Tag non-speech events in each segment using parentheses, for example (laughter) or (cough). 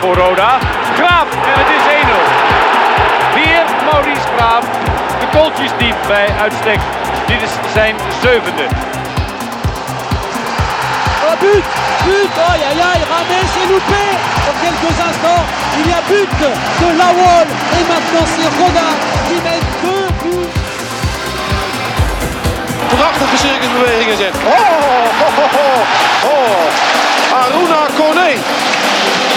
Voor Roda. Graaf en het is 1-0. Weer Maurice Graaf. De kooltjes diep bij uitstek. Dit is zijn zevende. Oh but But Aïe aïe aïe Ramet s'est loupé Dans quelques instants, il y a but de Lawol Et maintenant c'est Roda qui met deux buts Prachtige circusbewegingen zet. Oh, oh, oh, oh, oh. Aruna Kone.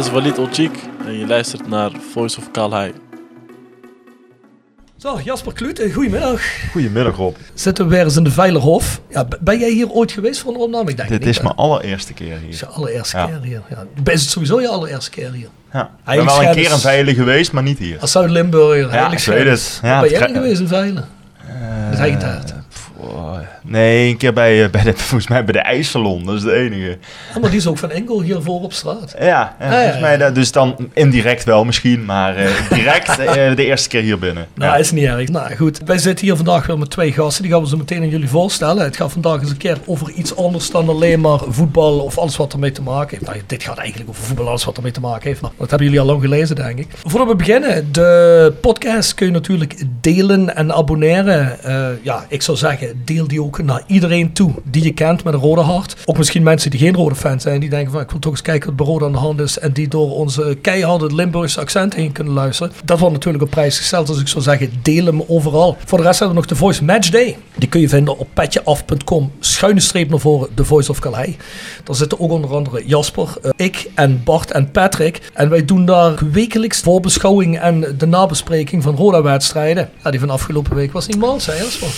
Is Walid Olchik en je luistert naar Voice of Calhei. Zo, Jasper Klute, goedemiddag. Goedemiddag Rob. Zitten we weer eens in de Veilerhof. Ja, ben jij hier ooit geweest voor een opname? Ik denk Dit niet, is hè? mijn allereerste keer Het is hier. je allereerste Ja. keer hier. Ja. Is het sowieso je allereerste keer hier? Ja. Ik ben wel een keer in Veilen geweest, maar niet hier. Als Zuid-Limburger. Ja, eigenlijk ik weet het. Ja, ben jij er geweest in Veilen? Tijd. Oh, Nee, een keer bij, eh, bij de, (laughs) volgens mij bij de ijssalon, dat is de enige. Ja, maar die is ook van Engel hier voor op straat. Ja, ja, ja, volgens ja. mij dat, dus dan indirect wel misschien, maar eh, (laughs) direct eh, de eerste keer hier binnen. Nou, Ja. is niet erg. Nou goed, wij zitten hier vandaag weer met twee gasten. Die gaan we zo meteen aan jullie voorstellen. Het gaat vandaag eens een keer over iets anders dan alleen maar voetbal of alles wat ermee te maken heeft. Nou, dit gaat eigenlijk over voetbal, alles wat ermee te maken heeft. Maar dat hebben jullie al lang gelezen, denk ik. Voordat we beginnen, de podcast kun je natuurlijk delen en abonneren. Eh, ja, ik zou zeggen, deel die ook naar iedereen toe die je kent met een rode hart. Ook misschien mensen die geen rode fan zijn, die denken van ik wil toch eens kijken wat bij aan de hand is. En die door onze keiharde Limburgse accent heen kunnen luisteren. Dat wordt natuurlijk op prijs gesteld, dus ik zou zeggen, deel hem overal. Voor de rest hebben we nog de Voice Match Day. Die kun je vinden op petjeaf.com, schuine streep naar voren, de Voice of Calais. Daar zitten ook onder andere Jasper, eh, ik en Bart en Patrick. En wij doen daar wekelijks voorbeschouwing en de nabespreking van Roda-wedstrijden. Ja, die van afgelopen week was niet mals, hè Jasper?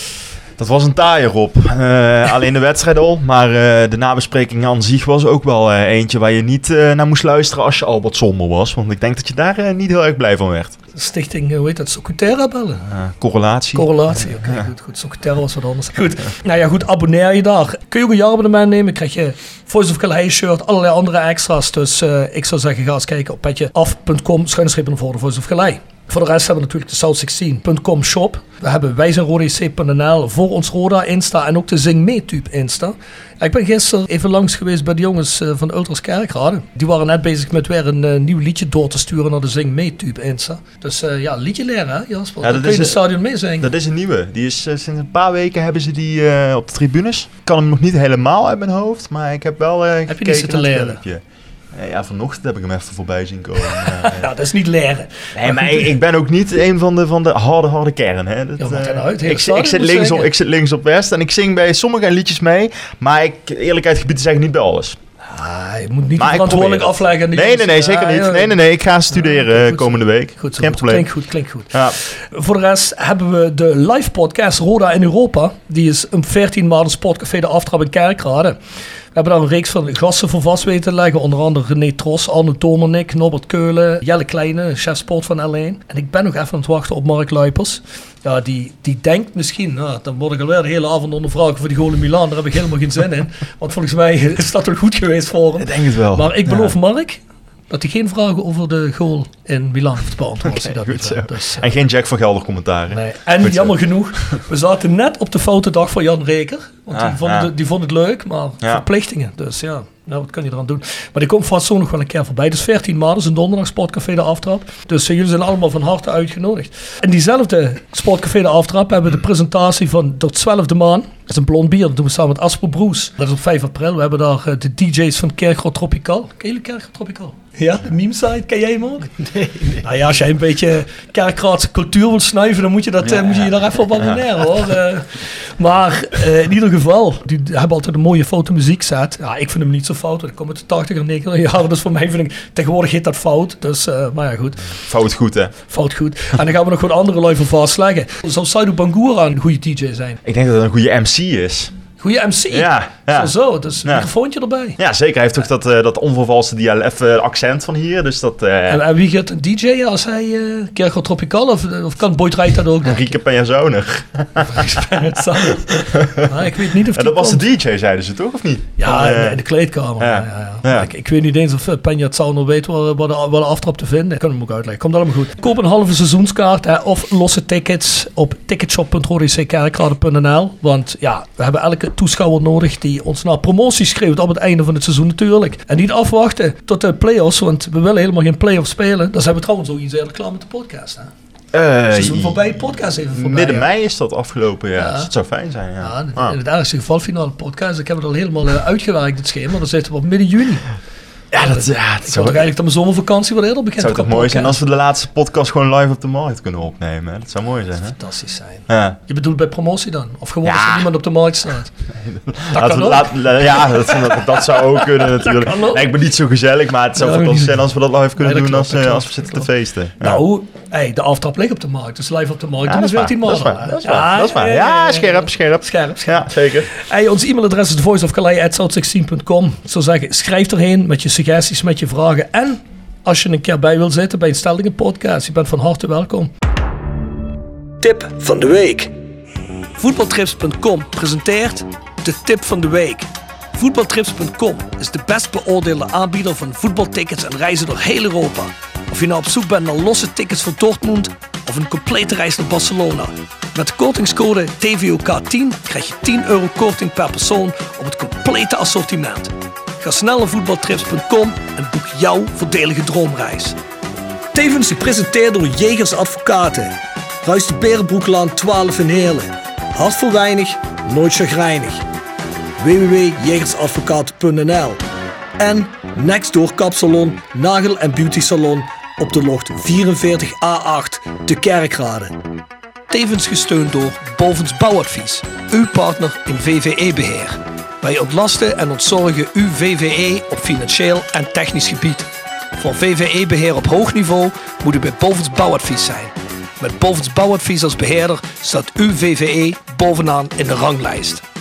Dat was een taaie Rob. Eh, alleen de wedstrijd al, maar eh, de nabespreking aan zich was ook wel eh, eentje waar je niet naar moest luisteren als je al wat somber was. Want ik denk dat je daar niet heel erg blij van werd. Stichting, hoe heet dat, Socutera bellen? Correlatie. Correlatie, oké, goed, goed. Socutera was wat anders. Goed, nou ja, goed, abonneer je daar. Kun je ook een jaarabonnement nemen, krijg je Voice of Calais shirt, allerlei andere extra's. Dus ik zou zeggen, ga eens kijken op petjeaf.com, schuine streep naar voren, de Voice of Calais. Voor de rest hebben we natuurlijk de South16.com shop. We hebben wijzenrodec.nl voor ons Roda Insta en ook de Zing Meetube Insta. Ik ben gisteren even langs geweest bij de jongens eh, van de Ultras Kerkrade. Die waren net bezig met weer een eh, nieuw liedje door te sturen naar de Zing Meetube Insta. Dus eh, ja, liedje leren hè Jasper? Ja, dat kun je in het stadion meezingen. Dat is een nieuwe. Die is sinds een paar weken hebben ze die op de tribunes. Ik kan hem nog niet helemaal uit mijn hoofd, maar ik heb wel eh die gekeken zitten leren? Eh, ja, vanochtend heb ik hem even voorbij zien komen. (laughs) Ja. Ja, dat is niet leren. Nee, maar ik, ik ben ook niet een van de, van de harde, harde kern. Hè. Dat, Ja, eh, uit? Ik, zit- ik, zit links op, ik zit links op West en ik zing bij sommige liedjes mee. Maar ik, eerlijkheid gebied te zeggen, niet bij alles. Ah, je moet niet Maar verantwoordelijk afleggen. Nee, nee, jongens. nee, zeker Ah, niet. Nee, nee, nee, ik ga studeren Ja, eh, goed zo. komende week. Goed. Geen probleem. Klinkt goed, klinkt goed. Ja. Voor de rest hebben we de live podcast Roda in Europa. Die is om 14 maanden Sportcafé de Aftrap in Kerkrade. We hebben daar een reeks van gasten voor vast weten te leggen. Onder andere René Tros, Arno Tomernik, Norbert Keulen, Jelle Kleine, chef sport van L1. En ik ben nog even aan het wachten op Mark Luipers. Ja, die, die denkt misschien, nou, dan word ik alweer de hele avond ondervragen voor die goal in Milaan. Daar heb ik helemaal geen zin in. Want volgens mij (laughs) is dat wel goed geweest voor hem. Ik denk het wel. Maar ik Ja. beloof Mark dat hij geen vragen over de goal in Milaan heeft beantwoord. als hij dat niet. Dus, eh, En geen Jack van Gelder commentaren. Nee. En Goed zo. jammer genoeg, we zaten net op de foute dag van Jan Reker. Want die, Ah, vond ja. het, die vond het leuk, maar Ja. verplichtingen. Dus ja, Nou, wat kan je eraan doen? Maar die komt vast zo nog wel een keer voorbij. Dus 14 maart is een donderdag Sportcafé de Aftrap. Dus eh, jullie zijn allemaal van harte uitgenodigd. En diezelfde Sportcafé de Aftrap hebben we de presentatie van de 12e maan. Dat is een blond bier. Dat doen we samen met Asper Broes. Dat is op 5 april. We hebben daar eh, de DJ's van Kerkrood Tropical. Ken jullie Kerkrood Tropical? Ja, de meme site. Ken jij hem ook? (laughs) Nee, Nou ja, als jij een beetje Kerkraadse cultuur wilt snuiven, dan moet je, dat, eh, moet je je daar even op abonneren hoor. Eh, maar eh, in ieder geval, die hebben altijd een mooie fotomuziek set. Ja, ik vind hem niet zo fout, want ik kom uit de 80 en 90 jaren. Dus voor mij vind ik, tegenwoordig heet dat fout. Dus, maar ja, goed. Fout goed, hè? Fout goed. En dan gaan we nog wat andere lui van vastleggen. Zou Saidu Bangura een goede DJ zijn? Ik denk dat het een goede MC is. Goede MC? Ja, ja. Zo, zo. Dus een Ja. microfoontje erbij. Ja, zeker. Hij heeft toch dat, eh, dat onvervalste dialect, even accent van hier. Dus dat... eh En, en wie gaat een DJ als hij uh, Tropical of, of kan Boyd Wright dat ook? Enrique (laughs) Penjazonig. Ik weet niet of En dat was de. DJ, zeiden ze toch, of niet? Ja, in- in de kleedkamer. ja. Ik, ik weet niet eens of Penja het zal nog weet waar, waar, de, waar de aftrap te vinden. Ik kan hem ook uitleggen. Komt allemaal goed. Koop een halve seizoenskaart hè, of losse tickets op ticketshop.rodickerkrade.nl. Want ja, we hebben elke toeschouwer nodig die ons naar promotie schreeuwt op het einde van het seizoen natuurlijk. En niet afwachten tot de play-offs, want we willen helemaal geen play-offs spelen. Dan zijn we trouwens ook iets eerder klaar met de podcast. Hè? eh, Seizoen voorbij, podcast even voorbij. Midden ja. mei is dat afgelopen, ja. Ja. Dus het zou fijn zijn, ja. Ja, in- Ah. het ergste geval finale podcast. Ik heb het al helemaal eh, uitgewerkt, het schema. Dan zitten we op midden juni. Ja, dat, ja, had zou, toch eigenlijk dat mijn zomervakantie wat eerder begint. zou toch mooi zijn als we de laatste podcast gewoon live op de markt kunnen opnemen. hè? Dat zou mooi zijn, hè? Fantastisch zijn. Ja. Je bedoelt bij promotie dan? Of gewoon Ja. als er niemand op de markt staat? (laughs) Dat Laten kan we- ook. laat- la- ja, dat, dat, dat zou ook kunnen (laughs) natuurlijk. Nee, ik ben niet zo gezellig, maar het zou fantastisch zijn als we dat live kunnen Nee, dat doen klopt, als, dat eh, als we zitten dat te feesten. Nou, hey, de aftrap ligt op de markt. Dus live op de markt. Ja, dat is 14 waar, dat is waar, dat is waar, dat is waar. Ja, scherp, scherp. Scherp, scherp. Ja, zeker. Hey, ons e-mailadres is voiceofcalais.south16.com. Ik zou zeggen, schrijf erheen met je suggesties, met je vragen. En als je een keer bij wil zitten bij een Stellingen podcast, je bent van harte welkom. Tip van de week. Voetbaltrips.com presenteert de tip van de week. Voetbaltrips.com is de best beoordeelde aanbieder van voetbaltickets en reizen door heel Europa. Of je nou op zoek bent naar losse tickets voor Dortmund of een complete reis naar Barcelona. Met de kortingscode TVOK10 krijg je 10 euro korting per persoon op het complete assortiment. Ga snel naar voetbaltrips.com en boek jouw voordelige droomreis. Tevens gepresenteerd door Jegers Advocaten. Ruist de Berenbroeklaan 12 in Heerlen. Hart voor weinig, nooit chagrijnig. www.jegersadvocaten.nl En Nextdoor Kapsalon, Nagel en Beauty Salon op de locht 44A8 de Kerkrade. Tevens gesteund door Bovens Bouwadvies, uw partner in VVE-beheer. Wij ontlasten en ontzorgen uw VVE op financieel en technisch gebied. Voor VVE-beheer op hoog niveau moet u bij Bovens Bouwadvies zijn. Met Bovens Bouwadvies als beheerder staat uw VVE bovenaan in de ranglijst.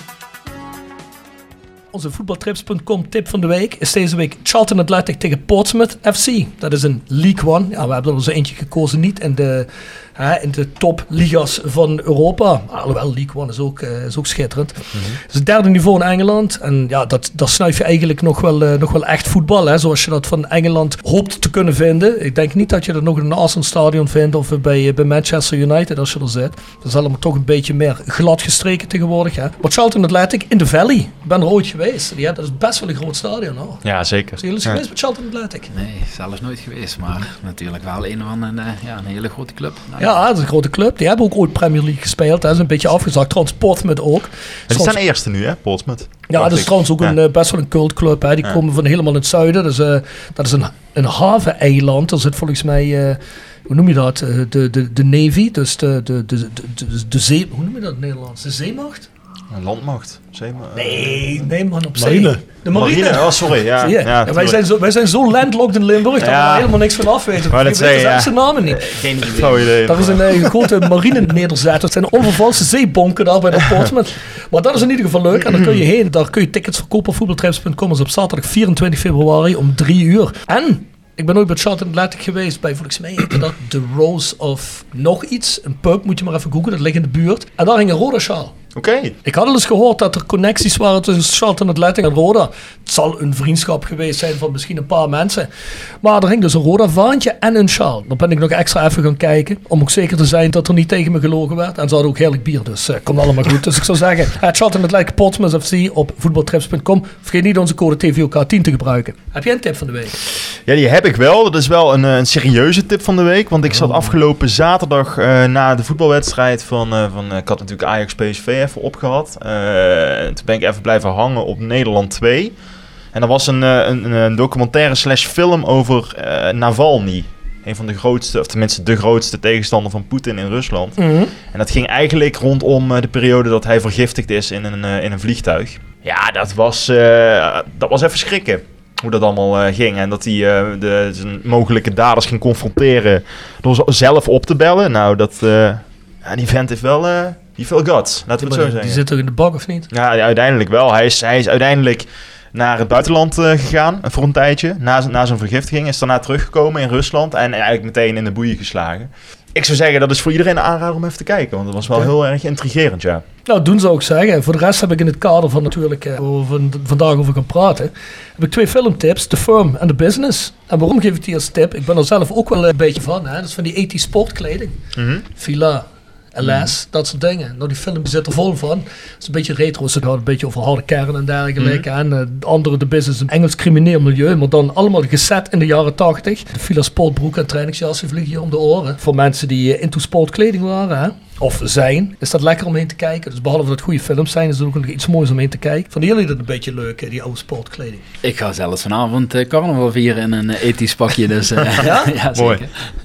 Onze voetbaltrips.com tip van de week is deze week Charlton Athletic tegen Portsmouth FC. Dat is een League One. Ja, we hebben er zo eentje gekozen, niet in de, hè, in de topligas van Europa. Alhoewel, League One is ook, eh, is ook schitterend. Het is het derde niveau in Engeland. En ja, dat, daar snuif je eigenlijk nog wel, eh, nog wel echt voetbal. Hè, zoals je dat van Engeland hoopt te kunnen vinden. Ik denk niet dat je dat nog in een Arsenal stadion vindt of bij, eh, bij Manchester United als je er zit. Dat is allemaal toch een beetje meer glad gestreken tegenwoordig. Hè. Maar Charlton Athletic in de Valley. Ik ben er ooit geweest. Ja, dat is best wel een groot stadion hoor. Ja, zeker. Zijn jullie eens Ja. geweest met Charlton Athletic? Nee, zelfs nooit geweest, maar natuurlijk wel een van een, eh, ja, een hele grote club. Ja, dat is een grote club. Die hebben ook ooit Premier League gespeeld. Dat is een beetje afgezakt. Trouwens, Portsmouth ook. Soms- staan eerste nu, hè, Portsmouth. Ja, dat is trouwens ook een, eh, best wel een cultclub. Hè. Die komen van helemaal in het zuiden. Dus, eh, dat is een, een haveneiland. Er zit volgens mij, eh, hoe noem je dat? De, de, de Navy, dus de, de, de, de, de, de zee... Hoe noem je dat in het Nederlands? De zeemacht? Een landmacht. Zeema- Nee, nee man, op zee. Marine. De marine. Marine. Oh, sorry. Ja, ja, Ja, wij, tuurlijk. zijn zo, wij zijn zo landlocked in Limburg dat we Ja. er helemaal niks van af weten. Wou Je net weet zeggen, zelfs ja. zijn namen niet. Geen idee. idee. Dat is een eh, grote marine nederzetter. Het zijn onvervalste zeebonken daar bij de (laughs) Portsmouth. Maar dat is in ieder geval leuk. En daar kun je heen. Daar kun je tickets verkopen op voetbaltrips.com. Dat is op zaterdag 24 februari om 3 uur. En ik ben ooit bij Charlton Athletic geweest. Bij volgens mij heette dat The Rose of nog iets. Een pub, moet je maar even googlen. Dat ligt in de buurt. En daar hing een rode sjaal. Oké. Ik had al eens gehoord dat er connecties waren tussen Charlton Athletic en Roda. Het zal een vriendschap geweest zijn van misschien een paar mensen. Maar er hing dus een Roda-vaantje en een sjaal. Dan ben ik nog extra even gaan kijken. Om ook zeker te zijn dat er niet tegen me gelogen werd. En ze hadden ook heerlijk bier, dus uh, komt allemaal goed. Dus ik zou zeggen, (laughs) het Charlton Athletic Portsmouth FC op voetbaltrips.com. Vergeet niet onze code TVOK10 te gebruiken. Heb jij een tip van de week? Ja, die heb ik wel. Dat is wel een, een serieuze tip van de week. Want ik zat Oh. afgelopen zaterdag uh, na de voetbalwedstrijd van, uh, van... ik had natuurlijk Ajax Even opgehad. Uh, toen ben ik even blijven hangen op Nederland 2. En er was een, een, een documentaire slash film over uh, Navalny. Een van de grootste, of tenminste de grootste tegenstander van Poetin in Rusland. Mm -hmm. En dat ging eigenlijk rondom de periode dat hij vergiftigd is in een, in een vliegtuig. Ja, dat was, uh, dat was even schrikken. Hoe dat allemaal uh, ging. En dat hij uh, de, zijn mogelijke daders ging confronteren door ze zelf op te bellen. Nou, dat, ja, die vent heeft wel die veel guts. Laten we het zo zeggen. Die zit toch in de bak of niet? Ja, uiteindelijk wel. Hij is, hij is uiteindelijk naar het buitenland uh, gegaan voor een tijdje. Na, na zijn vergiftiging is daarna teruggekomen in Rusland en eigenlijk meteen in de boeien geslagen. Ik zou zeggen, dat is voor iedereen een aanrader om even te kijken, want dat was wel heel erg intrigerend, ja. Nou, doen zou ik zeggen. Voor de rest heb ik in het kader van natuurlijk uh, waar we van, vandaag over gaan praten, heb ik twee filmtips, The Firm en The Business. En waarom geef ik die als tip? Ik ben er zelf ook wel een beetje van, hè? dat is van die 80 sportkleding. Mm -hmm. Fila, LS, dat soort dingen. Nou, die film zit er vol van. Het is een beetje retro, ze gaat een beetje over harde kern en dergelijke. Mhm. En uh, de andere, de business, een Engels crimineel milieu, maar dan allemaal gezet in de jaren 80. De fila sportbroek en trainingsjassen vliegen hier om de oren. Voor mensen die uh, into sportkleding waren, hè. Of zijn, is dat lekker om heen te kijken. Dus behalve dat het goede films zijn, is het ook nog iets moois om heen te kijken. Vinden jullie dat een beetje leuk, die oude sportkleding? Ik ga zelfs vanavond uh, carnaval vieren in een uh, ethisch pakje. Dus, uh, (laughs) ja? (laughs) ja, Mooi.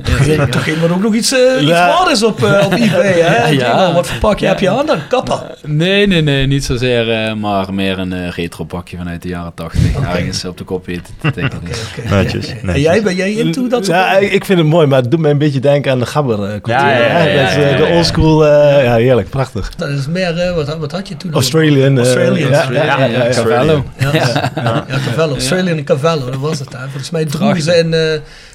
Ja, zeker. Toch iemand ook nog iets, uh, iets ja. waard is op, uh, op (laughs) eBay, hè? Ja, Wat voor pakje heb je aan dan? Kappa? Nee, nee, nee, niet zozeer, uh, maar meer een uh, retro pakje vanuit de jaren 80. Okay. Ergens op de kop weten te tikken. Okay, okay. netjes, netjes. En jij, ben jij into dat soort Ja, ik vind het mooi, maar het doet mij een beetje denken aan de gabber uh, ja, ja, ja, ja, Dat is de oldschool, uh, ja, heerlijk, prachtig. Dat is meer, uh, wat, wat had je toen? Australian. Australian. ja, ja, ja, ja, Cavallo. Ja, Cavallo. Australian en Cavallo, dat was het. Hè. Volgens mij droegen ze in... Uh,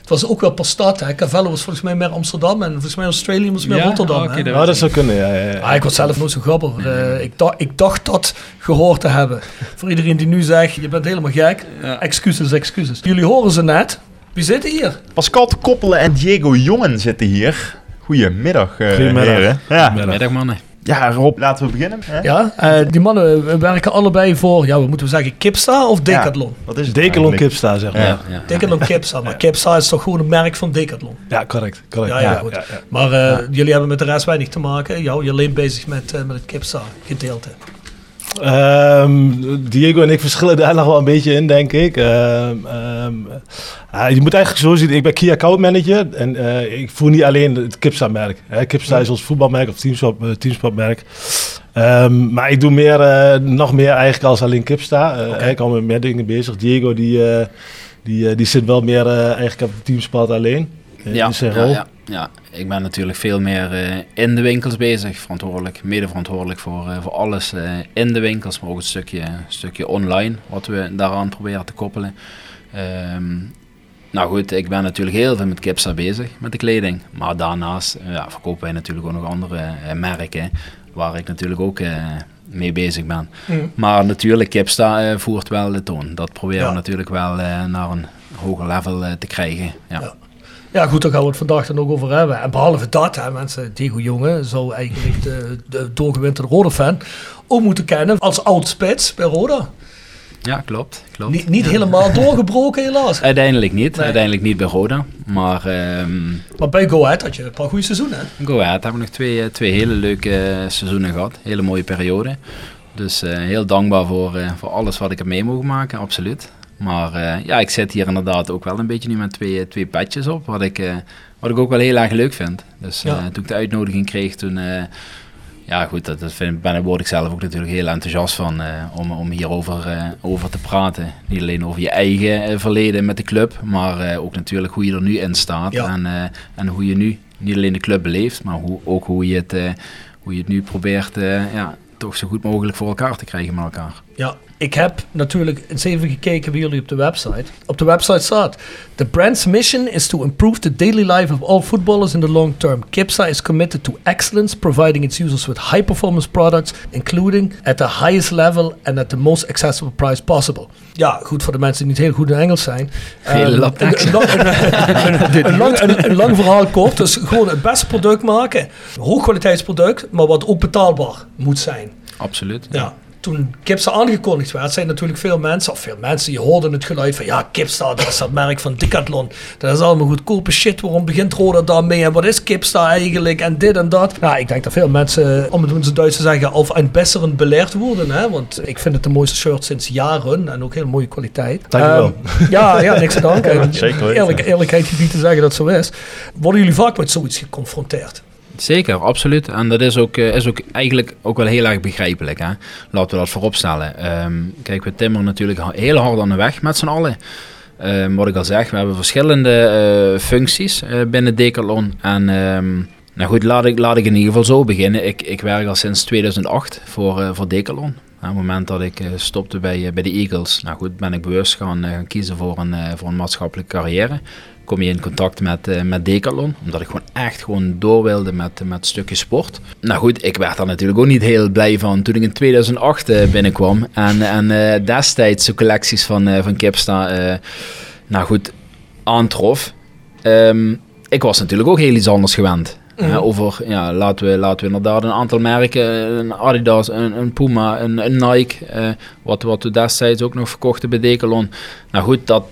het was ook wel per stad. Hè. Cavallo was volgens mij meer Amsterdam en volgens mij Australian was meer ja? Rotterdam. Okay, hè. Oh, dat zou kunnen, ja. ja, ja. Ah, ik was zelf nooit zo gabber. Uh, ik, dacht, ik dacht dat gehoord te hebben. Voor iedereen die nu zegt, je bent helemaal gek. Ja. Excuses, excuses. Jullie horen ze net. Wie zitten hier? Pascal te Koppelen en Diego Jongen zitten hier. Goedemiddag, uh, Goedemiddag. heren. Ja. Goedemiddag, mannen. Ja, Rob, laten we beginnen. Hè? Ja, uh, die mannen werken allebei voor, ja, wat moeten we zeggen, Kipsta of Decathlon? Ja, wat is het Decathlon Kipsta, zeg maar. Ja, ja. Decathlon Kipsta, maar Kipsta is toch gewoon een merk van Decathlon? Ja, correct. correct. Ja, ja, goed. Maar uh, jullie hebben met de rest weinig te maken. Jou, je alleen bezig met, uh, met het Kipsta gedeelte. Um, Diego en ik verschillen daar (laughs) nog wel een beetje in, denk ik. Um, um, uh, je moet eigenlijk zo zien, ik ben key account manager en uh, ik voer niet alleen het Kipsta-merk. Kipsta is ons voetbalmerk of teamsport, uh, teamsportmerk. maar ik doe meer, uh, nog meer eigenlijk als alleen Kipsta. Okay. Ik al met meer dingen bezig. Diego die, die, die zit wel meer eigenlijk op teamsport alleen. Ja, in zijn rol. Ja, ja. Ja, ik ben natuurlijk veel meer uh, in de winkels bezig, verantwoordelijk, mede verantwoordelijk voor, uh, voor alles uh, in de winkels, maar ook een stukje, stukje online wat we daaraan proberen te koppelen. Um, nou goed, ik ben natuurlijk heel veel met Kipsa bezig, met de kleding, maar daarnaast ja, verkopen wij natuurlijk ook nog andere merken waar ik natuurlijk ook mee bezig ben. Mm. Maar natuurlijk, Kipsta voert wel de toon. Dat proberen ja. we natuurlijk wel naar een hoger level te krijgen. Ja. ja. Ja, goed, daar gaan we het vandaag dan ook over hebben. En behalve dat, hè, mensen, Diego Jonge zou eigenlijk de, de doorgewinterde Roda-fan ook moeten kennen als oud-spits bij Roda. Ja, klopt. klopt. Niet, niet ja. helemaal (laughs) doorgebroken, helaas. Uiteindelijk niet. Nee. Uiteindelijk niet bij Roda. Maar, um, maar bij Go Ahead had je een paar goede seizoenen. Go Ahead hebben we nog twee, twee hele leuke seizoenen gehad. Hele mooie periode. Dus uh, heel dankbaar voor, uh, voor alles wat ik heb mee mogen maken, absoluut. Maar uh, ja, ik zit hier inderdaad ook wel een beetje nu met twee, twee petjes op, wat ik, uh, wat ik ook wel heel erg leuk vind. Dus ja. toen ik de uitnodiging kreeg, toen, ja goed, dat, dat vind, ben, word ik zelf ook natuurlijk heel enthousiast van om, om hierover over te praten. Niet alleen over je eigen verleden met de club, maar ook natuurlijk hoe je er nu in staat ja. en, en hoe je nu niet alleen de club beleeft, maar hoe, ook hoe je het, hoe je het nu probeert ja, toch zo goed mogelijk voor elkaar te krijgen met elkaar. Ja, ik heb natuurlijk eens even gekeken bij jullie op de website. Op de website staat: The brand's mission is to improve the daily life of all footballers in the long term. Kipsa is committed to excellence, providing its users with high performance products, including at the highest level and at the most accessible price possible. Ja, goed voor de mensen die niet heel goed in Engels zijn. Een, lang- verhaal kort. Dus gewoon het beste product maken. Hoogkwaliteitsproduct, maar wat ook betaalbaar moet zijn. Absoluut. Ja. Toen Kipsta aangekondigd werd, zijn natuurlijk veel mensen, of veel mensen, die hoorden het geluid van ja, Kipsta, dat is dat merk van Decathlon. Dat is allemaal goedkope shit, waarom begint Roda daarmee en wat is Kipsta eigenlijk en dit en dat. Ja, ik denk dat veel mensen, om het in zijn Duits te zeggen, of een besseren beleerd worden. Hè? Want ik vind het de mooiste shirt sinds jaren en ook heel mooie kwaliteit. Dankjewel. Ehm, ja, ja, niks te danken. (laughs) Zeker weten. Eerlijk, eerlijkheid gebied te zeggen dat zo is. Worden jullie vaak met zoiets geconfronteerd? Zeker, absoluut. En dat is ook, eh, is ook eigenlijk ook wel heel erg begrijpelijk. Hè? Laten we dat vooropstellen. Ehm kijk, we timmeren natuurlijk heel hard aan de weg met z'n allen. Ehm, wat ik al zeg, we hebben verschillende eh, functies eh, binnen Decathlon. En ehm, nou goed, laat ik, laat ik in ieder geval zo beginnen. Ik, ik werk al sinds 2008 voor, eh, voor Decathlon. Op het moment dat ik stopte bij, bij de Eagles, nou goed, ben ik bewust gaan, gaan kiezen voor een, voor een maatschappelijke carrière kom je in contact met, eh, met Decathlon. Omdat ik gewoon echt gewoon door wilde met, met het stukje sport. Nou goed, ik werd daar natuurlijk ook niet heel blij van toen ik in 2008 eh, binnenkwam. En, en eh, destijds de collecties van, van Kipsta, nou goed, aantrof. Ehm, ik was natuurlijk ook heel iets anders gewend. Mhm. Over, ja, laten we, laten we inderdaad een aantal merken, een Adidas, een, een Puma, een, een Nike, wat, wat we destijds ook nog verkochten bij Decathlon. Nou goed, dat,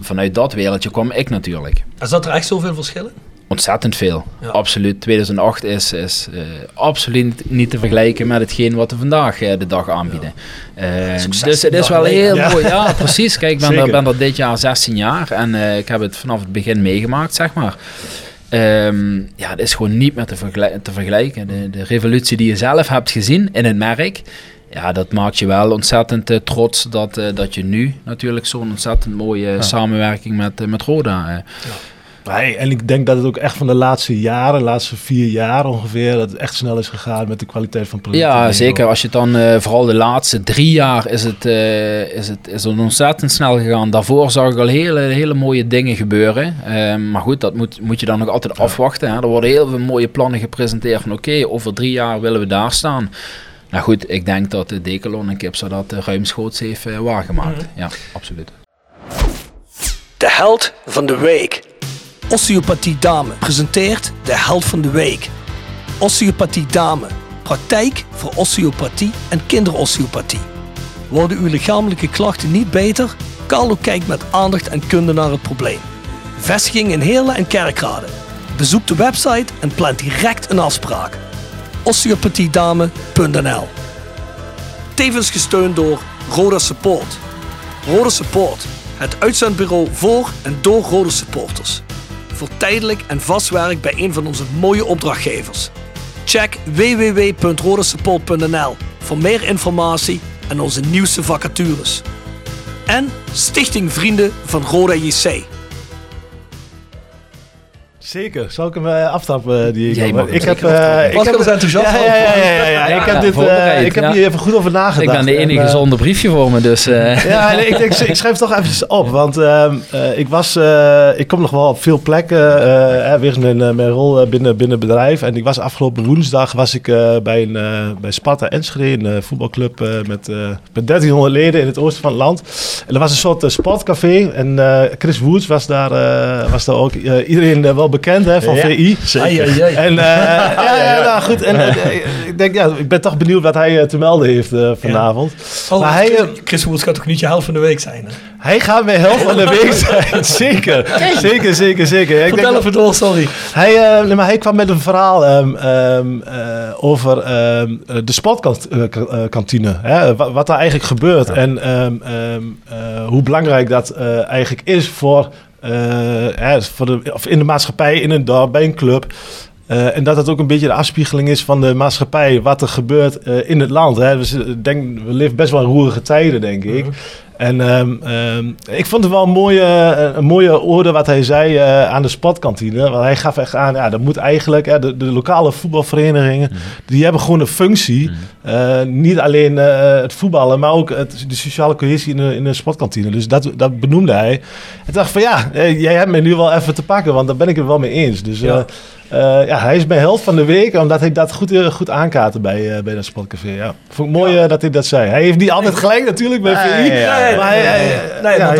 vanuit dat wereldje kwam ik natuurlijk. Er zat er echt zoveel verschillen? Ontzettend veel. Ja. Absoluut. 2008 is, is eh, absoluut niet te vergelijken met hetgeen wat we vandaag eh, de dag aanbieden. Eh, is dus 16 het is wel heel mooi. Ja, precies. Kijk, ik ben, er, ben er dit jaar 16 jaar en ik heb het vanaf het begin meegemaakt, zeg maar. Ehm, ja, het is gewoon niet meer te vergelijken. De, de revolutie die je zelf hebt gezien in het merk, ja, dat maakt je wel ontzettend eh, trots dat, eh, dat je nu natuurlijk zo'n ontzettend mooie samenwerking met, eh, met Roda. eh, Nee, en ik denk dat het ook echt van de laatste jaren, de laatste vier jaar ongeveer, dat het echt snel is gegaan met de kwaliteit van producten. Ja, zeker. Als je het dan eh, vooral de laatste drie jaar is het, eh, is, het, is het ontzettend snel gegaan. Daarvoor zag ik al hele, hele mooie dingen gebeuren. Eh, maar goed, dat moet, moet je dan nog altijd afwachten. Hè. Er worden heel veel mooie plannen gepresenteerd van oké, over drie jaar willen we daar staan. Nou goed, ik denk dat de Decathlon en Kipsa dat ruimschoots heeft eh, waargemaakt. Ja, absoluut. De held van de week. Osteopathie Dame presenteert de held van de week. Osteopathie Dame. Praktijk voor osteopathie en kinderosteopathie. Worden uw lichamelijke klachten niet beter? Carlo kijkt met aandacht en kunde naar het probleem. Vestiging in Heerlen en Kerkrade. Bezoek de website en plant direct een afspraak. osteopathiedame.nl Tevens gesteund door Roda Support. Roda Support, het uitzendbureau voor en door Rode supporters. Voor tijdelijk en vast werk bij een van onze mooie opdrachtgevers. Check www.rodasupport.nl voor meer informatie en onze nieuwste vacatures. En Stichting Vrienden van Roda JC. Zeker. Zal ik hem eh, aftrappen, die Jij mag hem ik heb, eh, ik heb, is enthousiast Ja, ja, ja, ja, ja, ja. Ik heb, dit, eh, ik heb ja. hier even goed over nagedacht. Ik ben de enige En, eh, zonder briefje voor me, dus... eh, (laughs) Ja, nee, ik, denk, ik schrijf het toch eventjes op. Want ehm, eh, ik, was, eh, ik kom nog wel op veel plekken, weer mijn, mijn rol binnen, binnen bedrijf. En ik was afgelopen woensdag was ik, eh, bij, een, eh, bij Sparta Enschede, een eh, voetbalclub eh, met, eh, met 1300 leden in het oosten van het land. En er was een soort sportcafé. En eh, Chris Woods was daar, eh, was daar ook. eh, iedereen wel bekend hè, van Ja, VI. Ai, ai, ai. En, eh, (laughs) ja, ja, nou goed. En, eh, ik denk, ja, ik ben toch benieuwd wat hij eh, te melden heeft eh, vanavond. Oh, Maar hij, Chris, Woods gaat toch niet je helft van de week zijn? Hè? hij gaat mijn helft van de (laughs) week zijn. Zeker. Zeker, zeker, zeker. Ik denk Vertel even door, sorry. hij, eh, nee, maar hij kwam met een verhaal ehm, ehm, eh, over ehm, eh, de sportkantine. hè, wat, wat daar eigenlijk gebeurt. En ehm, ehm, eh, hoe belangrijk dat eh, eigenlijk is voor, hè, voor de, of in de maatschappij, in een dorp, bij een club. Eh, en dat het ook een beetje de afspiegeling is van de maatschappij, wat er gebeurt eh, in het land. Hè. Dus, ik denk, we leven best wel roerige tijden, denk ik. En ehm, ehm, ik vond het wel een mooie, eh, een mooie orde wat hij zei eh, aan de sportkantine. Want hij gaf echt aan, ja, dat moet eigenlijk, de, de lokale voetbalverenigingen, die hebben gewoon een functie. Eh, niet alleen het voetballen, maar ook het, de sociale cohesie in de, in de sportkantine. Dus dat, dat benoemde hij. En ik dacht van ja, jij hebt me nu wel even te pakken, want daar ben ik het wel mee eens. Dus Ja. Ja. ja, hij is mijn held van de week, omdat hij dat goed, eh, goed aankaartte bij, eh, bij dat sportcafé. Ja. Vond ik mooi dat hij dat zei. Hij heeft niet altijd gelijk natuurlijk bij VI. Nee. Maar Nee, hij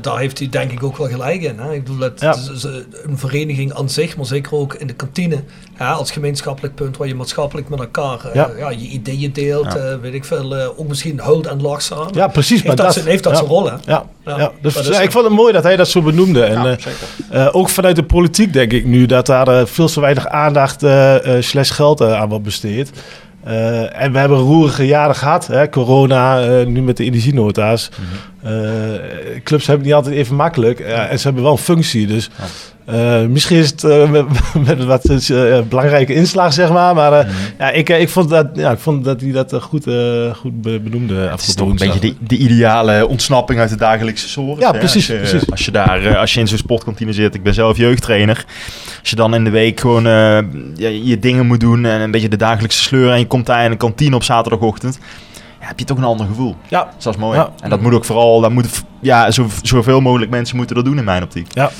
daar, heeft hij denk ik ook wel gelijk in. Hè? Ik bedoel, het, Ja. een vereniging aan zich, maar zeker ook in de kantine. Ja, als gemeenschappelijk punt waar je maatschappelijk met elkaar eh, Ja. ja. je ideeën deelt. eh, weet ik veel, eh, ook misschien huilt en lacht samen. Ja, precies. Heeft maar dat, heeft dat ja. zijn rol, hè? Ja, Ja, ja. Dus dat is ja, zo. ik vond het mooi dat hij dat zo benoemde. En, eh, eh, ook vanuit de politiek denk ik nu dat daar veel te weinig aandacht eh, eh, slash geld aan wordt besteed. Eh, en we hebben roerige jaren gehad. Hè? Corona, eh, nu met de energienota's. Mhm. Eh, clubs hebben het niet altijd even makkelijk. en ze hebben wel een functie. Dus eh, misschien is het eh, met, (laughs) met wat eh, belangrijke inslag, zeg maar. Maar Mhm. ja, ik, ik, vond dat, ja, ik vond dat hij dat goed, goed be- benoemde. Het is toch een beetje de, de ideale ontsnapping uit de dagelijkse zorg. Ja, hè? precies, Als je, precies. Als je, daar, als je in zo'n sportkantine zit, ik ben zelf jeugdtrainer. Als je dan in de week gewoon ja, je dingen moet doen en een beetje de dagelijkse sleur. En je komt daar in een kantine op zaterdagochtend. Ja, heb je toch een ander gevoel. Ja. Dus dat is mooi. Ja. En dat moet ook vooral, dat moet, ja, zo, zoveel mogelijk mensen moeten dat doen in mijn optiek. Ja.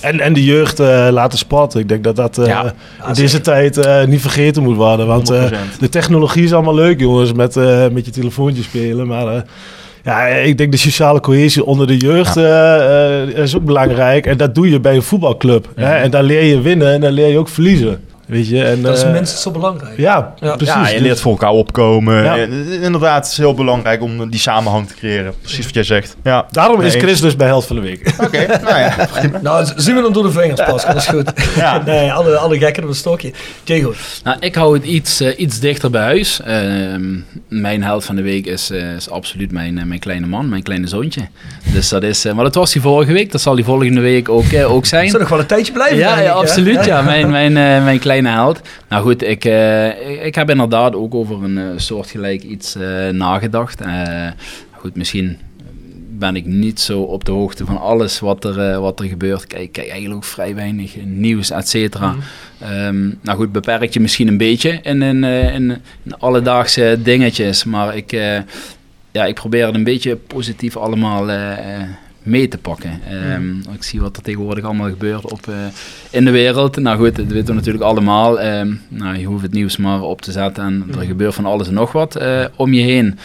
En, en de jeugd eh, laten sporten. Ik denk dat dat eh, Ja. in deze tijd eh, niet vergeten moet worden. Want 100%. de technologie is allemaal leuk, jongens, met, met je telefoontje spelen. Maar ja, ik denk de sociale cohesie onder de jeugd is ook belangrijk. En dat doe je bij een voetbalclub. Hè? En daar leer je winnen en dan leer je ook verliezen. Weet je? En, Dat is eh, minstens zo belangrijk. Ja, Ja. precies. Ja, je Dus- leert voor elkaar opkomen. Ja. Eh, Inderdaad, het is heel belangrijk om die samenhang te creëren. Precies wat jij zegt. Ja. Daarom is Chris dus bij Held van de Week. Oké, nou ja. (laughs) Nou, zien we dan door de vingers, Pascal. Dat is goed. (laughs) Ja. (laughs) nee, alle, alle gekken op een stokje. Diego. Nou, ik hou het iets, eh, iets dichter bij huis. Ehm, mijn held van de week is, eh, is absoluut mijn, mijn kleine man, mijn kleine zoontje. Dus dat is, eh, maar dat was hij vorige week, dat zal hij volgende week ook, eh, ook zijn. Zal nog wel een tijdje blijven, Ja, ja absoluut. Ja, mijn, mijn, eh, mijn kleine held. Nou goed, ik, eh, ik- heb inderdaad ook over een eh, soortgelijk iets eh, nagedacht. Goed, misschien ben ik niet zo op de hoogte van alles wat er, wat er gebeurt. Ik kijk, kijk eigenlijk ook vrij weinig nieuws, et cetera. Ehm, nou goed, beperk je misschien een beetje in, in, in, in alledaagse dingetjes. Maar ik, ja, ik probeer het een beetje positief allemaal mee te pakken. Ehm, Ik zie wat er tegenwoordig allemaal gebeurt op, eh, in de wereld. Nou goed, dat weten we natuurlijk allemaal. Ehm, nou, je hoeft het nieuws maar op te zetten en er gebeurt van alles en nog wat eh, om je heen.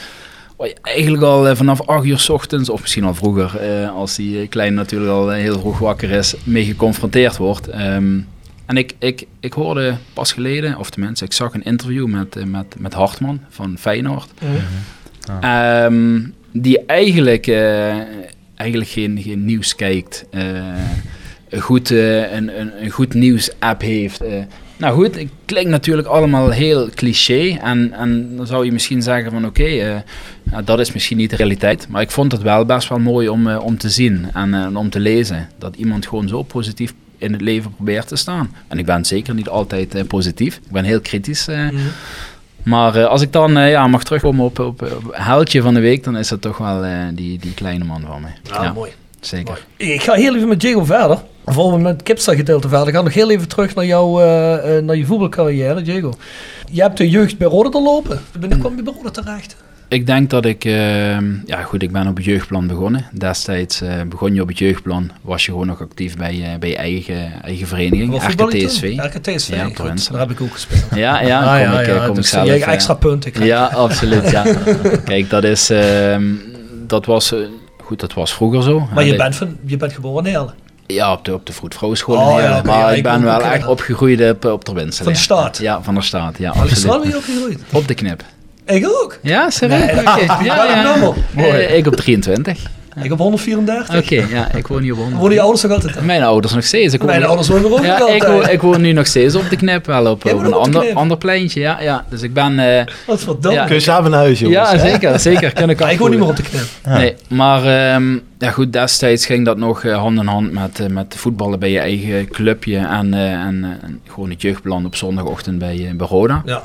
Waar je eigenlijk al eh, vanaf 8 uur 's ochtends, of misschien al vroeger, eh, als die kleine natuurlijk al heel vroeg wakker is, mee geconfronteerd wordt. Ehm, en ik, ik, ik hoorde pas geleden, of tenminste, ik zag een interview met, met, met Hartman van Feyenoord. Ehm, die eigenlijk, eh, eigenlijk geen, nieuws kijkt. eh, een goed, eh, een, een, een goed nieuws-app heeft. eh. nou goed, het klinkt natuurlijk allemaal heel cliché. En, en dan zou je misschien zeggen van oké, nou, dat is misschien niet de realiteit. Maar ik vond het wel best wel mooi om, om te zien en om te lezen. Dat iemand gewoon zo positief in het leven probeert te staan. En ik ben zeker niet altijd positief. Ik ben heel kritisch. eh. Maar eh, als ik dan eh, ja, mag terugkomen op, op, op heldje van de week, dan is het toch wel eh, die, die kleine man van mij. Ja, mooi. Zeker. Ik ga heel even met Diego verder. Voor we met het Kipsta gedeelte verder gaan. Nog heel even terug naar, jouw, naar je voetbalcarrière, Diego. Je hebt de jeugd bij Roda doorlopen. Wanneer kwam je bij Roda terecht? Ik denk dat ik, eh, ja goed, ik ben op het jeugdplan begonnen. Destijds eh, begon je op het jeugdplan, was je gewoon nog actief bij, eh, bij je eigen, eigen vereniging, je RKTSV. RKTSV, Ja, goed. Daar heb ik ook gespeeld. Ja, ja, Ah, kom ja, ik, ja, eh, kom ik zelf. eh, extra punten krijgt. Ja, absoluut, ja. (laughs) Kijk, dat is, ehm, dat was, eh, goed, dat was vroeger zo. Maar je bent, van, je bent geboren in Heerlen. Ja, op de, op de vroedvrouwenschool Oh, ja, maar ja, ik ben wel echt opgegroeid op, op de Winsel. Van de staat? Ja, van de staat, ja. Straat absoluut. ben je opgegroeid? Op de knip. Ik ook. Ja, serieus? Nee, (laughs) Ja, ja. Mooi. Eh, ik op 23. Ik op 134. Oké, ja, ik woon hier op 100. Wonen je ouders nog altijd? Mijn ouders nog steeds. Ik woon Mijn ouders wonen er ook ja, nog ik, woon, ik woon nu nog steeds op de knip, wel op, een op ander, ander pleintje. Ja, ja. Dus ik ben... eh, Wat verdomme. Ja. Kun je samen naar huis, jongens? ja, zeker, zeker. (laughs) Kan ik Ja, ik woon niet meer op de knip. Nee, maar ehm, ja, goed, destijds ging dat nog eh, hand in hand met, met voetballen bij je eigen clubje en, eh, en, eh, gewoon het jeugdplan op zondagochtend bij, bij Roda. Ja.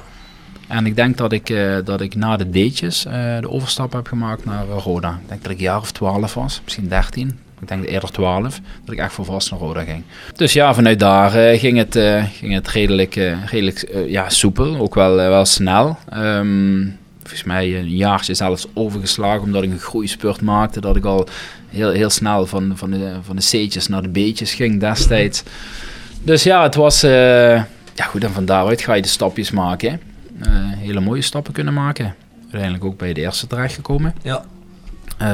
En ik denk dat ik, eh, dat ik na de D'tjes eh, de overstap heb gemaakt naar eh, Roda. Ik denk dat ik een jaar of 12 was, misschien 13. Ik denk eerder 12, dat ik echt voor vast naar Roda ging. Dus ja, vanuit daar ging, het, ging het redelijk, redelijk ja, soepel, ook wel, wel snel. Ehm, volgens mij een jaartje zelfs overgeslagen, omdat ik een groeispurt maakte. Dat ik al heel, heel snel van, van, de, van de C'tjes naar de B'tjes ging destijds. Dus ja, het was... ja goed, en van daaruit ga je de stapjes maken. hè. Eh, hele mooie stappen kunnen maken. Uiteindelijk ook bij de eerste terechtgekomen. Ja. Eh,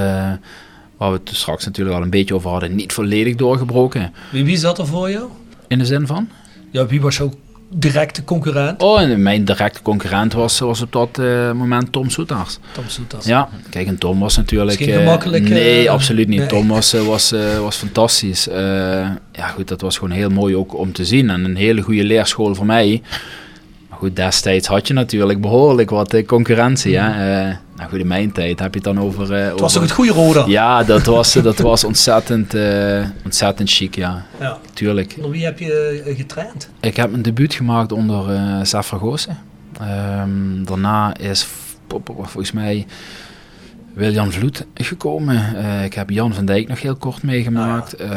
waar we het dus straks natuurlijk al een beetje over hadden. Niet volledig doorgebroken. Wie, wie zat er voor jou? In de zin van? Ja, wie was jouw directe concurrent? Oh, en mijn directe concurrent was, was op dat eh, moment Tom Soetars. Tom Soetas. Ja, kijk, en Tom was natuurlijk... Geen gemakkelijk, nee, absoluut niet. nee. Tom was, was, was fantastisch. Ja, goed, dat was gewoon heel mooi ook om te zien. En een hele goede leerschool voor mij. Goed, destijds had je natuurlijk behoorlijk wat eh, concurrentie. Hè? Eh, nou goed, in mijn tijd heb je het dan over... eh, Het was over- toch het goede Roda? Ja, dat was, dat was ontzettend, eh, ontzettend chic, ja. Ja. Tuurlijk. Onder wie heb je getraind? Ik heb mijn debuut gemaakt onder eh Sef Vergozen. Ehm, daarna is volgens mij Wiljan Vloed gekomen. Eh, ik heb Jan van Dijk nog heel kort meegemaakt. Ah,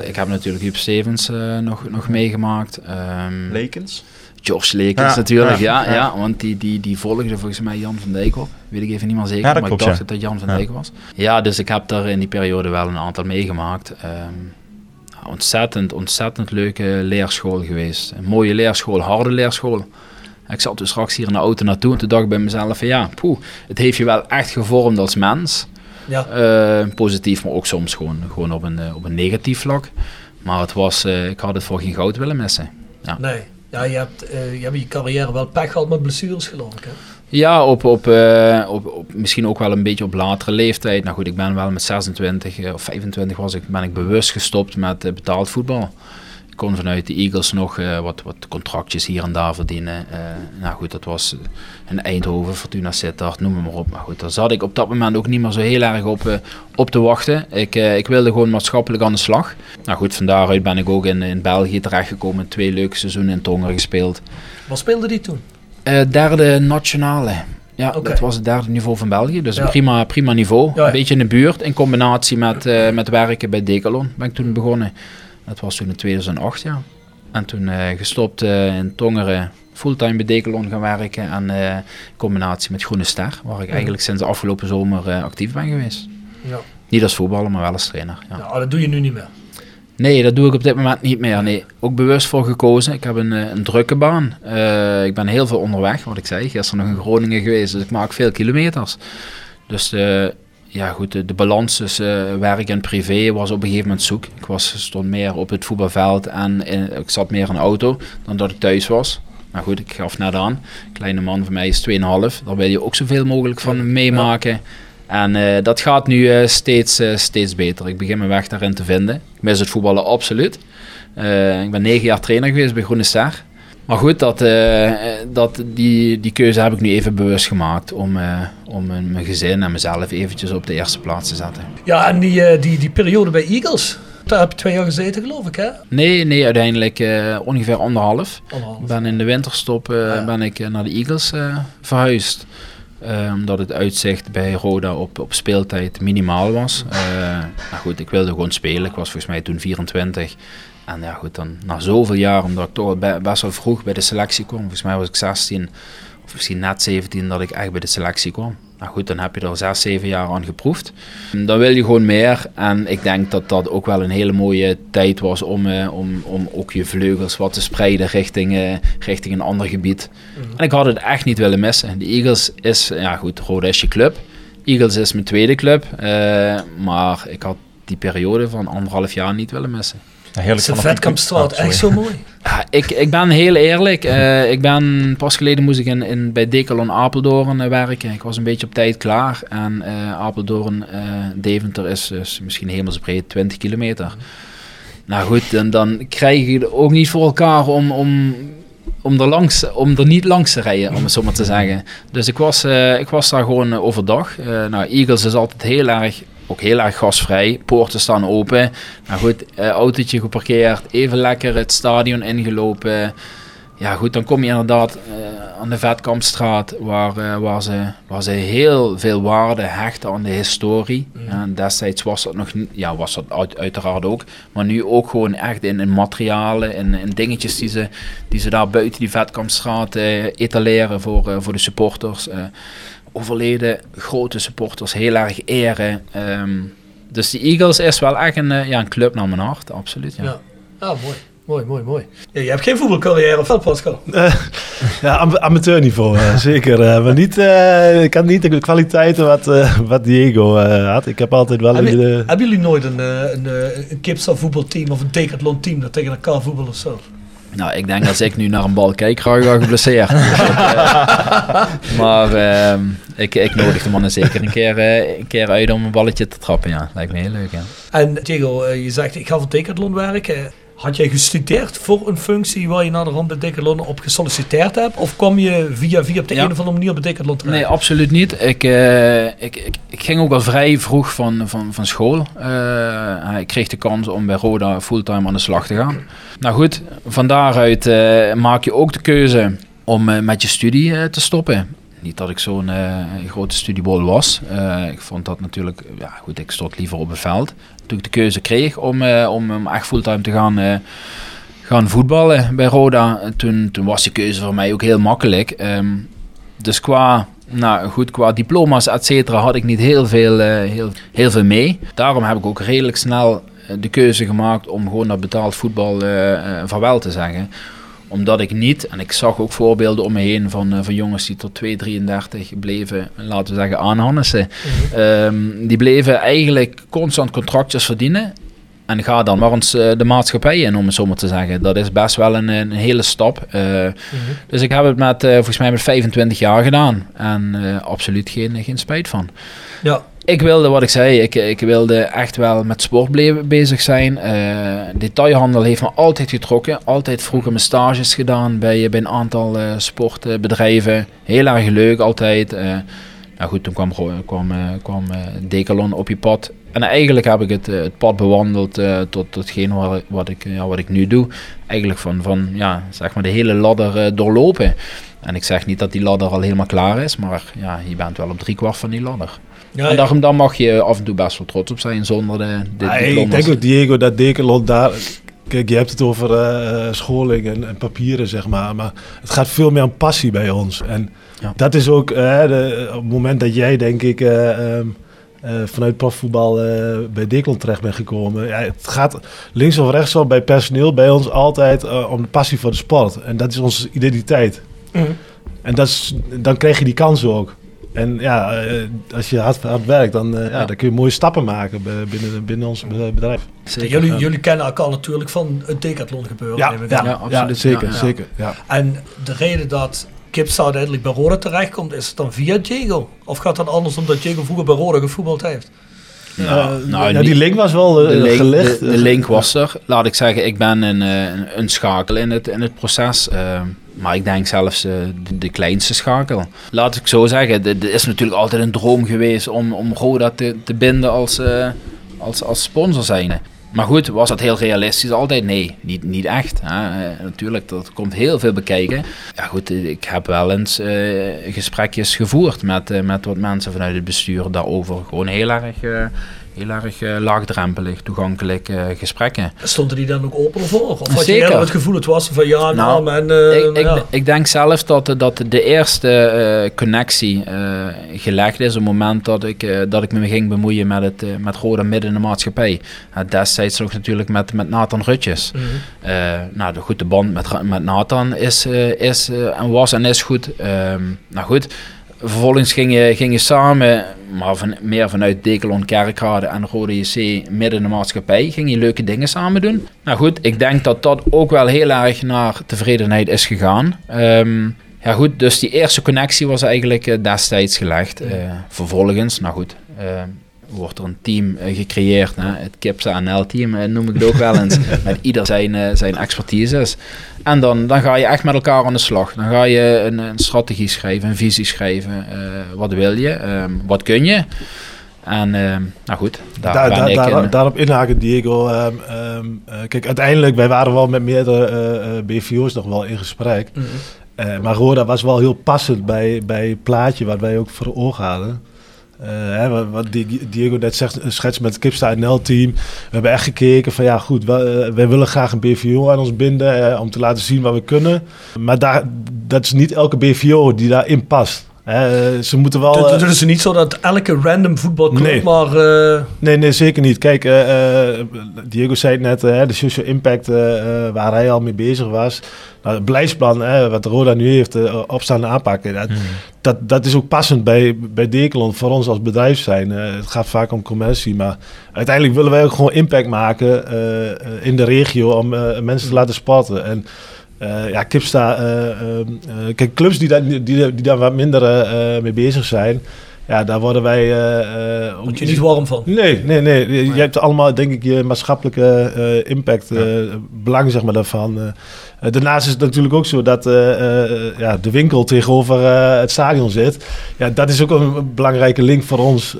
Eh, ik heb natuurlijk Huub Stevens eh, nog, nog meegemaakt. Ehm, Lekens? George Lekens Ja, natuurlijk, ja, ja, ja, ja. want die, die, die volgde volgens mij Jan van Dijk op. Weet ik even niet meer zeker, Ja, maar klopt, ik dacht ja. dat dat Jan van Ja. Dijk was. Ja, dus ik heb daar in die periode wel een aantal meegemaakt. Ehm, ontzettend, ontzettend leuke leerschool geweest. Een mooie leerschool, harde leerschool. Ik zat dus straks hier in de auto naartoe en toen dacht ik bij mezelf van ja, poeh, het heeft je wel echt gevormd als mens. Ja. Eh, positief, maar ook soms gewoon, gewoon op, een, eh, op een negatief vlak. Maar het was, eh, ik had het voor geen goud willen missen. Ja. Nee. Ja, je hebt, eh, je hebt je carrière wel pech gehad met blessures, geloof ik. Hè? Ja, op, op, eh, op, op, misschien ook wel een beetje op latere leeftijd. Nou goed, ik ben wel met 26 eh, of 25 was ik, ben ik bewust gestopt met betaald voetbal. Ik kon vanuit de Eagles nog eh, wat, wat contractjes hier en daar verdienen. Eh, nou goed, dat was in Eindhoven, Fortuna Sittard, noem maar op. Maar goed, daar zat ik op dat moment ook niet meer zo heel erg op, eh, op te wachten. Ik, ik wilde gewoon maatschappelijk aan de slag. Nou goed, van daaruit ben ik ook in, in België terechtgekomen. Twee leuke seizoenen in Tongeren gespeeld. Wat speelde die toen? Derde nationale. Ja, dat was het derde niveau van België. Dus Ja. een prima, prima niveau. Ja. Een beetje in de buurt. In combinatie met, met werken bij Decathlon ben ik toen begonnen. Dat was toen in 2008, ja. En toen eh, gestopt eh, in Tongeren. Fulltime bij Decathlon gaan werken. En eh, in combinatie met Groene Ster. Waar ik eigenlijk sinds de afgelopen zomer actief ben geweest. Ja. Niet als voetballer, maar wel als trainer. Ja. Nou, dat doe je nu niet meer. Nee, dat doe ik op dit moment niet meer. Nee, ook bewust voor gekozen. Ik heb een, een drukke baan. Ik ben heel veel onderweg, wat ik zei. Gisteren nog in Groningen geweest, dus ik maak veel kilometers. Dus ja, goed, de, de balans tussen eh, werk en privé was op een gegeven moment zoek. Ik was, stond meer op het voetbalveld en in- ik zat meer in de auto dan dat ik thuis was. Maar goed, ik gaf net aan. Kleine man van mij is 2,5. Daar wil je ook zoveel mogelijk van meemaken. En eh, dat gaat nu eh, steeds, eh, steeds beter. Ik begin mijn weg daarin te vinden. Ik mis het voetballen absoluut. Eh, ik ben negen jaar trainer geweest bij Groene Ster. Maar goed, dat, eh, dat, die, die keuze heb ik nu even bewust gemaakt om, eh, om mijn gezin en mezelf eventjes op de eerste plaats te zetten. Ja, en die, eh, die, die periode bij Eagles, daar heb je twee jaar gezeten, geloof ik, hè? Nee, nee, uiteindelijk ongeveer anderhalf. Ik ben in de winterstop ja. ben ik naar de Eagles verhuisd. Omdat het uitzicht bij Roda op, op speeltijd minimaal was. Eh nou goed, ik wilde gewoon spelen. Ik was volgens mij toen 24. En ja goed, dan na zoveel jaar, omdat ik toch be- best wel vroeg bij de selectie kwam. Volgens mij was ik 16 of misschien net 17 dat ik echt bij de selectie kwam. Nou goed, dan heb je er 6, 7 jaar aan geproefd. Dan wil je gewoon meer. En ik denk dat dat ook wel een hele mooie tijd was om, eh, om, om ook je vleugels wat te spreiden richting, eh, richting een ander gebied. En ik had het echt niet willen missen. De Eagles is, ja goed, Roda is je club. Eagles is mijn tweede club. eh, maar ik had die periode van anderhalf jaar niet willen missen. Heerlijk fanatiek. Vetkampstraat Oh, sorry. echt zo mooi? (laughs) Ja, ik, ik ben heel eerlijk. eh, ik ben pas geleden moest ik in, in, bij Decathlon Apeldoorn eh, werken. Ik was een beetje op tijd klaar. En eh, Apeldoorn, eh, Deventer is, is misschien hemelsbreed 20 kilometer. Nou goed, en dan krijg je het ook niet voor elkaar om, om, om, er langs, om er niet langs te rijden, om het zo maar te zeggen. Dus ik was, eh, ik was daar gewoon overdag. Eh, nou, Eagles is altijd heel erg, ook heel erg gasvrij. Poorten staan open. Nou goed, eh, autootje geparkeerd, even lekker het stadion ingelopen. Ja goed, dan kom je inderdaad, eh, aan de Vetkampstraat, waar, eh, waar, ze, waar ze heel veel waarde hechten aan de historie. En destijds was dat nog ja, was dat uit- uiteraard ook, maar nu ook gewoon echt in, in materialen, in, in dingetjes die ze, die ze daar buiten die Vetkampstraat eh, etaleren voor, voor de supporters. Overleden grote supporters heel erg eren. Ehm, dus de Eagles is wel echt een, eh, ja, een club naar mijn hart, absoluut. Ja. Ja. Ah, mooi. Mooi, mooi, mooi. Ja, je hebt geen voetbalcarrière of wel, Pascal? Eh, ja, am- amateurniveau, eh, zeker. eh, maar niet, eh, ik had niet de kwaliteiten wat, eh, wat Diego eh, had. Ik heb altijd wel... Heb je- de- Hebben jullie nooit een, eh, een, een Kipsa voetbalteam of een Decathlon team dat tegen elkaar voetballen of zo? Nou, ik denk als ik nu naar een bal kijk, raak ik wel geblesseerd. Dus eh, (laughs) maar ehm, ik, ik nodig de mannen zeker een keer, eh, een keer uit om een balletje te trappen. Ja, lijkt me heel leuk. Ja. En Diego, eh, je zegt ik ga voor Decathlon werken. Had jij gestudeerd voor een functie waar je naar de rand bij Decathlon op gesolliciteerd hebt? Of kwam je via via op de Ja. een of andere manier bij Decathlon terecht? Nee, absoluut niet. Ik, eh, ik, ik, ik ging ook al vrij vroeg van, van, van school. Eh, ik kreeg de kans om bij Roda fulltime aan de slag te gaan. Nou goed, van daaruit eh, maak je ook de keuze om met je studie te stoppen. Niet dat ik zo'n grote studiebol was. Ik vond dat natuurlijk, ja goed, ik stond liever op het veld. Toen ik de keuze kreeg om, eh, om, om echt fulltime te gaan, eh, gaan voetballen bij Roda, toen, toen was die keuze voor mij ook heel makkelijk. Ehm, dus qua, nou goed, qua diploma's, et had ik niet heel veel, eh, heel, heel veel mee. Daarom heb ik ook redelijk snel de keuze gemaakt om gewoon dat betaald voetbal vaarwel te zeggen omdat ik niet, en ik zag ook voorbeelden om me heen van, eh, van jongens die tot 2, 33 bleven, laten we zeggen, aanhannissen. Ehm, die bleven eigenlijk constant contractjes verdienen. En ga dan maar eens eh, de maatschappij in, om het zo maar te zeggen. Dat is best wel een, een hele stap. Eh, Dus ik heb het met, volgens mij met 25 jaar gedaan. En absoluut geen, geen spijt van. Ja. Ik wilde, wat ik zei, ik, ik wilde echt wel met sport bezig zijn. Eh, detailhandel heeft me altijd getrokken. Altijd vroeger mijn stages gedaan bij, een aantal eh, sportbedrijven. Heel erg leuk altijd. Eh, nou goed, toen kwam, kwam, kwam op je pad. En eigenlijk heb ik het, het pad bewandeld tot hetgeen wat, wat, ik, ja, wat ik nu doe. Eigenlijk van, van ja, zeg maar de hele ladder doorlopen. En ik zeg niet dat die ladder al helemaal klaar is, maar ja, je bent wel op driekwart van die ladder. Ja, en daarom dan mag je af en toe best wel trots op zijn zonder de, de Ja, ik denk ook, Diego, dat Decathlon daar... Kijk, je hebt het over eh, eh, scholing en, en papieren, zeg maar. Maar het gaat veel meer om passie bij ons. En Ja. dat is ook eh, de, op het moment dat jij, denk ik... eh, ehm, eh, vanuit profvoetbal eh, bij Decathlon terecht bent gekomen. Ja, het gaat links of rechts bij personeel bij ons altijd eh, om de passie voor de sport. En dat is onze identiteit. Mhm. En dat is, dan krijg je die kans ook. En ja, eh, als je hard, hard werkt, dan, eh, ja, Ja. dan kun je mooie stappen maken binnen, binnen ons be- bedrijf. Zeker, jullie, ja. jullie kennen elkaar natuurlijk van het Decathlon gebeuren. Ja, ja, aan. Ja, ja, absoluut. zeker, Ja, ja. zeker. Ja. En de reden dat Kipsa uiteindelijk bij Roda terechtkomt, is het dan via Diego? Of gaat dat anders omdat Diego vroeger bij Roda gevoetbald heeft? Nou, Eh, nou, ja, die link was wel eh, de link, gelegd. de, de link was er. Laat ik zeggen, ik ben een, een, een schakel in het, in het proces. eh, maar ik denk zelfs eh, de, de kleinste schakel. Laat ik zo zeggen, het is natuurlijk altijd een droom geweest om, om Roda te, te binden als, eh, als, als sponsor zijnde. Maar goed, was dat heel realistisch altijd? Nee, niet, niet echt. Hè. Eh, natuurlijk, dat komt heel veel bekijken. Ja goed, ik heb wel eens gesprekjes gevoerd met, met wat mensen vanuit het bestuur daarover. Gewoon heel erg, heel erg eh, laagdrempelig, toegankelijk eh, gesprekken. Stonden die dan ook open voor? Of had je Zeker. eerder het gevoel het was van ja, nou, Nou, en, eh, ik, nou ik, ja. ik denk zelf dat, de- dat de eerste connectie gelegd is op het moment dat ik, dat ik me ging bemoeien met, het, met Roda midden in de maatschappij. Uh, destijds nog natuurlijk met, met Nathan Rutjes. Mhm. Nou, de goede band met, met Nathan is, is en was en is goed. Ehm, nou goed, vervolgens ging je, ging je samen, maar van, meer vanuit Dekelon, Kerkrade en Rode JC midden in de maatschappij, ging je leuke dingen samen doen. Nou goed, ik denk dat dat ook wel heel erg naar tevredenheid is gegaan. Ehm, ja goed, dus die eerste connectie was eigenlijk eh, destijds gelegd. Eh, vervolgens, nou goed, eh, wordt er een team eh, gecreëerd. Hè? Het Kipsa NL-team eh, noem ik het ook wel eens. (laughs) met ieder zijn, eh, zijn expertises. En dan, dan ga je echt met elkaar aan de slag. Dan ga je een, een strategie schrijven, een visie schrijven. Eh, wat wil je? Ehm, wat kun je? En ehm, nou goed, daar Daar, ben daar, ik daar- in. daarop inhaken, Diego. Ehm, ehm, eh, kijk, uiteindelijk, wij waren wel met meerdere eh, eh, BVO's nog wel in gesprek. Mhm. Eh, maar Roda was wel heel passend bij, bij het plaatje wat wij ook voor ogen hadden. Eh, hè, wat, wat Di- Diego net zegt, schets met het Kipsta NL-team. We hebben echt gekeken van ja goed, eh, wij willen graag een BVO aan ons binden eh, om te laten zien wat we kunnen. Maar daar, dat is niet elke BVO die daarin past. Eh, ze moeten wel... Het eh, is niet zo dat elke random voetbalclub Nee. maar... eh, Nee, nee, zeker niet. Kijk, eh, eh, Diego zei het net, eh, de social impact eh, eh, waar hij al mee bezig was. Nou, het beleidsplan, eh, wat Roda nu heeft, eh, opstaan en aanpakken. Dat, dat, dat is ook passend bij, bij Dekelon voor ons als bedrijf zijn. Eh, het gaat vaak om commercie, maar uiteindelijk willen wij ook gewoon impact maken eh, eh, in de regio om eh, mensen te laten sporten. En eh, ja, Kipsta, eh, eh, eh, kijk, clubs die daar, die, die daar wat minder mee bezig zijn, ja, daar worden wij ook word je niet warm van. Nee, nee, nee. Je, je hebt allemaal, denk ik, je maatschappelijke impact, eh, belang zeg maar, daarvan. Eh. Daarnaast is het natuurlijk ook zo dat eh, eh, ja, de winkel tegenover het stadion zit. Ja, dat is ook een belangrijke link voor ons,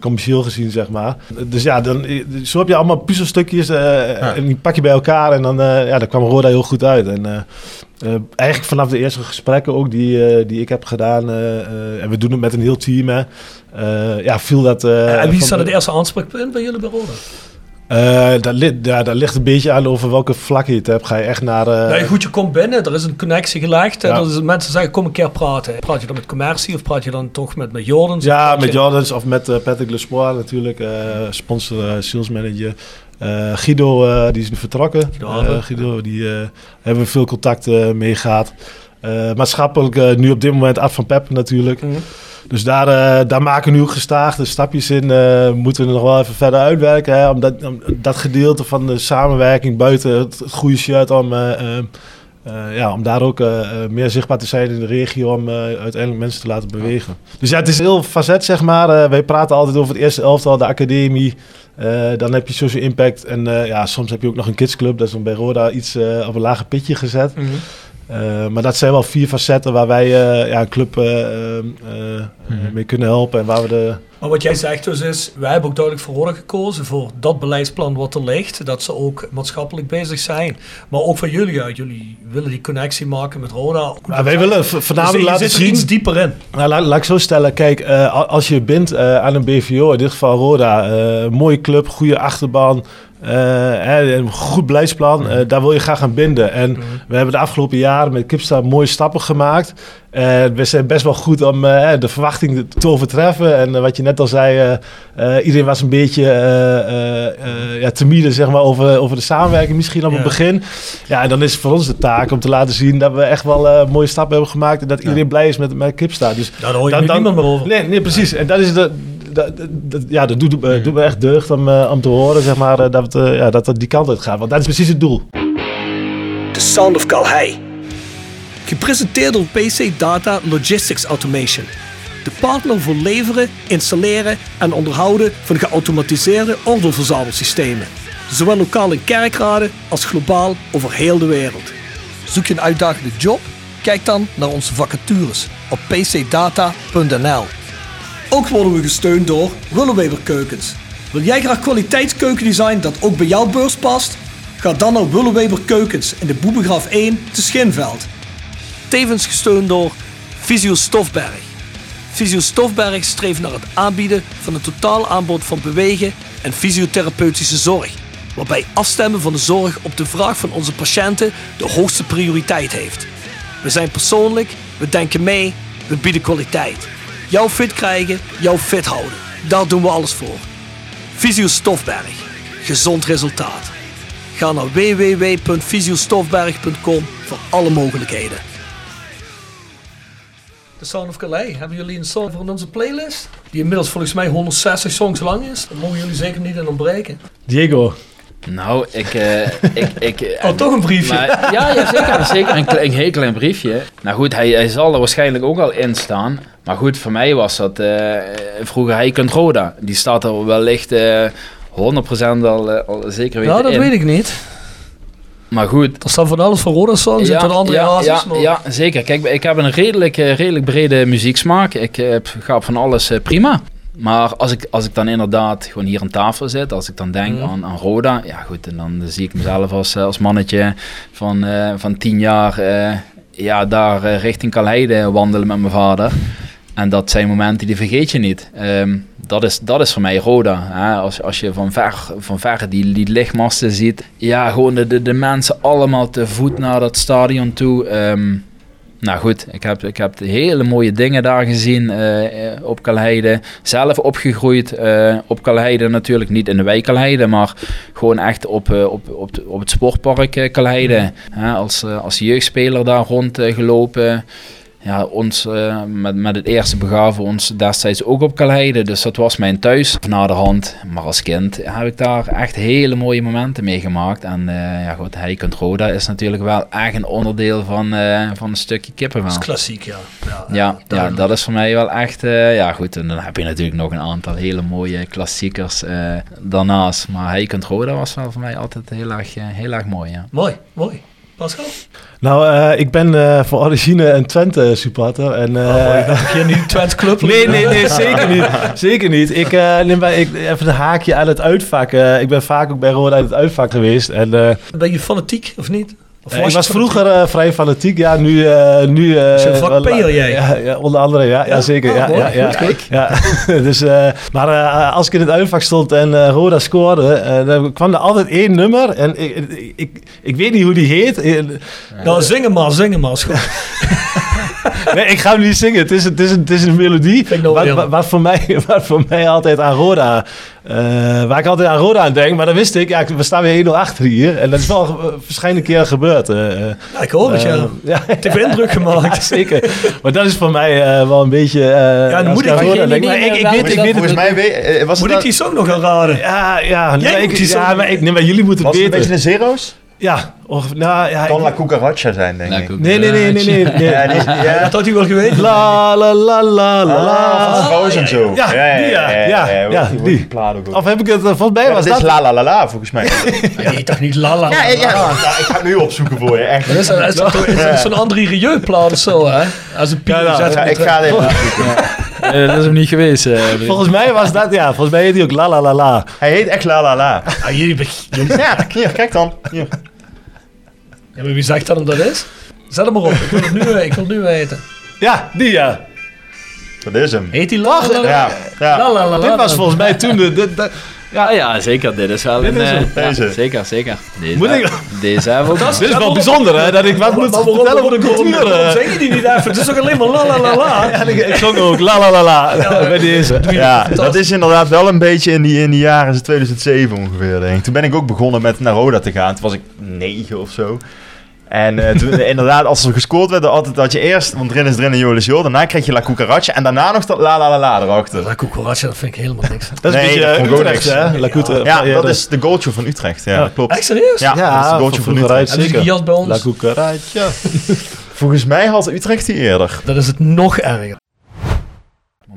commercieel gezien, zeg maar. Dus ja, dan, zo heb je allemaal puzzelstukjes en die pak je bij elkaar en dan, ja, dan kwam Roda heel goed uit. En, eigenlijk vanaf de eerste gesprekken ook die, die ik heb gedaan, en we doen het met een heel team, hè, ja, viel dat... en wie is dan het eerste aanspreekpunt bij jullie bij Roda? eh, dat, li- ja, dat ligt een beetje aan over welke vlak je het hebt. Ga je echt naar... eh, nee, goed, je komt binnen, er is een connectie gelegd. en Ja. is, mensen zeggen, kom een keer praten. Praat je dan met commercie of praat je dan toch met, met Jordans? Ja, met je- Jordans of met eh, Patrick Lespoir natuurlijk. sponsor, sales manager. Guido, die is nu vertrokken. Guido die hebben we veel contact mee gehad. Eh, maatschappelijk nu op dit moment Ad van Pep natuurlijk. Mhm. Dus daar, eh, daar maken we nu ook gestaagde stapjes in. eh, moeten we nog wel even verder uitwerken. Hè, om, dat, dat gedeelte van de samenwerking buiten het, goede shirt om... eh, ja, om daar ook meer zichtbaar te zijn in de regio om uiteindelijk mensen te laten bewegen. Dus ja, het is heel facet, zeg maar. Wij praten altijd over het eerste elftal, de academie. Dan heb je social impact. En ja, soms heb je ook nog een kidsclub. Dat is dan bij Roda iets op een lager pitje gezet. Mhm. Eh, maar dat zijn wel vier facetten waar wij eh, ja, een club eh, eh, mee kunnen helpen. En waar we de... Maar wat jij zegt dus is, wij hebben ook duidelijk voor Roda gekozen voor dat beleidsplan wat er ligt. Dat ze ook maatschappelijk bezig zijn. Maar ook van jullie uit. Jullie willen die connectie maken met Roda. Nou, wij willen voornamelijk Dus je laten zit er zien... iets dieper in. Nou, laat, laat ik zo stellen. Kijk, als je bindt aan een BVO, in dit geval Roda, mooie club, goede achterban, eh, een goed beleidsplan, eh, daar wil je graag aan binden. En we hebben de afgelopen jaren met Kipsta mooie stappen gemaakt. En we zijn best wel goed om eh, de verwachting te overtreffen. En wat je net al zei, iedereen was een beetje ja, timide zeg maar, over, over de samenwerking misschien op Ja. het begin. Ja, en dan is het voor ons de taak om te laten zien dat we echt wel mooie stappen hebben gemaakt. En dat iedereen blij is met, met Kipsta. Dus Nou, daar hoor je dan- dan- niemand meer over. Nee, nee, precies. En dat is de. Dat, dat- ja, dat doet, eh, doet me echt deugd om, eh, om te horen zeg maar, eh, dat, het, ja, dat het die kant uit gaat. Want dat is precies het doel. The Sound of Calhei. Gepresenteerd door PC Data Logistics Automation. De partner voor leveren, installeren en onderhouden van geautomatiseerde ordeelverzamelsystemen. Zowel lokaal in kerkraden als globaal over heel de wereld. Zoek je een uitdagende job? Kijk dan naar onze vacatures op pcdata.nl. Ook worden we gesteund door Willeweber Keukens. Wil jij graag kwaliteitskeukendesign dat ook bij jouw beurs past? Ga dan naar Willeweber Keukens in de Boebegraaf 1 te Schinveld. Tevens gesteund door Visio Stofberg. Visio Stofberg streeft naar het aanbieden van een totaal aanbod van bewegen en fysiotherapeutische zorg. Waarbij afstemmen van de zorg op de vraag van onze patiënten de hoogste prioriteit heeft. We zijn persoonlijk, we denken mee, we bieden kwaliteit. Jou fit krijgen, jou fit houden. Daar doen we alles voor. Visio Stofberg. Gezond resultaat. Ga naar www.visiostofberg.com voor alle mogelijkheden. The Sound of Calais. Hebben jullie een song voor onze playlist? Die inmiddels volgens mij 160 songs lang is. Daar mogen jullie zeker niet in ontbreken. Diego. Nou, ik... eh, (laughs) ik, ik Oh, toch een briefje. maar- ja, ja, zeker. zeker een, heel klein briefje. Nou goed, hij, hij zal er waarschijnlijk ook al in staan. Maar goed, voor mij was dat eh, vroeger Heikend Roda. Die staat er wellicht eh 100% al, al zeker weten Nou, dat in. weet ik niet. Maar goed, Er staat van alles van Roda en van andere ja, ja, maar- ja, zeker. Kijk, ik heb een redelijk, redelijk brede muzieksmaak. Ik heb, ga op van alles prima. Maar als ik, als ik dan inderdaad gewoon hier aan tafel zit, als ik dan denk Mhm. aan, aan Roda, ja goed, en dan zie ik mezelf als, eh, als mannetje van, eh, van tien jaar eh, ja, daar richting Kalheide wandelen met mijn vader. En dat zijn momenten die vergeet je niet. Ehm, dat, is, dat is voor mij Roda. Hè? Als, als je van ver, van ver die, die lichtmasten ziet. Ja, gewoon de, de, de mensen allemaal te voet naar dat stadion toe. Ehm, nou goed, ik heb, ik heb hele mooie dingen daar gezien eh, eh, op Kalheide. Zelf opgegroeid eh, op Kalheide natuurlijk. Niet in de wijk Kalheide, maar gewoon echt op, op, op, op het sportpark Kalheide. Hè, als, als jeugdspeler daar rondgelopen. Ja, ons eh, met, met het eerste begaven we ons destijds ook op Kalheide. Dus dat was mijn thuis na de hand. Maar als kind heb ik daar echt hele mooie momenten meegemaakt. En eh ja goed, Heikend Roda is natuurlijk wel echt een onderdeel van, eh, van een stukje kippenvel. Dat is klassiek, ja. ja. Ja, dat is voor mij wel echt, ja goed, en dan heb je natuurlijk nog een aantal hele mooie klassiekers daarnaast. Maar Heikend Roda was wel voor mij altijd heel erg, heel erg mooi, ja. Mooi, mooi. Pascal? Nou, eh, ik ben eh, voor origine een Twente supporter. En, eh, Oh, dat je nu Twente Club Nee, nee, nee, (laughs) zeker niet. Zeker niet. Ik eh, neem bij, ik, even een haakje aan het uitvak. Eh, ik ben vaak ook bij Roda uit het uitvak geweest. En, eh, Ben je fanatiek of niet? Ik was vroeger eh, vrij fanatiek. Ja, nu... eh nu eh, P'er, jij? Ja, ja, onder andere, ja. ja, zeker. Oh, ja, mooi. ja, ja, Goed, kijk. ja. (laughs) dus, maar als ik in het uitvak stond en Roda scoorde, dan kwam er altijd één nummer. En ik, ik, ik, ik weet niet hoe die heet. Nou, zing hem maar, zing hem maar. (laughs) Nee, ik ga hem niet zingen. Het is, een- het is, het is een melodie. Wat, wat, wat voor mij, (laughs) wat voor mij altijd aan Roda. Eh, waar ik altijd aan Roda aan denk. Maar dan wist ik, ja, we staan weer 1-0 achter hier. En dat is wel uh, verschillende keren gebeurd. eh, eh. Ja, ik hoor het, ja. Eh, ja. Het heeft indruk (laughs) gemaakt. Zeker. Maar dat is voor mij eh, wel een beetje. eh, dan moet ik aan ik- Roda denk. Maar ik, ik weet, ik weet het. Volgens mij weet, eh, was Moet het ik die song nog gaan raden? Ja, ja. Jij nee, moet ik, die ja, maar, ik, nee, maar jullie moeten was het het een weten. beetje de zero's? Ja, of, nou, ja. Kan La Cucaracha zijn, denk ik. nee, nee, nee, nee, nee. nee. (laughs) Ja, die is- ja. Dat had hij wel geweten. La la la la la Ah, la. van Frozen zo. Ja, die, ja, ja, ja, die. plaat. Of heb ik het, volgens mij Ja, was dat is la la la la, volgens mij. (laughs) Ja, je toch niet lala. Ja, ja, ja. ik ga het nu opzoeken voor je, echt. Dat is, is, dat toch- is, is zo'n André Rieu-plaat of zo, hè? Als een piep Ja, nou, ik ga het even opzoeken. Eh, dat is hem niet geweest. eh, Volgens mij was dat, ja, volgens mij heet hij ook la la la la. Hij heet echt la la la. Ah, jullie Ja, hier, kijk dan. Hier. Ja, maar wie zegt dan dat is? Zet hem maar op. Ik wil het nu, eh, ik wil het nu weten. Ja, die ja. Dat is hem. Heet die la la la? Ja, ja. La la la la. Dit was volgens mij toen de... de, de- ja, ja, zeker. Dit is wel Dit een... is eh, ja, deze. zeker, zeker. Deze, Moet ik- deze hebben we ook. dit is wel bijzonder, hè, dat ik wat moet vertellen over de cultuur. waarom zeg je die niet even? Het is toch alleen maar la la la la? (laughs) Ja, ik, ik zong ook la la la la bij deze. Ja, dat is inderdaad wel een beetje in die, in die jaren 2007 ongeveer, denk ik. Toen ben ik ook begonnen met naar Roda te gaan. Toen was ik negen of zo. En eh, toen, eh, inderdaad, als er gescoord werd, altijd dat je eerst, want erin is erin en Jolis Joel, daarna kreeg je La Cucaracha en daarna nog dat La La La La erachter. La cucaracha, dat vind ik helemaal niks. (laughs) Dat is Nee, een beetje dat ook Utrecht, niks. hè? La Ja, dat de- is de goaltje van Utrecht. Ja, Ja. dat klopt. Echt serieus? Ja, dat is de Ja, goaltje van van Utrecht. Zeker. gejat bij ons? La Cucaracha. (laughs) Volgens mij had Utrecht die eerder. Dan is het nog erger.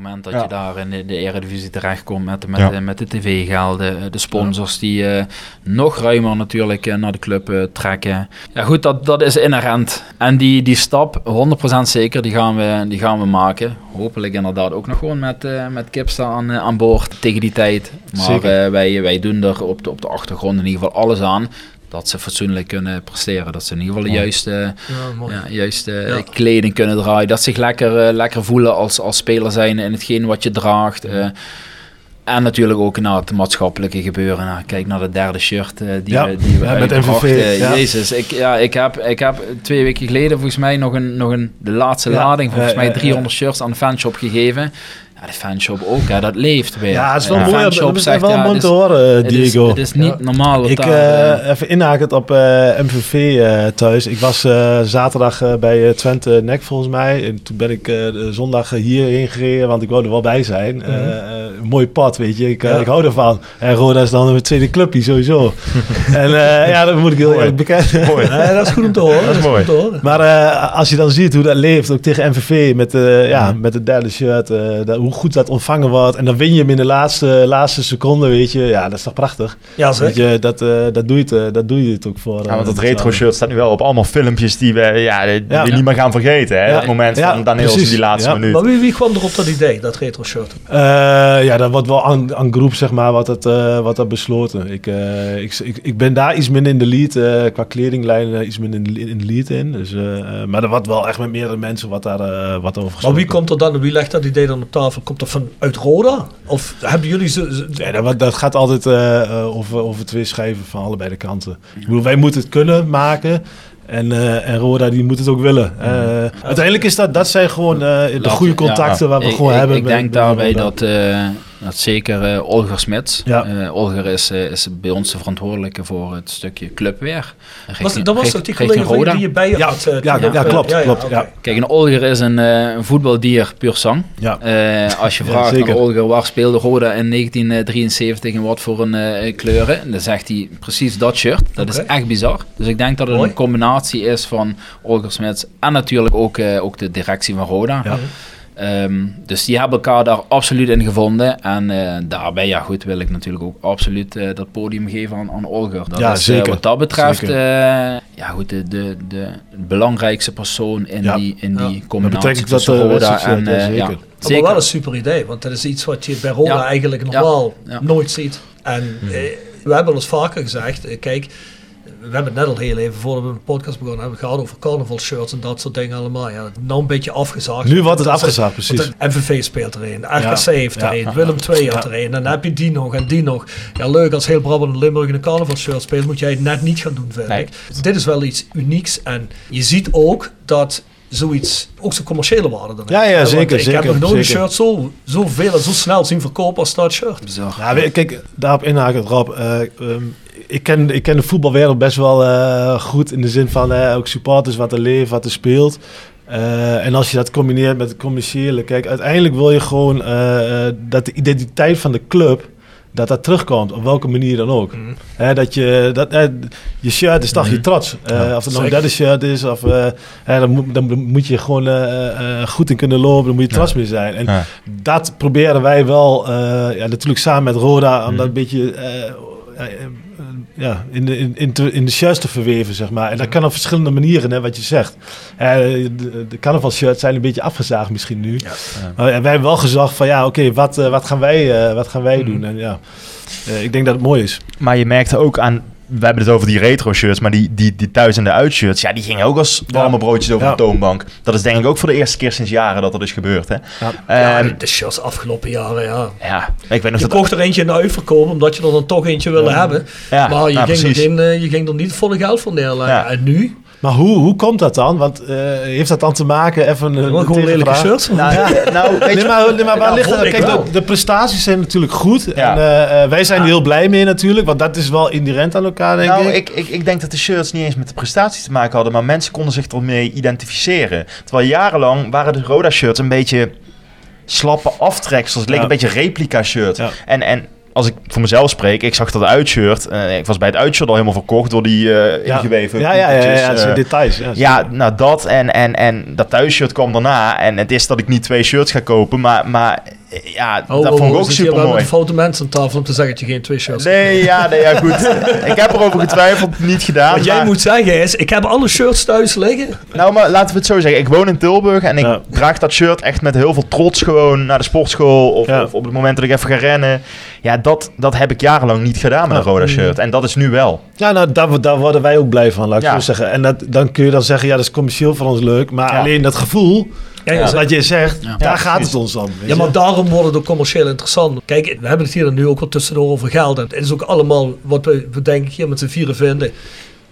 Moment dat Ja. je daar in de, de Eredivisie terechtkomt met, met, Ja. eh, met de tv-gelden, eh, de sponsors die eh, nog ruimer natuurlijk naar de club trekken. Ja goed, dat, dat is inherent. En die, die stap, 100% zeker, die gaan, we, die gaan we maken. Hopelijk inderdaad ook nog gewoon met, met Kipsta aan, aan boord tegen die tijd. Maar wij, wij doen er op de, op de achtergrond in ieder geval alles aan. Dat ze fatsoenlijk kunnen presteren. Dat ze in ieder geval de juiste, Ja, juiste Ja. kleding kunnen draaien. Dat ze zich lekker, eh, lekker voelen als, als speler zijn in hetgeen wat je draagt. eh. en natuurlijk ook naar het maatschappelijke gebeuren. Nou, kijk naar de derde shirt eh, die, we, die we (laughs) ja, met. MVV. Jezus, ik, ja, ik, heb, ik heb twee weken geleden volgens mij nog een, nog een de laatste lading, volgens mij ja, ja. 300 shirts aan de fanshop gegeven. Ja, de fanshop ook, hè, dat leeft weer. Ja, het is wel De mooi. fanshop Dat is zegt, wel ja, mooi te is- horen, het is, Diego. het is niet normaal Ik daar... eh, even inhakend op eh, MVV eh, thuis. Ik was eh, zaterdag eh, bij Twente Nek volgens mij. En toen ben ik eh, zondag hierheen gereden, want ik wou er wel bij zijn. Een mooi pad, weet je. Ik, Ja. ik hou ervan. En Roda is dan mijn tweede clubje sowieso. (laughs) en eh, ja, dat moet ik heel Mooi. eerlijk bekennen. Mooi. (laughs) Nee, dat is goed om te horen. Dat is is mooi. goed om te horen. Maar eh, als je dan ziet hoe dat leeft, ook tegen MVV met, eh, ja, met het derde shirt, eh, dat, hoe hoe goed dat ontvangen wordt. En dan win je hem in de laatste, laatste seconde, weet je. Ja, dat is toch prachtig. Ja, Weet zeg. je, dat, eh, dat, doe je het, eh, dat doe je het ook voor. Ja, eh, want dat met retro z'n allen. shirt staat nu wel op allemaal filmpjes die we, ja, die Ja. we niet meer gaan vergeten. Hè? Ja. Het moment Ja, van Daniels precies. die laatste Ja. minuut. Maar wie, wie kwam er op dat idee, dat retro shirt? Eh, ja, dat wordt wel aan, aan groep, zeg maar, wat dat, eh, wat dat besloten. Ik, eh, ik, ik, ik ben daar iets minder in de lead, eh, qua kledinglijn eh, iets minder in de, in de lead in. Dus, eh, eh, maar er wordt wel echt met meerdere mensen wat, daar, eh, wat over Maar gesproken. wie komt er dan, wie legt dat idee dan op tafel? Komt dat vanuit Roda? Of hebben jullie ze... ze- Nee, dat, dat gaat altijd eh, eh, over, over twee schijven van allebei de kanten. Ik bedoel, wij moeten het kunnen maken. En, eh, en Roda die moet het ook willen. Eh, uiteindelijk is dat, dat zijn gewoon eh, de Laat- goede contacten ja, wat we ik, gewoon ik, hebben. Ik denk daarbij dat, eh, dat zeker eh, Olger Smits. Ja. Eh, Olger is, eh, is bij ons de verantwoordelijke voor het stukje clubweer. Was, dat was die collega die je bij je Ja, had? ja, klopt, klopt. Kijk, een Olger is een, eh, een voetbaldier puur sang. Ja. Eh, als je vraagt aan Olger waar speelde Roda in 1973 en wat voor een eh, kleuren, dan zegt hij precies dat shirt. Dat is echt bizar. Dus ik denk dat het Mooi. een combinatie is van Olger Smits en natuurlijk ook, eh, ook de directie van Roda. Ehm, dus die hebben elkaar daar absoluut in gevonden. En eh, daarbij, ja goed, wil ik natuurlijk ook absoluut eh, dat podium geven aan, aan Olger. Dat Ja, is, eh, zeker. wat dat betreft, eh, ja goed, de, de, de belangrijkste persoon in Ja. die, in Ja. die combinatie tussen de Roda en... ja, zeker. ja, Maar zeker. wel een super idee, want dat is iets wat je bij Roda Ja. eigenlijk Ja. normaal Ja. nooit ziet. En eh, we hebben ons vaker gezegd, kijk, we hebben het net al heel even voordat we een podcast begonnen hebben gehad over carnaval shirts en dat soort dingen allemaal. Ja, nou een beetje afgezaagd. Nu wordt het afgezaagd, precies. MVV speelt er een, RKC Ja. heeft er Ja. een, Willem II heeft Ja. er een, en dan heb je die nog en die nog. Ja, leuk als heel Brabant en Limburg in een carnaval shirt speelt, moet jij het net niet gaan doen, vind Nee. ik. Dit is wel iets unieks en je ziet ook dat zoiets ook zijn commerciële waarde dan Ja, ja, heeft. Zeker, Ik zeker, heb nog nooit een shirt zo, zo veel en zo snel zien verkopen als dat shirt. Bizar. Ja, kijk, daarop inhaken, Rob. Eh, ehm, ik, ken, ik ken de voetbalwereld best wel eh, goed in de zin van eh, ook supporters, wat er leeft, wat er speelt. Eh, en als je dat combineert met het commerciële, kijk, uiteindelijk wil je gewoon dat de identiteit van de club, dat dat terugkomt, op welke manier dan ook. Mhm. Hè, dat je, dat, je shirt is toch je trots. Eh, Ja, of het nou een derde shirt is, of, eh, hè, dan, moet, dan moet je gewoon eh, eh, goed in kunnen lopen, dan moet je trots mee zijn. En Ja. dat proberen wij wel, eh, ja, natuurlijk samen met Roda, om Mm. dat een beetje ja, in, de, in, in, te- in de shirts te verweven, zeg maar. En dat kan op verschillende manieren, hè, wat je zegt. Eh, de, de carnavalshirts zijn een beetje afgezaagd misschien nu. Maar wij hebben wel gezegd van, ja, oké, wat, eh, wat gaan wij, eh, wat gaan wij doen? En ja, eh, ik denk dat het mooi is. Maar je merkte ook aan, we hebben het over die retro shirts, maar die, die, die thuis- en de uitshirts, ja, die gingen ook als warme broodjes over Ja. de toonbank. Dat is denk ik ook voor de eerste keer sinds jaren dat dat is gebeurd. Hè? Ja. Ja, Ehm, de shirts afgelopen jaren, ja. ja, ik weet nog Je dat... kocht er eentje in de uitverkoop omdat je er dan toch eentje wilde hebben. Ja, maar je, ja, ging er geen, eh, je ging er niet volle geld voor neerleggen. Ja. En nu? Maar hoe, hoe komt dat dan? Want eh, heeft dat dan te maken, even een, een gewoon lelijke tegenvraag? shirts. Nou, ja, (laughs) nou, weet Nee, je, maar, nee, maar waar Ja, ligt vond dat? ik Kijk, de, de prestaties zijn natuurlijk goed. Ja. En eh, eh, wij zijn er heel blij mee natuurlijk, want dat is wel inherent aan elkaar, denk nou, ik. ik, ik, ik denk dat de shirts niet eens met de prestaties te maken hadden, maar mensen konden zich ermee identificeren. Terwijl jarenlang waren de Roda shirts een beetje slappe aftreksels. Het leek Ja. een beetje replica shirt. Ja. En, en als ik voor mezelf spreek, ik zag dat uitshirt. eh ik was bij het uitshirt al helemaal verkocht door die eh ja. ingeweven Ja, ja, ja, ja, eh. details. Ja, Ja, nou dat en, en, en dat thuisshirt kwam daarna. En het is dat ik niet twee shirts ga kopen, maar, maar ja, Oh, dat oh, vond ik oh, ook super wel met mooi. een foute mensen aan tafel om te zeggen dat je geen twee shirts Nee, ja, nee, ja, goed. (laughs) ik heb erover getwijfeld, niet gedaan. Wat jij moet zeggen is, ik heb alle shirts thuis liggen. Nou, maar laten we het zo zeggen. Ik woon in Tilburg en ik Ja. draag dat shirt echt met heel veel trots gewoon naar de sportschool. Of, Ja. of op het moment dat ik even ga rennen. Ja, dat, dat heb ik jarenlang niet gedaan met een Ja. Roda shirt. En dat is nu wel. Ja, nou, daar, daar worden wij ook blij van, laat ik Ja. zo zeggen. En dat, dan kun je dan zeggen, ja, dat is commercieel voor ons leuk. Maar Ja. alleen dat gevoel, Ja, wat je zegt, Ja. daar Ja, gaat precies. het ons om. Ja, je. maar daarom wordt het ook commercieel interessant. Kijk, we hebben het hier dan nu ook wel tussendoor over geld. En het is ook allemaal wat we, we denk ik hier met z'n vieren vinden.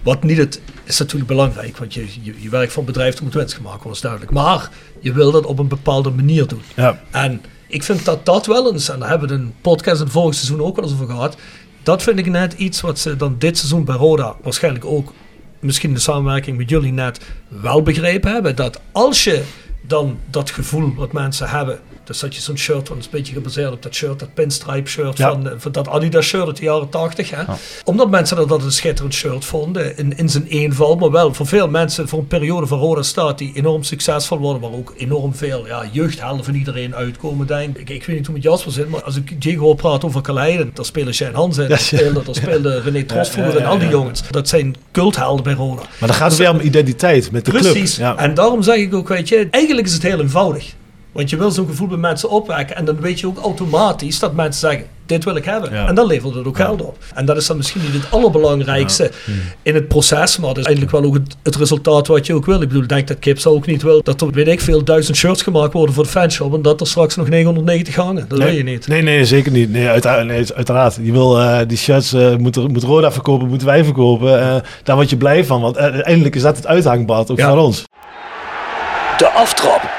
Wat niet het is natuurlijk belangrijk, want je, je, je werk van bedrijf dat moet winst gemaakt worden, is duidelijk. Maar je wil dat op een bepaalde manier doen. Ja. En ik vind dat dat wel eens, en daar hebben we een podcast in het vorige seizoen ook wel eens over gehad. Dat vind ik net iets wat ze dan dit seizoen bij Roda waarschijnlijk ook, misschien in de samenwerking met jullie net, wel begrepen hebben. Dat als je dan dat gevoel wat mensen hebben, Dus dat je zo'n shirt, is een beetje gebaseerd op dat shirt, dat pinstripe shirt Ja. van, eh, van dat Adidas shirt uit de jaren 80. Hè? Omdat mensen dat, dat een schitterend shirt vonden, in, in zijn eenval, maar wel voor veel mensen, voor een periode van Roda staat die enorm succesvol worden, waar ook enorm veel ja, jeugdhelden van iedereen uitkomen, denk ik. Ik weet niet hoe het Jasper zit, maar als ik Diego hoor praten over Kaleiden, daar spelen Shane Hans in, daar speelde, daar speelde René ja, ja, en al die ja. jongens. Dat zijn culthelden bij Roda. Maar dan gaat het weer om identiteit met de Precies. club. Ja. En daarom zeg ik ook, weet je, eigenlijk is het heel eenvoudig. Want je wil zo'n gevoel bij mensen opwekken. En dan weet je ook automatisch dat mensen zeggen, dit wil ik hebben. Ja. En dan levert het ook geld op. En dat is dan misschien niet het allerbelangrijkste in het proces. Maar dat is eigenlijk wel ook het, het resultaat wat je ook wil. Ik bedoel, ik denk dat Kips ook niet wil dat er, weet ik veel, duizend shirts gemaakt worden voor de fanshop. En dat er straks nog 990 hangen. Dat wil je niet. Nee, nee, zeker niet. Nee, uiteraard. Nee, uiteraard. Je wil eh, die shirts, eh moet, er- moet Roda verkopen, moeten wij verkopen. Eh, daar word je blij van, want uiteindelijk is dat het uithangbad ook Ja. voor ons. De Aftrap.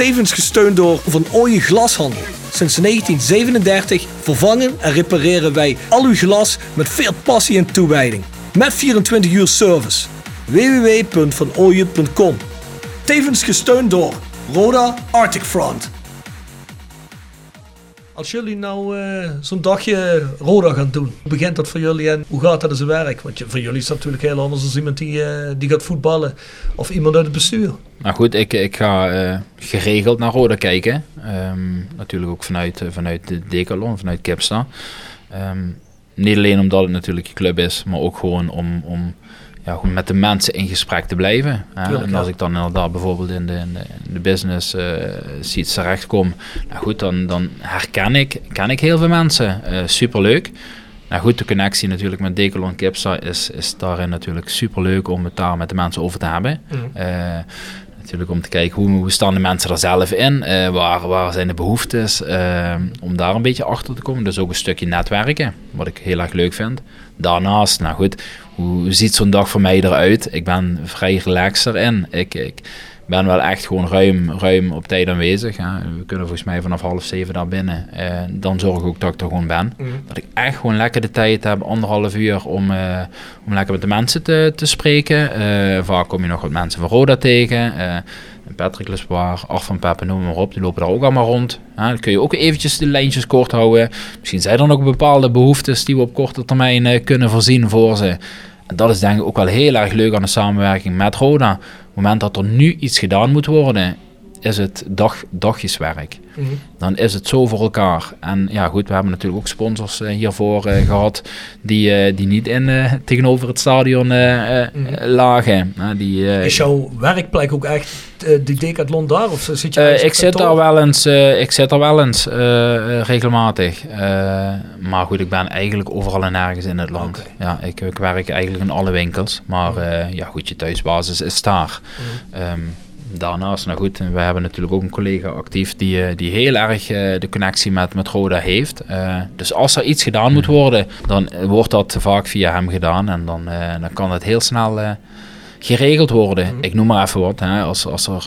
Tevens gesteund door Van Ooyen Glashandel. Sinds 1937 vervangen en repareren wij al uw glas met veel passie en toewijding. Met 24 uur service. www.vanooyen.com Tevens gesteund door Roda Arctic Front. Als jullie nou eh, zo'n dagje Roda gaan doen, hoe begint dat voor jullie en hoe gaat dat in zijn werk? Want voor jullie is dat natuurlijk heel anders dan iemand die, eh, die gaat voetballen of iemand uit het bestuur. Nou goed, ik, ik ga eh, geregeld naar Roda kijken. Ehm, natuurlijk ook vanuit, vanuit de Decathlon, vanuit Kipsta. Ehm, niet alleen omdat het natuurlijk je club is, maar ook gewoon om, om ja, gewoon met de mensen in gesprek te blijven. hè. En als ik dan inderdaad bijvoorbeeld in de, in de, in de business eh seats terechtkom, nou goed, dan, dan herken ik, ken ik heel veel mensen. Eh superleuk. Nou goed, de connectie natuurlijk met Decathlon Kipsta is, is daarin natuurlijk superleuk om het daar met de mensen over te hebben. Eh, natuurlijk om te kijken hoe, hoe staan de mensen er zelf in, waar, waar zijn de behoeftes, eh, om daar een beetje achter te komen. Dus ook een stukje netwerken, wat ik heel erg leuk vind. Daarnaast, nou goed, hoe ziet zo'n dag voor mij eruit? Ik ben vrij relaxed erin. Ik, ik ben wel echt gewoon ruim, ruim op tijd aanwezig. Hè. We kunnen volgens mij vanaf half zeven daar binnen. Eh, dan zorg ik ook dat ik er gewoon ben. Dat ik echt gewoon lekker de tijd heb, anderhalf uur, om, eh, om lekker met de mensen te, te spreken. Eh, vaak kom je nog wat mensen van Roda tegen. Patrick Lespoir, Art van Peppen, noem maar op. Die lopen daar ook allemaal rond. Hè. Dan kun je ook eventjes de lijntjes kort houden. Misschien zijn er nog bepaalde behoeftes die we op korte termijn kunnen voorzien voor ze. En dat is denk ik ook wel heel erg leuk aan de samenwerking met Roda. Op het moment dat er nu iets gedaan moet worden, is het dag, dagjeswerk. Dan is het zo voor elkaar. En ja, goed, we hebben natuurlijk ook sponsors eh, hiervoor eh, gehad die, eh, die niet in, tegenover het stadion eh, lagen. Die, Is jouw werkplek ook echt die decathlon daar? Of zit je op ik, zit daar wel eens, ik zit daar wel eens regelmatig. Maar goed, ik ben eigenlijk overal en nergens in het land. Ja, ik, ik werk eigenlijk in alle winkels. Maar eh, ja, goed, je thuisbasis is daar. Ehm, daarnaast, nou goed, we hebben natuurlijk ook een collega actief die, eh, die heel erg eh, de connectie met, met Roda heeft. Eh, dus als er iets gedaan moet worden, dan wordt dat vaak via hem gedaan. En dan, dan kan het heel snel geregeld worden. Ik noem maar even wat. Hè, als, als er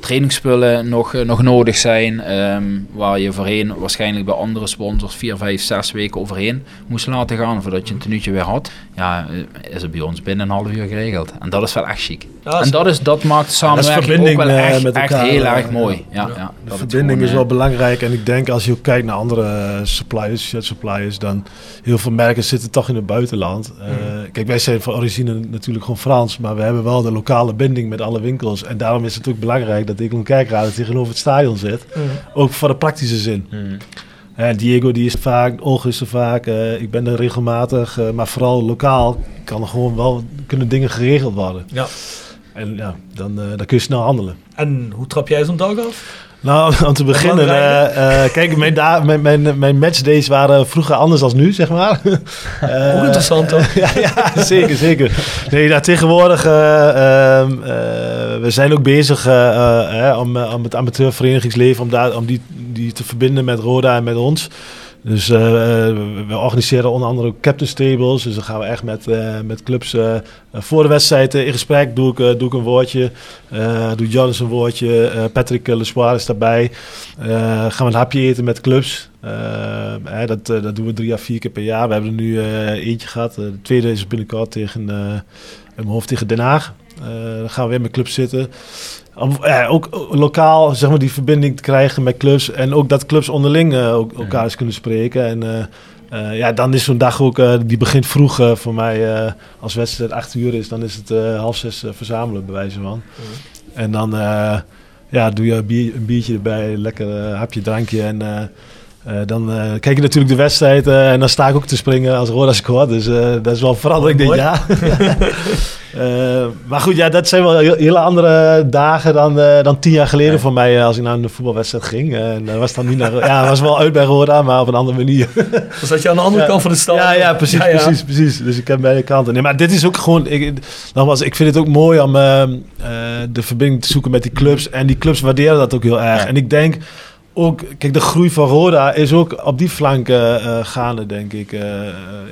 trainingsspullen nog, eh, nog nodig zijn, ehm, waar je voorheen waarschijnlijk bij andere sponsors vier, vijf, zes weken overheen moest laten gaan voordat je een tenuutje weer had, ja, eh, is het bij ons binnen een half uur geregeld. En dat is wel echt chic. Ja, en dat, is, dat maakt de samenwerking ook wel eh, echt, met echt elkaar, heel eh, erg mooi. Ja, ja. ja, De verbinding gewoon, is wel belangrijk. En ik denk als je ook kijkt naar andere suppliers, shirt suppliers, dan heel veel merken zitten toch in het buitenland. Eh, Kijk, wij zijn van origine natuurlijk gewoon Frans, maar we hebben wel de lokale binding met alle winkels. En daarom is het ook belangrijk dat ik een kijkraad tegenover het stadion zit. Ook voor de praktische zin. Eh, Diego die is er vaak, Olga is er vaak, eh, ik ben er regelmatig, eh, maar vooral lokaal kan er gewoon wel kunnen dingen geregeld worden. Ja. En ja, dan, eh, dan kun je snel handelen. En hoe trap jij zo'n dag af? Nou, (laughs) om te beginnen. eh, eh, kijk, mijn, mijn, mijn, mijn matchdays waren vroeger anders dan nu, zeg maar. (laughs) Eh, Ook interessant, toch? (laughs) ja, ja, zeker, zeker. Nee, nou, tegenwoordig, eh, ehm, eh, we zijn ook bezig om, om het amateurverenigingsleven, om, daar, om die, die te verbinden met Roda en met ons. Dus eh, we organiseren onder andere ook captain tables. Dus dan gaan we echt met, eh, met clubs eh, voor de wedstrijd in gesprek. Doe ik, doe ik een woordje. Doe Jonas een woordje. Patrick Lesoir is daarbij. Gaan we een hapje eten met clubs. Dat, dat doen we drie à vier keer per jaar. We hebben er nu eentje gehad. Eh, de tweede is binnenkort tegen, in mijn hoofd tegen Den Haag. Dan gaan we weer met clubs zitten. Om ook lokaal zeg maar, die verbinding te krijgen met clubs. En ook dat clubs onderling eh, ook, elkaar eens kunnen spreken. En eh, eh, ja, dan is zo'n dag ook, die begint vroeg voor mij. als wedstrijd acht uur is, dan is het half zes verzamelen, bij wijze van. En dan ja, doe je een, bier- een biertje erbij, lekker hapje, drankje. En dan kijk je natuurlijk de wedstrijd en dan sta ik ook te springen als Roda scoort. Dus eh, dat is wel verandering dit Mooi. jaar. (laughs) (laughs) Eh, maar goed, ja, dat zijn wel hele andere dagen dan, eh, dan tien jaar geleden voor mij eh, als ik naar een voetbalwedstrijd ging. En dat was dan niet naar, ja, was wel uit bij Roda, maar op een andere manier. Dan zat je aan de andere Ja. kant van de stad. Ja, ja, precies, Ja, precies, precies. Dus ik heb beide kanten. Nee, maar dit is ook gewoon... Ik, nogmaals, ik vind het ook mooi om de verbinding te zoeken met die clubs. En die clubs waarderen dat ook heel erg. En ik denk ook... Kijk, de groei van Roda is ook op die flank gaande, denk ik.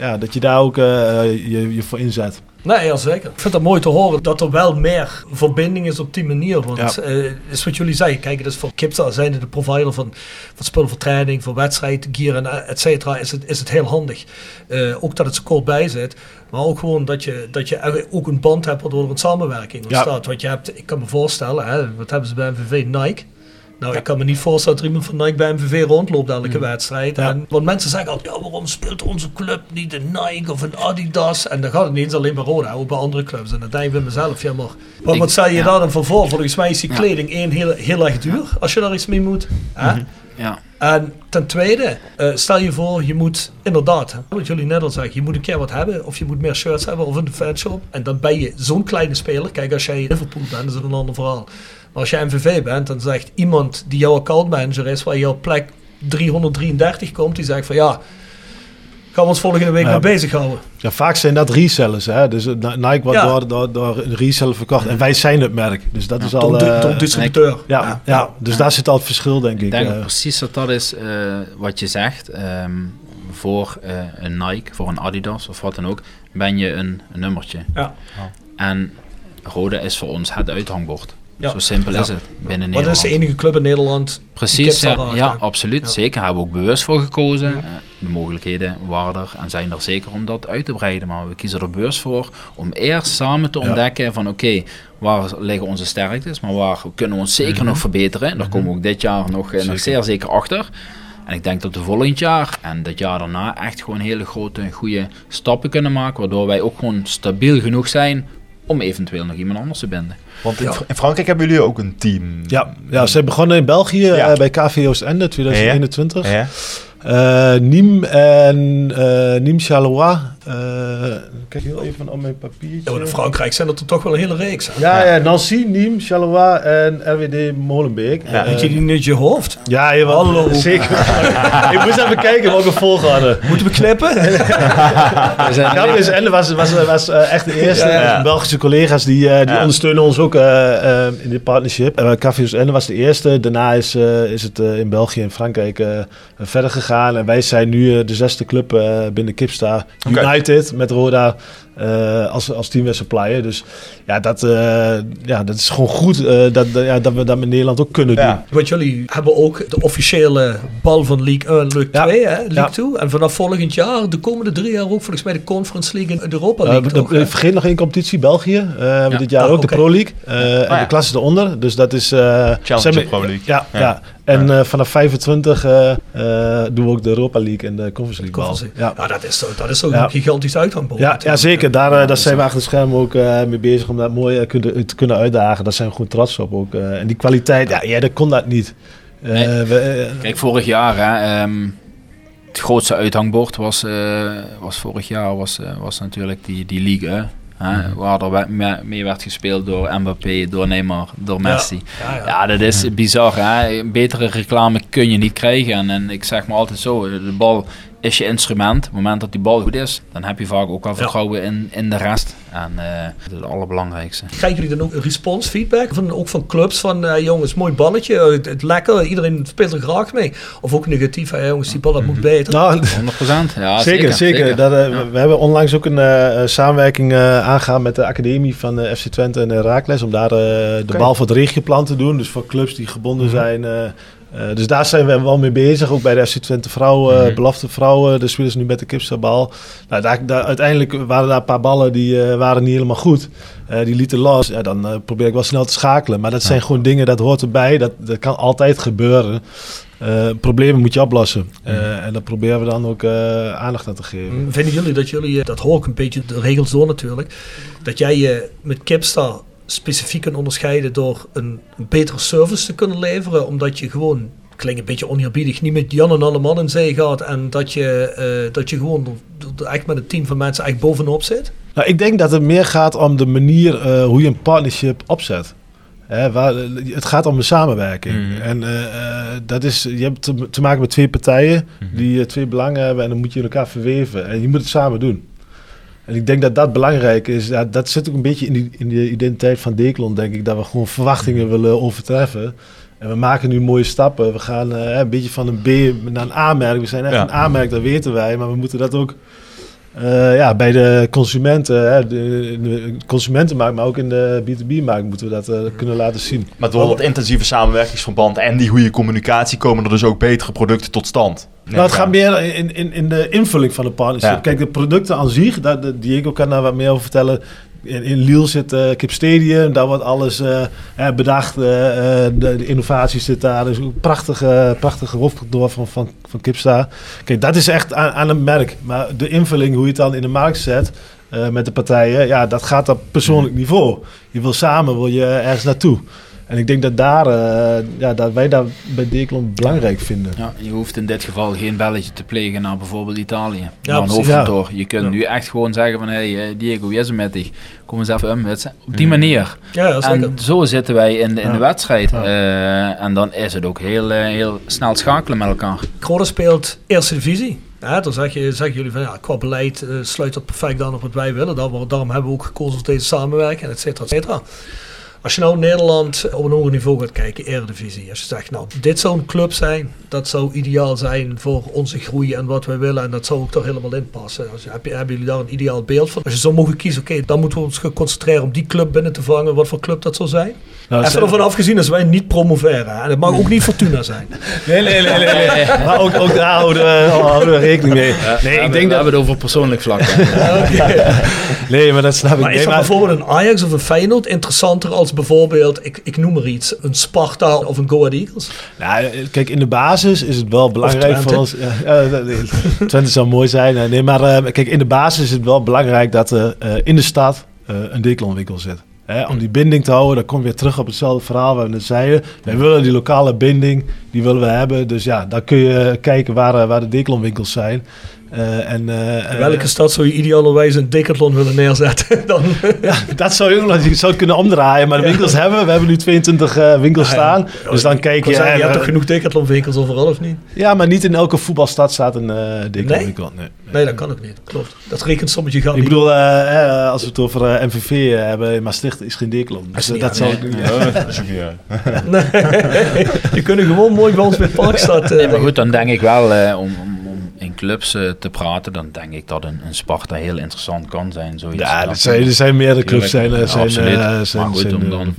Ja, dat je daar ook je, je voor inzet. Nee, ja, zeker. Ik vind het mooi te horen dat er wel meer verbinding is op die manier. Want Ja. eh, is wat jullie zeggen. Kijk, dus voor Kipstar zijn de provider van, van spullen voor training, voor wedstrijd, gear en eh, et cetera. Is het, is het heel handig. Eh, ook dat het zo kort bij zit. Maar ook gewoon dat je, dat je ook een band hebt waardoor er een samenwerking Ja. ontstaat. Want je hebt, ik kan me voorstellen, hè, wat hebben ze bij MVV? Nike. Nou, ik kan me niet voorstellen dat er iemand van Nike bij MVV rondloopt elke wedstrijd. Ja. En, want mensen zeggen altijd, ja, waarom speelt onze club niet een Nike of een Adidas? En dan gaat het niet eens alleen bij Roda, ook bij andere clubs. En dan denk ik bij mezelf, ja maar, wat, wat stel je ja. daar dan voor voor? Volgens mij is die kleding één heel, heel erg duur, als je daar iets mee moet. Hè? Ja, En ten tweede, eh, stel je voor, je moet inderdaad, hè, wat jullie net al zeggen, je moet een keer wat hebben, of je moet meer shirts hebben, of een fanshop. En dan ben je zo'n kleine speler. Kijk, als jij Liverpool bent, is het een ander verhaal. Maar als jij MVV bent, dan zegt iemand die jouw accountmanager is, waar je op plek 333 komt, die zegt van ja, gaan we ons volgende week Ja. mee bezighouden. Ja, vaak zijn dat resellers. Hè? Dus eh, Nike wordt Ja. door, door, door een reseller verkocht. En wij zijn het merk. Dus dat is al... Door, eh, distributeur. ja, ja, dus daar zit al het verschil, denk ik. ik denk eh. precies dat dat is eh, wat je zegt. Ehm, voor eh, een Nike, voor een Adidas of wat dan ook, ben je een, een nummertje. Ja. En Rode is voor ons het uithangbord. Ja. Zo simpel is Ja. het binnen Maar dat is Nederland. de enige club in Nederland. Precies, ja, absoluut. Zeker, hebben we ook bewust voor gekozen. Eh, De mogelijkheden waren er en zijn er zeker om dat uit te breiden. Maar we kiezen er bewust voor om eerst samen te ontdekken van oké, waar liggen onze sterktes, maar waar kunnen we ons zeker nog verbeteren. En daar komen we ook dit jaar nog, eh, nog zeer zeker achter. En ik denk dat we volgend jaar en dat jaar daarna echt gewoon hele grote, goede stappen kunnen maken. Waardoor wij ook gewoon stabiel genoeg zijn om eventueel nog iemand anders te binden. Want in, Frankrijk hebben jullie ook een team. Ja, ja, ze begonnen in België eh, bij KV Oostende 2021. Ja. Eh Nîmes en eh Nîmes Charleroi. Eh, kijk heel even op mijn papiertje. Ja, maar in Frankrijk zijn dat er toch wel een hele reeks. Hè? Ja, ja, Nancy, Nîmes, Charleroi en RWD Molenbeek. Ja. Eh, Weet je die niet je hoofd? ja, jawel. Hallo. (laughs) Zeker. ik moest even kijken welke volgorde. Moeten we knippen? KV Ende was, was, was eh, echt de eerste. Ja, ja. Belgische collega's die, eh, die Ja. ondersteunen ons ook eh, eh, in dit partnership. Uh, KV Ende was de eerste. Daarna is, eh, is het eh, in België en Frankrijk eh, verder gegaan. En wij zijn nu eh, de zesde club eh, binnen Kipsta. United met Roda als, als teamwear supplier. Dus ja, dat, eh, ja, dat is gewoon goed eh, dat, dat- ja, dat we dat in Nederland ook kunnen Ja. doen. Want jullie hebben ook de officiële bal van League 1, League Ja. 2, hè? League Ja. 2. En vanaf volgend jaar, de komende drie jaar ook volgens mij de Conference League en de Europa League. toch, vergeet nog één competitie, België. Eh, we hebben dit jaar Ah, ook de Pro League. eh, en ja. de klasse eronder. Dus dat is... eh, we- Pro League. Ja, ja. Ja. en eh, vanaf 25 eh, eh, doen we ook de Europa League en de Conference League. Conference. Ja. Ja, dat is, zo- dat is zo Ja. een gigantisch. Ja, ja, natuurlijk. Zeker. Daar, eh, Ja, daar zijn we achter de schermen ook eh, mee bezig om dat mooi eh, kunnen- te kunnen uitdagen. Daar zijn we gewoon trots op ook. en die kwaliteit, ja, ja, dat kon dat niet. Nee. we, Kijk, vorig jaar, hè, ehm, het grootste uithangbord was, was vorig jaar was, was natuurlijk die, die Ligue. Hè, waar er mee werd gespeeld door Mbappé, door Neymar, door Messi. Ja, ja. Ja, dat is bizar. Hè? Betere reclame kun je niet krijgen. En, en ik zeg maar altijd zo, de bal is je instrument. Op het moment dat die bal goed is, dan heb je vaak ook wel vertrouwen in, in de rest. En eh, dat is het allerbelangrijkste. Krijgen jullie dan ook response feedback? Van, ook van clubs van eh, jongens, mooi balletje, eh, het, het lekker, iedereen speelt er graag mee. Of ook negatief, hè, jongens, die bal dat moet beter. Nou, (laughs) 100%. Ja, zeker, zeker. Dat, we- We hebben onlangs ook een samenwerking eh, aangegaan met de academie van FC Twente en Herakles. Om daar de bal voor het regioplan te doen. Dus voor clubs die gebonden Mhm. zijn. Eh, eh, dus daar zijn we wel mee bezig. Ook bij de FC Twente vrouwen, Mhm. belofte vrouwen. Daar spelen ze nu met de kipsterbal. Nou, daar, daar, uiteindelijk waren daar een paar ballen die eh, waren niet helemaal goed. Eh, die lieten los. Ja, dan eh, probeer ik wel snel te schakelen. Maar dat zijn gewoon dingen, dat hoort erbij. Dat, dat kan altijd gebeuren. Eh, problemen moet je oplossen. Eh, en daar proberen we dan ook eh, aandacht aan te geven. Mm, Vinden jullie dat jullie, eh, dat hoor ik een beetje de regels door natuurlijk, dat jij je met Kipstar specifiek kunt onderscheiden door een, een betere service te kunnen leveren, omdat je gewoon, klinkt een beetje oneerbiedig, niet met Jan en alle man in zee gaat en dat je, eh, dat je gewoon echt met een team van mensen echt bovenop zit? Nou, ik denk dat het meer gaat om de manier eh, hoe je een partnership opzet. Hè, waar, het gaat om de samenwerking. Mhm. En eh, eh, dat is, je hebt te, te maken met twee partijen die eh, twee belangen hebben en dan moet je elkaar verweven. En je moet het samen doen. En ik denk dat dat belangrijk is. Ja, dat zit ook een beetje in, die, in de identiteit van Declon, denk ik. Dat we gewoon verwachtingen willen overtreffen. En we maken nu mooie stappen. We gaan eh, een beetje van een B naar een A-merk. We zijn echt Ja. een A-merk, dat weten wij. Maar we moeten dat ook eh, ja, bij de consumenten, hè, de, de consumentenmarkt, maar ook in de B2B-markt moeten we dat eh, kunnen laten zien. Maar door dat intensieve samenwerkingsverband en die goede communicatie komen er dus ook betere producten tot stand. Nou, het gaat meer in, in, in de invulling van de partnership. Ja. Kijk, de producten aan zich, daar, de- Diego kan daar wat meer over vertellen. In, in Lille zit Kip Stadium, daar wordt alles eh, bedacht. eh, de, de innovatie zit daar. Dus een prachtige, prachtige van, van, van Kipstar. Kijk, dat is echt aan, aan een merk. Maar de invulling, hoe je het dan in de markt zet met de partijen, ja, dat gaat op persoonlijk niveau. Je wil samen, wil je ergens naartoe. En ik denk dat, daar, eh, ja, dat wij dat bij Declon belangrijk vinden. Ja, je hoeft in dit geval geen belletje te plegen naar bijvoorbeeld Italië. Ja, naar een. Je kunt Ja. nu echt gewoon zeggen van... Hey eh, Diego, wie is er met dich? Kom eens even om. Op die Mm. manier. Ja. En zo zitten wij in de, in de Ja. wedstrijd. Eh, en dan is het ook heel, heel snel schakelen met elkaar. Roda speelt eerste divisie. Ja, dan zeg je, zeggen jullie van ja, qua beleid sluit dat perfect aan op wat wij willen. Daarom, daarom hebben we ook gekozen voor deze samenwerking, et cetera, et cetera. Als je nou Nederland op een hoger niveau gaat kijken, Eredivisie. Als je zegt, nou, dit zou een club zijn, dat zou ideaal zijn voor onze groei en wat wij willen. En dat zou ook toch helemaal in passen. Als je, heb je, hebben jullie daar een ideaal beeld van? Als je zo mogen kiezen, oké, dan moeten we ons gaan concentreren om die club binnen te vangen. Wat voor club dat zou zijn? Nou, Even ervan afgezien als wij niet promoveren. En het mag ook niet Fortuna zijn. (laughs) Nee, nee, nee, nee. nee. (laughs) maar ook, ook daar houden we, houden we rekening mee. Nee, ik denk we dat... hebben het over persoonlijk vlak. hè. (laughs) Nee, maar dat snap ik. Maar is Nee, dat bijvoorbeeld een Ajax of een Feyenoord interessanter als bijvoorbeeld, ik, ik noem maar iets, een Sparta of een Go Ahead Eagles? Nou, kijk, in de basis is het wel belangrijk voor ons. Ja, Twente zou mooi zijn. eh, Nee, maar eh, kijk, in de basis is het wel belangrijk dat er eh, in de stad eh, een Decathlon-winkel zit. Hè, om die binding te houden, dan kom je weer terug op hetzelfde verhaal waar we net zeiden. Wij willen die lokale binding, die willen we hebben. Dus ja, dan kun je kijken waar, eh, waar de Decathlon-winkels zijn. Eh, en, eh, In welke stad zou je idealerwijs een decathlon willen neerzetten? (laughs) Dan, Dat zou je ook zou het kunnen omdraaien. Maar de winkels hebben we. We hebben nu 22 eh, winkels Ah, ja. staan. Dus dan kijk Ik je... zeggen, je eh, hebt toch genoeg decathlon winkels overal of niet? Ja, maar niet in elke voetbalstad staat een uh, Nee? winkel. Nee. Nee, dat kan ook niet. Klopt. Dat rekensommetje gaat Ik niet. bedoel, eh, eh, als we het over eh, MVV hebben in Maastricht, is geen Decathlon. Dus dat aan, zou ik niet... Ja, dat ja. (laughs) Je kunt gewoon mooi bij ons bij Parkstad. eh, Nee, maar goed, dan denk ik wel, eh, om in clubs eh, te praten, dan denk ik dat een, een Sparta heel interessant kan zijn. Zoiets. Ja, Dat- er zijn, er zijn meerdere clubs zijn, eh, zijn, eh, zijn, maar goed, zijn, om dan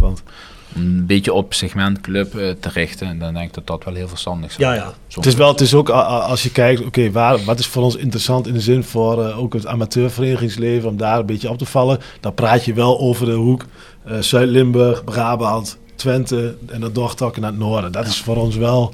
een beetje op segmentclub eh, te richten, dan denk ik dat dat wel heel verstandig is. Ja, ja. Het is wel, het is ook als je kijkt, oké, waar wat is voor ons interessant in de zin voor ook het amateurverenigingsleven, om daar een beetje op te vallen. Dan praat je wel over de hoek Zuid-Limburg, Brabant, Twente en dan doortrokken naar het noorden. Dat is voor ons wel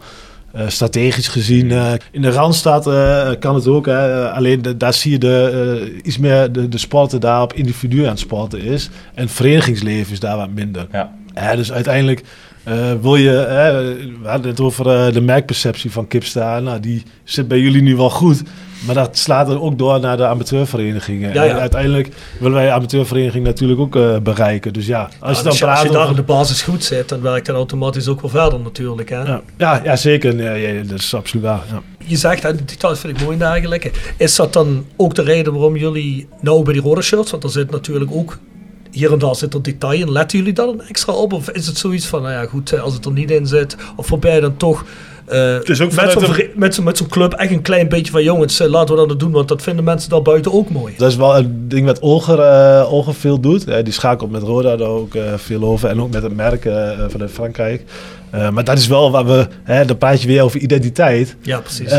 strategisch gezien. eh, in de Randstad eh, kan het ook, hè, eh, alleen de- daar zie je de, eh, iets meer de, de sporten daar op individu aan het sporten is. En het verenigingsleven is daar wat minder. Ja. Ja, dus uiteindelijk Eh, wil je, hè, we hadden het over eh, de merkperceptie van Kipsta. Nou, die zit bij jullie nu wel goed. Maar dat slaat er ook door naar de amateurverenigingen. Ja, ja. En uiteindelijk willen wij de amateurvereniging natuurlijk ook eh, bereiken. Dus ja, als Ja, je dus dan praat als je daar over- de basis goed zit, dan werkt dat automatisch ook wel verder natuurlijk. Hè? Ja, ja, zeker. Ja, dat is absoluut waar. Ja. Je zegt, details vind ik mooi en dergelijke. Is dat dan ook de reden waarom jullie nou bij die rode shirts, want er zit natuurlijk ook hier en daar zit er detail in. Letten jullie dan extra op? Of is het zoiets van, nou ja goed, als het er niet in zit, of je dan toch eh, is ook met zo'n met club echt een klein beetje van jongens, eh, laten we dat doen, want dat vinden mensen daar buiten ook mooi. Dat is wel een ding wat Olger, eh, Olger veel doet. Die schakelt met Roda daar ook eh, veel over. En ook met het merk vanuit Frankrijk. Eh, maar dat is wel waar we... Hè, dan praat je weer over identiteit. Ja, precies.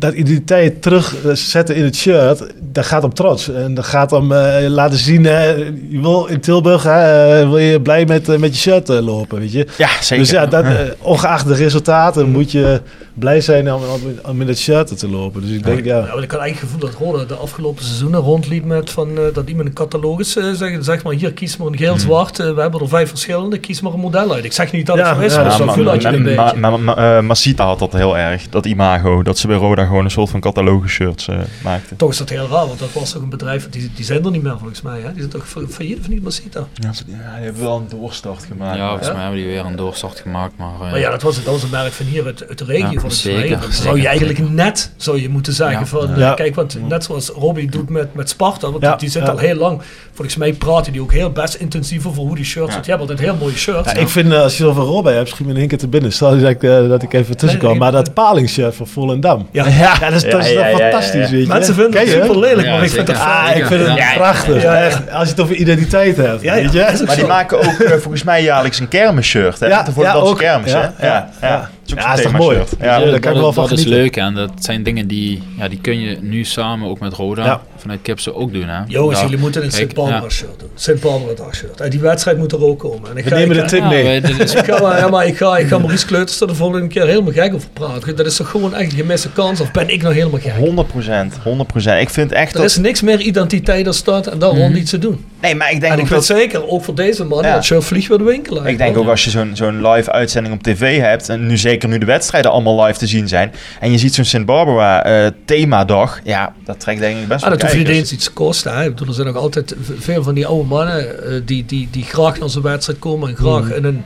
Eh, dat identiteit terugzetten in het shirt, dat gaat om trots. En dat gaat om eh, laten zien, hè, je wil in Tilburg, hè, eh, wil je blij met, eh, met je shirt eh, lopen, weet je. Ja, zeker. Dus ja, dat, eh, ongeacht de resultaten moet je blij zijn om, om, om in het shirt te lopen. Dus ik denk, ja... Ik had eigenlijk het gevoel dat Roda de afgelopen seizoenen rondliep met van, eh, dat iemand een catalogus uh, zegt, zeg maar hier kies maar een geel-zwart, uh, we hebben er vijf verschillende, kies maar een model uit. Ik zeg niet dat het Ja, zo is, ja, maar dat zo voel dat je een beetje. ma- ma- eh, Masita had dat heel erg, dat imago, dat ze bij Roda gewoon een soort van catalogus shirts eh, maakten. Toch is dat heel raar, want dat was toch een bedrijf, die, die zijn er niet meer volgens mij, hè? die zijn toch fa- failliet of niet, Masita? Ja, die hebben wel een doorstart gemaakt. Ja, volgens Ja? mij hebben die weer een doorstart gemaakt. Maar, eh, Maar ja, dat was, dat was een merk van hier uit, uit de regio Ja, volgens zeker, mij. Zou je eigenlijk net, zou je moeten zeggen Ja. van, Ja. eh, kijk, want net zoals Robbie doet met, met Sparta, want Ja, die, die zit ja. al heel lang, volgens mij praten die ook heel best intensief over hoe die shirts, Ja. want die hebben altijd heel mooie shirts. Ja, ik vind, eh, als je het over Robben hebt, schiet me in één keer te binnen. Stel dat ik, eh, dat ik even tussen kwam. Maar dat palingsshirt van Volendam. Ja. Ja, dat is, dat is Ja, toch ja, ja, ja, fantastisch, ja. weet je. Mensen vinden het super lelijk, Ja, maar ik vind het Ah, fijn. ik vind het Ja, prachtig. ja, ja. Echt, als je het over identiteit hebt, Ja, ja. weet je. Is ook Maar die maken ook volgens mij jaarlijks een kermisshirt, hè? Ja, de kermis, Ja, hè? ja, ja. Dat is Ja, toch mooi? Ja, Ja. daar kan ik wel van dat is leuk en dat zijn dingen die, ja, die kun je nu samen ook met Roda Ja. vanuit Kipse ook doen. Hè? Jongens, Ja. jullie moeten een Sint Barbara ja. shirt doen. Sint dag shirt. En die wedstrijd moet er ook komen. En ik We ga, nemen ik de tip Ja, mee. dit is- ik ga, ja, maar ik ga, ik ga Maurice Kleuters er de volgende keer helemaal gek over praten. Dat is toch gewoon echt een gemiste kans? Of ben ik nou helemaal gek? 100 procent, 100 procent. Ik vind echt Er is niks meer identiteit dan staat en daar rond iets te doen. Nee, maar ik denk En ik dat... zeker, ook voor deze man, Ja. dat vliegt weer de winkel uit. Ik denk ook als je zo'n zo'n live uitzending op tv hebt, en nu zeker nu de wedstrijden allemaal live te zien zijn, en je ziet zo'n St. Barbara eh, themadag, ja, dat trekt denk ik best Ah, wel dat hoeft niet eens iets te kosten. Hè. Ik bedoel, er zijn ook altijd veel van die oude mannen eh, die, die, die graag naar zo'n wedstrijd komen en graag, Mhm. in een,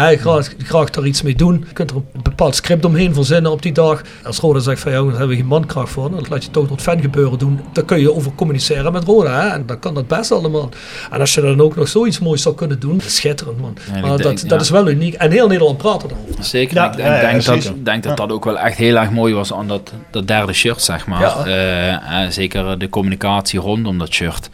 hè, graag, graag daar iets mee doen. Je kunt er een bepaald script omheen verzinnen op die dag. Als Roda zegt van ja, daar hebben we geen mankracht voor, dan laat je toch dat fangebeuren doen. Dan kun je over communiceren met Roda. Hè. En dan kan dat best allemaal. En als je dan ook nog zoiets moois zou kunnen doen, schitterend man. Ja, maar denk- dat, dat ja. is wel uniek. En heel Nederland praat erover. Zeker. Ja, ik denk, dat, denk dat dat ook wel echt heel erg mooi was aan dat, dat derde shirt, zeg maar. Ja. Eh, eh, zeker de communicatie rondom dat shirt.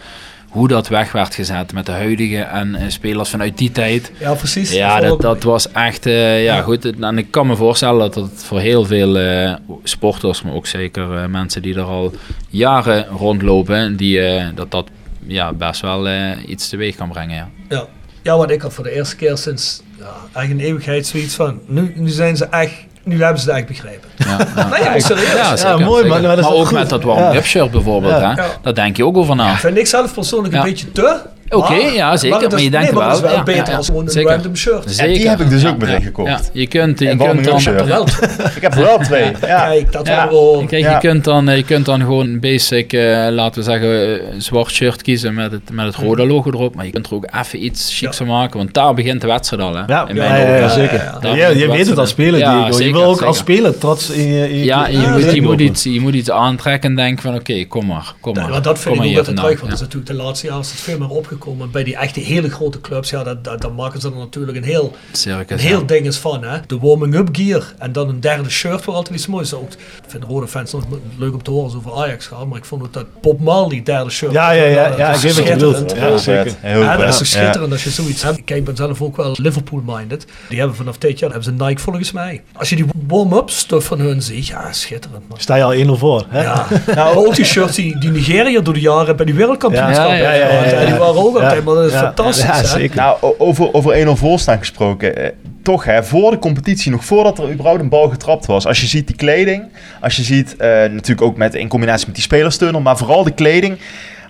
Hoe dat weg werd gezet met de huidige en eh, spelers vanuit die tijd. Ja, precies. Ja, dat, dat was echt, eh, ja, Ja. goed. En ik kan me voorstellen dat het voor heel veel eh, sporters, maar ook zeker mensen die er al jaren rondlopen, die, dat dat ja, best wel iets teweeg kan brengen. Ja. Ja. ja, want ik had voor de eerste keer sinds ja, een eeuwigheid zoiets van, nu, nu zijn ze echt, nu hebben ze het echt begrepen. Ja, (laughs) ja. Nee, ja, serieus. Ja, zeker, mooi, zeker. man. Nou, dat is maar wel ook goed. met dat warm Ja. up shirt bijvoorbeeld, Ja. hè? Ja. daar denk je ook over na. Vind ik zelf persoonlijk een beetje te. Oké, ja, zeker, maar je denkt nee, maar het is wel, wel ja, beter ja, ja. als gewoon een Zeker. random shirt. Zeker. die heb ik dus ook meteen ja, gekocht. ja. Je kunt, je En kunt dan... wel. (laughs) Ik heb er wel twee. (laughs) Ja. Kijk, dat Ja. wel wel. Kijk, Ja. je, kunt dan, eh, je kunt dan gewoon een basic, eh, laten we zeggen, een zwart shirt kiezen met het, met het rode logo erop. Maar je kunt er ook even iets chics van maken, want daar begint de wedstrijd al. Hè? Ja, In ja, mijn ja, ogen. ja, ja, zeker. ja, ja. Ja, je weet het als speler, je wil ook als speler trots in je, in je Ja, en je, moet, iets, je moet iets aantrekken en denken van oké, kom maar, kom maar. Dat vind ik ook altijd terug, want dat is natuurlijk de laatste jaren is het veel meer opgekomen. Bij die echte hele grote clubs, ja, dat, dat, dan maken ze er natuurlijk een heel, circus, een heel ja. ding is van. Hè? De warming-up gear en dan een derde shirt waar altijd iets moois ook. Ik vind rode fans nog leuk om te horen over Ajax gaat, maar ik vond ook dat Bob Marley derde shirt. Ja, ja, ja, dat ja, ik weet wat je bedoelt. Ja, zeker. dat is schitterend als je zoiets hebt. Kijk, ik ben zelf ook wel Liverpool-minded. Die hebben vanaf dit jaar hebben ze Nike volgens mij. Als je die warm-up stuff van hun ziet, ja, schitterend. Man. Sta je al 1-0 voor. Hè? Ja, nou, ook die shirts die, die Nigeria door de jaren bij die wereldkampioenschap Ja, ja, hebben ja, Die waren ook Dat is Ja. fantastisch. Ja, zeker. Nou, over, over 1-0 voorstaan gesproken. eh, toch, hè, voor de competitie, nog voordat er überhaupt een bal getrapt was. Als je ziet die kleding, als je ziet, eh, natuurlijk ook met, in combinatie met die spelerstunnel, maar vooral de kleding.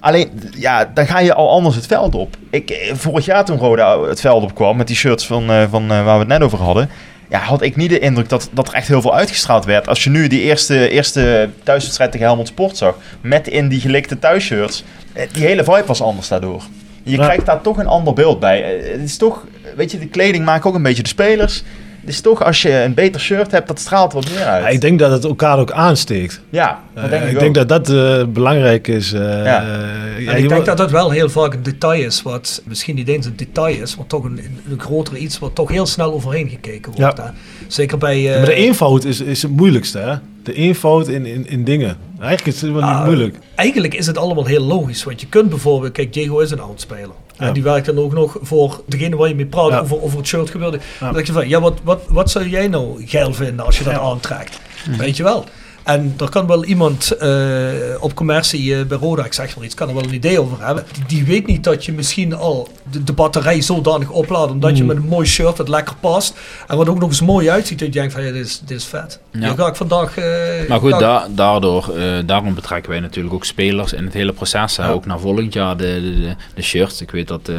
Alleen, ja, dan ga je al anders het veld op. Ik, eh, vorig jaar toen Roda het veld opkwam met die shirts van, eh, van eh, waar we het net over hadden... Ja, had ik niet de indruk dat, dat er echt heel veel uitgestraald werd. Als je nu die eerste, eerste thuiswedstrijd tegen Helmond Sport zag... met in die gelikte thuisshirts... Die hele vibe was anders daardoor. Je Ja. krijgt daar toch een ander beeld bij. Eh, Het is toch, weet je, de kleding maakt ook een beetje de spelers. Het is toch, als je een beter shirt hebt, dat straalt wat meer uit. Ja, ik denk dat het elkaar ook aansteekt. Ja, dat Eh, denk ik, ik ook. denk dat dat eh, belangrijk is. eh, Ja. ik denk dat dat wel heel vaak een detail is, wat misschien niet eens een detail is, maar toch een, een grotere iets wat toch heel snel overheen gekeken wordt. Ja. hè. Zeker bij... eh, Ja, maar de eenvoud is, is het moeilijkste, hè? De eenvoud in, in, in dingen. Eigenlijk is het Ah, niet moeilijk. Eigenlijk is het allemaal heel logisch, want je kunt bijvoorbeeld, kijk, Diego is een oudspeler. En die werkt dan ook nog voor degene waar je mee praat over, over het shirt gebeurde. Dan denk je van, ja, wat, wat, wat zou jij nou geil vinden als je dat aantrekt? Weet je wel? En er kan wel iemand eh, op commercie eh, bij Roda, ik zeg wel iets, kan er wel een idee over hebben. Die, die weet niet dat je misschien al de, de batterij zodanig oplaadt, omdat je Mm. met een mooi shirt dat lekker past. En wat ook nog eens mooi uitziet, dat je denkt van, ja, dit is, dit is vet. Ja. Hier ga ik vandaag... eh, Maar goed, da- daardoor, daarom betrekken wij natuurlijk ook spelers in het hele proces. Ja. Ook naar volgend jaar de, de, de, de shirts. Ik weet dat,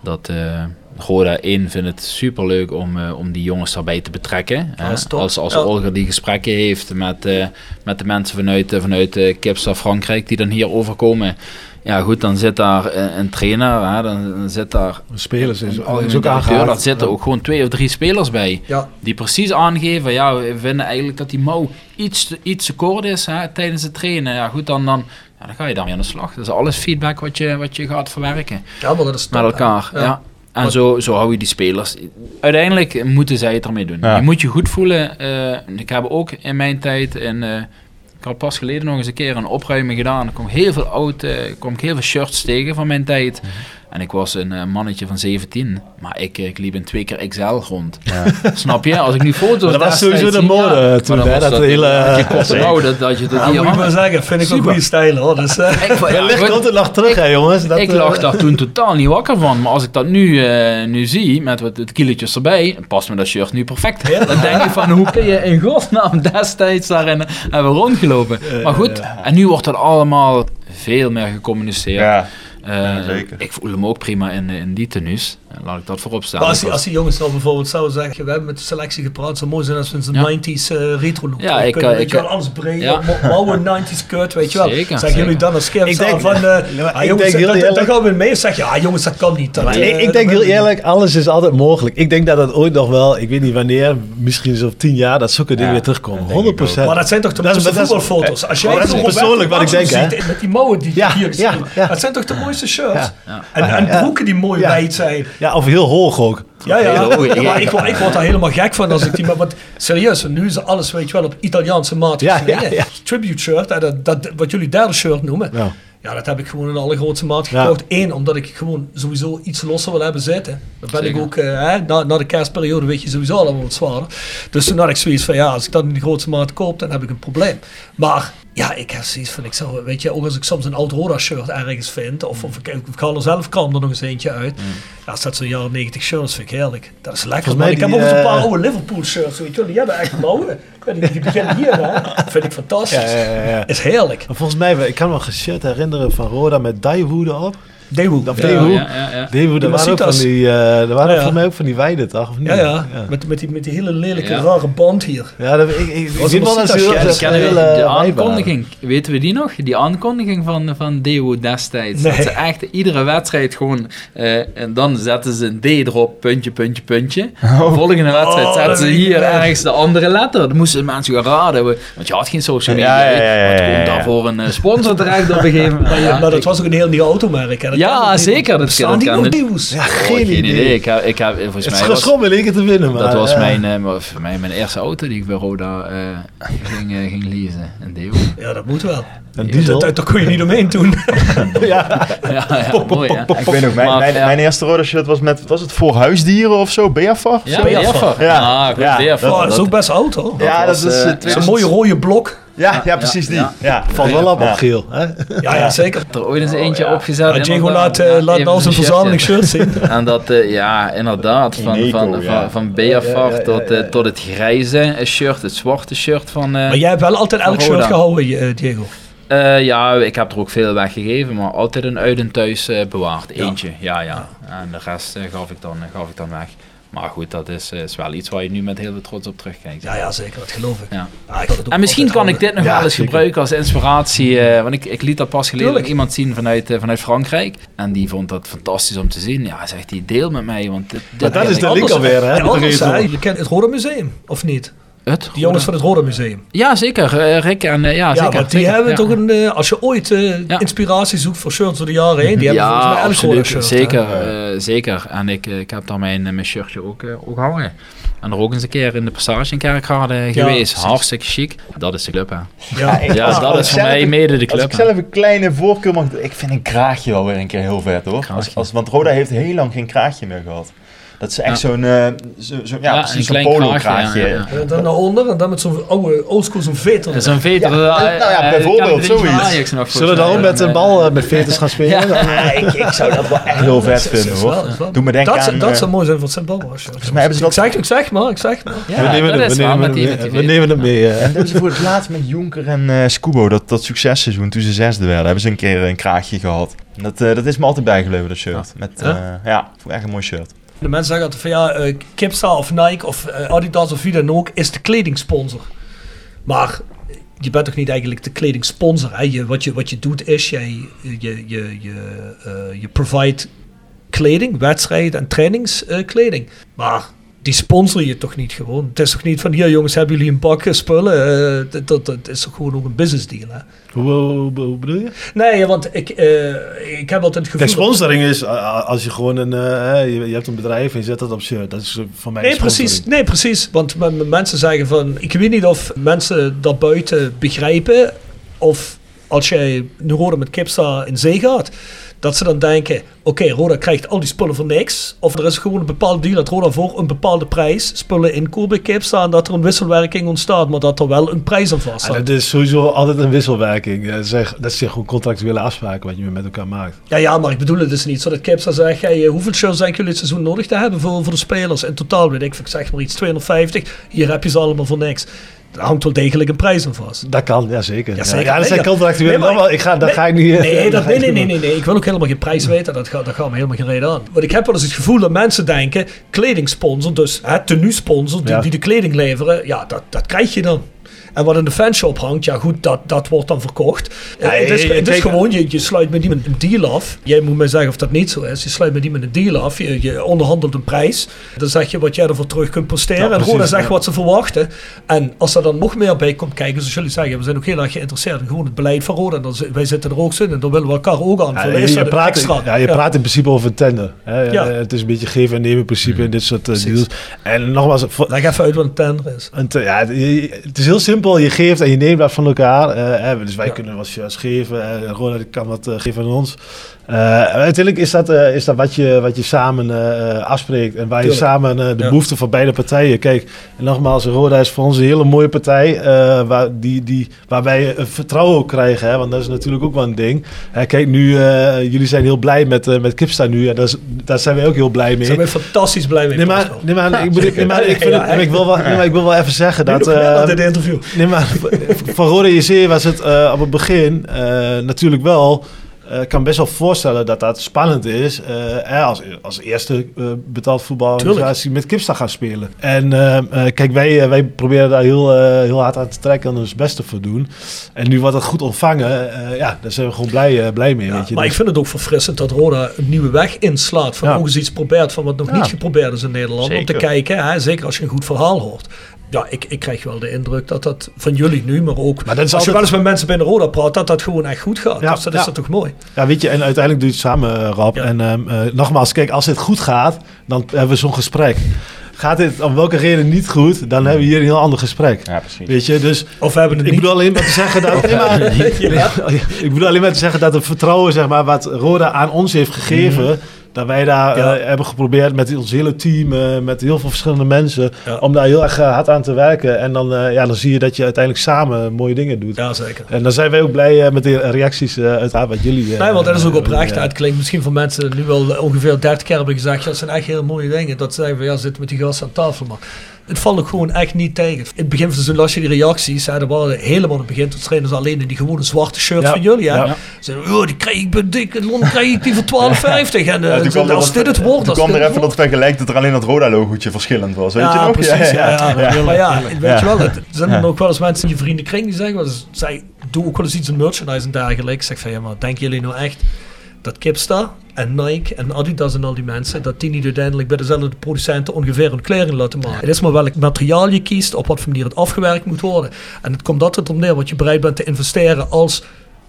dat eh Roda 1 vindt het superleuk om, eh, om die jongens daarbij te betrekken. hè. Als, als Ja. Olga die gesprekken heeft met, eh, met de mensen vanuit, eh, vanuit Kipsa Frankrijk die dan hier overkomen. Ja goed, dan zit daar een trainer, hè, dan, dan zit daar Spelers is, een is ook aangehaald. daar zitten Ja. ook gewoon twee of drie spelers bij. Ja, Die precies aangeven, ja, we vinden eigenlijk dat die mouw iets te, iets te kort is hè, tijdens het trainen. Ja, goed, dan, dan, ja, dan ga je daarmee aan de slag. Dat is alles feedback wat je, wat je gaat verwerken ja, maar dat is top, met elkaar. Ja. Ja. En Wat- zo, zo hou je die spelers. Uiteindelijk moeten zij het ermee doen. Ja. Je moet je goed voelen. Eh, ik heb ook in mijn tijd, in, eh, ik had pas geleden nog eens een keer een opruiming gedaan. Er kwam heel veel oud, eh, kwam ik heel veel shirts tegen van mijn tijd. Mhm. En ik was een eh, mannetje van 17, maar ik, eh, ik liep in twee keer XL rond. (laughs) Snap je? Als ik nu foto's Maar dat was sowieso de mode, ja. toen, hè, was dat hele, je dat, dat je dat Ja, hier moet ik maar zeggen, vind ik Super. goede stijl hoor. Dus, eh, (laughs) Ik, (laughs) ja, komt het nog terug, hè, jongens. Dat, ik lag daar toen totaal niet wakker van. Maar als ik dat nu, eh, nu zie, met wat het kilootjes erbij, past me dat shirt nu perfect. Dan denk ik van, hoe kun je in godsnaam destijds daarin hebben rondgelopen? Maar goed, en nu wordt dat allemaal veel meer gecommuniceerd. Eh, Ja, zeker. Ik voel hem ook prima in, in die tenues. Eh, Laat ik dat voorop staan. Als, die, was- als die jongens dan bijvoorbeeld zouden zeggen, we hebben met de selectie gepraat, zou mooi zijn als we in zijn Ja. 90s eh, retro look Ja, ik, kunnen, eh, weet ik, je wel, eh, alles breed, ja. ja. mouwen (laughs) 90s cut, weet je wel. Zeker, Zeggen zeker. jullie dan als scherp Ik denk- van, eh maar ah, ik jongens, denk heel dat- dat- eerlijk- dan gaan we mee of zeg je, ja jongens, dat kan niet. Dat, Maar eh, ik, ik dat denk heel eerlijk, alles is altijd mogelijk. Ik denk dat het ooit nog wel, ik weet niet wanneer, misschien zo tien jaar, dat zulke dingen Ja, weer terugkomen. dat denk ik 100 procent. Maar dat zijn toch de Dat is- mooiste dat is- voetbalfoto's. Als jij dat is persoonlijk wat ik denk, hè. Met die mouwen die Ja, hier ja, zitten. ja. Dat zijn toch de mooiste shirts. Ja. Ja. En, en Ja. broeken die mooi Ja. wijd zijn. Ja, of heel hoog ook. Ja, ja. Heel hoog, ja. Maar ik, word- ik word daar helemaal gek van als ik die... Maar wat, serieus, nu is alles, weet je wel, op Italiaanse maat Ja, ja, ja. Tribute shirt, dat, dat, wat jullie derde shirt noemen. Ja. Ja, dat heb ik gewoon in de allergrootste maat Ja. gekocht. Eén, omdat ik gewoon sowieso iets losser wil hebben zitten. Dan ben Zeker. ik ook, eh, hè, na, na de kerstperiode weet je sowieso allemaal wat zwaarder. Dus toen had ik zoiets van, ja, als ik dat in de grootste maat koop, dan heb ik een probleem. Maar ja, ik heb zoiets van, ik zou, weet je, ook als ik soms een oud Roda shirt ergens vind, of, of ik, ik haal er zelf kan er nog eens eentje uit. Ja, als dat zo'n jaren 90 shirts vind ik heerlijk. Dat is lekker. Maar ik heb ook eens een eh, paar oude Liverpool shirts, weet je wel, die hebben echt mouwen. Die, die beginnen hier, hè. Dat vind ik fantastisch. Ja, ja, ja. Is heerlijk. Maar volgens mij, ik kan me een shirt herinneren van Roda met Daewoo erop. Daewoo. Of Ja, ja, ja, ja. Daewoo, daar waren ook van die, eh er waren Ja, ja. volgens mij ook van die weiden, toch? Of niet? Ja, ja. Met, met, die, met die hele lelijke, Ja. rare band hier. Ja, dat, ik, een wel dat dat heel, de aankondiging? Weten we die nog? Die aankondiging van, van destijds. Nee. Dat ze echt iedere wedstrijd gewoon... eh, en dan zetten ze een D erop, puntje, puntje, puntje. De volgende wedstrijd Oh, zetten dat ze hier ergens de andere letter. Dan moesten mensen gaan raden. Want je had geen social media. Ja, ja, ja, ja, Wat ja, komt ja. daarvoor een eh, sponsor terecht op een gegeven moment? (laughs) Maar, dat was ook een heel nieuw automerk. Hè. Dat Ja, kan zeker, dat kan- die kan nog het. nieuws? Ja, Oh, geen, idee. Ik heb, ik heb, volgens Het is mij was, in één keer te winnen, maar... dat was eh, mijn, eh, maar voor mij mijn eerste auto die ik bij Roda eh, ging, eh, ging leasen. Een Deo. Ja, dat moet wel. Een Dat, diesel. dat, daar kon je niet omheen doen. (laughs) (laughs) ja. Ja, ja, mooi. Ik weet nog, mijn, Maar, mijn, ja. mijn eerste rode shirt was met, was het voor huisdieren of zo? Beafar? Ja. Beaver. Ja. Ah, goed, Ja, Beaver. Oh, dat is ook best oud hoor. Ja, dat is... 2000 mooie rode blok. Ja, ja, precies die. ja. Ja. Valt wel op Ja. op geel. Hè? Ja, ja zeker. er ooit eens eentje ja. opgezet. Diego laat, eh, Ja, laat nou zijn een verzameling shirts zien. (laughs) En dat, eh, ja, inderdaad, van, Ineco, van, ja. van, van Beafar Ja, ja, ja, tot, ja, eh, ja. tot het grijze shirt, het zwarte shirt van... eh, Maar jij hebt wel altijd elk shirt gehouden, eh, Diego. Eh, ja, ik heb er ook veel weggegeven, maar altijd een uit en thuis eh, bewaard. Eentje, ja, ja. En de rest gaf, ik dan, gaf ik dan weg. Maar goed, dat is, eh, is wel iets waar je nu met heel veel trots op terugkijkt. Ja, ja, zeker. Dat geloof ik. Ja. Ik En misschien kan ik dit nog Ja, wel eens zeker. gebruiken als inspiratie. eh, want ik, ik liet dat pas geleden Tuurlijk. iemand zien vanuit, eh, vanuit Frankrijk. En die vond dat fantastisch om te zien. Ja, zegt hij, deel met mij. Want dit, dit Maar dat is ik de link alweer, hè? Dat anders, hè, even- je kent het Rode Museum, of niet? Het? Die jongens van het Rode Museum. Ja, zeker. eh, Rick en eh, ja, Ja, zeker. want die zeker, hebben ja. toch een... eh, als je ooit eh, Ja. inspiratie zoekt voor shirts door de jaren heen, die hebben volgens mij absoluut. shirt. Zeker, zeker. En ik, ik heb daar mijn, mijn shirtje ook, eh, ook hangen. En er ook eens een keer in de Passage in Kerkrade geweest. precies. Hartstikke chic. Dat is de club, hè. Ja, ik- Ja, als- dat als is ik voor mij een- mede de Als club. ik hè. zelf een kleine voorkeur mag ik vind een kraagje wel weer een keer heel vet hoor. Als, als, want Roda heeft heel lang geen kraagje meer gehad. Dat is echt Ja. zo'n, eh, zo, zo, ja, Ja, precies een zo'n klein polo kraagje, kraagje. ja, ja, ja. En dan naar onder en dan met zo'n oude oldschool zo'n veter. Dat is een veter. Ja, eh, nou ja, eh, bijvoorbeeld, zoiets. Zullen we dan met een En, bal met veters gaan spelen? Ja, ik, ik zou dat wel echt heel vet vinden hoor. Doe me denken dat, aan... dat zou mooi zijn voor hebben ze Ik dat... zeg, ik zeg maar, ik zeg maar. Ja, we nemen dat het, met mee. met die We veter. nemen het mee. En dat hebben ze voor het laatst met Jonker en Scubo, dat, dat successeizoen, toen ze zesde werden, hebben ze een keer een kraagje gehad. Dat, dat is me altijd bijgebleven, dat shirt. Met, Ja? eh, ja, vond ik echt een mooi shirt. De mensen zeggen altijd van ja, eh, Kipstar of Nike of eh, Adidas of wie dan ook is de kledingsponsor. Maar je bent toch niet eigenlijk de kledingsponsor. Hè? Je, wat, je, wat je doet is, jij, je, je, je, eh, je provide kleding, wedstrijden en trainingskleding. maar die sponsor je toch niet gewoon. Het is toch niet van hier jongens, hebben jullie een bak spullen? Eh, dat, dat, dat is toch gewoon ook een business deal. Hè? Hoe, hoe, hoe bedoel je? Nee, want ik, eh, ik heb altijd het gevoel... Kijk, sponsoring is als je gewoon een, uh, hè, je, hebt een bedrijf en je zet dat op shirt. Dat is voor mij Nee, precies. Nee, precies. Want mensen zeggen van, ik weet niet of mensen daarbuiten begrijpen of als jij nu Roda met Kipsta in zee gaat, dat ze dan denken, oké, okay, Roda krijgt al die spullen voor niks. Of er is gewoon een bepaald deal dat Roda voor een bepaalde prijs spullen inkoopt bij Kipsta en dat er een wisselwerking ontstaat, maar dat er wel een prijs aan vast staat. Ja, dat is sowieso altijd een wisselwerking. Dat is, dat is gewoon contractuele afspraken wat je met elkaar maakt. Ja, ja, maar ik bedoel het dus niet zo dat Kipsta zegt, hey, hoeveel shirts zijn jullie het seizoen nodig te hebben voor, voor de spelers? In totaal weet ik, ik zeg maar iets 250, hier heb je ze allemaal voor niks. Hangt wel degelijk een prijs aan vast. Dat kan, ja zeker. Ja, zeker. Ja, dat zijn nee, maar- ik ga, dat nee, ga ik niet... Nee, dat, nee, nee, (laughs) nee, nee, nee. Ik wil ook helemaal geen prijs weten. Dat gaat, dat gaat me helemaal geen reden aan. Want ik heb wel eens het gevoel dat mensen denken... kledingsponsor, dus het tenue-sponsor... Die, Ja. die de kleding leveren... Ja, dat, dat krijg je dan. En wat in de fanshop hangt, ja goed, dat, dat wordt dan verkocht. Ja, Eh, het is, het gewoon, je, je sluit met iemand een deal af. Jij moet mij zeggen of dat niet zo is. Je sluit met iemand een deal af. Je, je onderhandelt een prijs. Dan zeg je wat jij ervoor terug kunt presteren. Ja, en Roda zegt ja. wat ze verwachten. En als er dan nog meer bij komt kijken, zoals jullie zeggen, we zijn ook heel erg geïnteresseerd in gewoon het beleid van Roda. En dan, wij zitten er ook in en dan willen we elkaar ook aan Ja, je, praat, extra? ja, je praat in principe over tender. Hè? Ja. Het is een beetje geven en nemen principe in dit soort eh, Precies. deals. En nogmaals, Leg even uit wat een tender is. een ja, het is heel simpel. Je geeft en je neemt wat van elkaar. eh, hè, dus wij kunnen wat shirts geven. en Ronald kan wat eh, geven aan ons. Eh, uiteindelijk is dat, eh, is dat wat, je, wat je samen eh, afspreekt. En waar je Tuurlijk. samen de Ja. behoeften van beide partijen. Kijk, en nogmaals, Roda is voor ons een hele mooie partij. waar, die, die, waar wij vertrouwen ook krijgen. Hè, want dat is natuurlijk ook wel een ding. Kijk, nu, jullie zijn heel blij met, met Kipsta nu. En dat is, daar zijn wij ook heel blij mee. Daar zijn we fantastisch blij mee. Nee, maar, Pascal. nee, maar, ik, bedoel- nee, maar (laughs) ik, vind Ja, het- nee, maar ik, wil wel, nee, maar ik wil wel even zeggen dat... aan dit interview. Nee, maar (laughs) van Rode JC was het op het begin natuurlijk wel... eh, Ik kan best wel voorstellen dat dat spannend is. eh, hè, als, als eerste eh, betaald voetbalorganisatie met Kipsta gaan spelen. En kijk, wij, wij proberen daar heel, eh, heel hard aan te trekken en ons beste voor doen. En nu wordt dat goed ontvangen. eh, ja, daar zijn we gewoon blij, blij mee. Ja, weet je. maar ik Dus- vind het ook verfrissend dat Roda een nieuwe weg inslaat. Van Ja. eens iets probeert van wat nog Ja. niet geprobeerd is in Nederland. Om te kijken, hè, zeker als je een goed verhaal hoort. Ja, ik, ik krijg wel de indruk dat dat van jullie nu, maar ook Maar dat is als je altijd- wel eens met mensen binnen Roda praat, dat dat gewoon echt goed gaat. Ja, dus dat is dat toch mooi. Ja, weet je, en uiteindelijk doe je het samen, eh. Ja. En ehm, eh, nogmaals, kijk, als het goed gaat, dan hebben we zo'n gesprek. Gaat dit om welke reden niet goed, dan hebben we hier een heel ander gesprek. Ja, precies. Weet je, dus Of we hebben het ik niet. bedoel alleen maar te zeggen dat... (laughs) Nee, maar, (laughs) ik bedoel alleen maar te zeggen dat het vertrouwen, zeg maar, wat Roda aan ons heeft gegeven... Dat wij daar Ja. eh, hebben geprobeerd met ons hele team, eh, met heel veel verschillende mensen, Ja. om daar heel erg eh, hard aan te werken. En dan, ja, dan zie je dat je uiteindelijk samen mooie dingen doet. Ja, zeker. En dan zijn wij ook blij met de reacties uiteraard wat jullie... Nee, want dat is ook oprecht. ja. Het klinkt misschien van mensen nu wel ongeveer 30 keer hebben gezegd. Dat zijn echt heel mooie dingen. Dat ze zeggen van ja, zitten met die gasten aan tafel. Maar het valt ook gewoon echt niet tegen. In het begin van het seizoen las je die reacties. Hè, er waren helemaal in het begin, toen trainen ze alleen in die gewone zwarte shirt Ja. van jullie. Hè. Ja. Ze zeiden, oh, die krijg ik bij dik, in Londen krijg ik die voor (laughs) 12,50. En Ja, eh, toen kwam er als dat- dit het wordt, Toen kwam er even dat vergelijk dat er alleen dat Roda-logootje verschillend was. Weet je ja, nog? precies. Ja, ja, Maar ja, weet Ja. je wel, het- er zijn ook wel eens mensen in je vriendenkring die zeggen, doen ook wel eens iets in merchandise en dergelijke. Ik zeg van, ja, maar denken jullie nou echt dat Kipsta en Nike en Adidas en al die mensen, dat die niet uiteindelijk bij dezelfde producenten ongeveer hun kleding laten maken. Het is maar welk materiaal je kiest, op wat voor manier het afgewerkt moet worden. En het komt altijd om neer wat je bereid bent te investeren als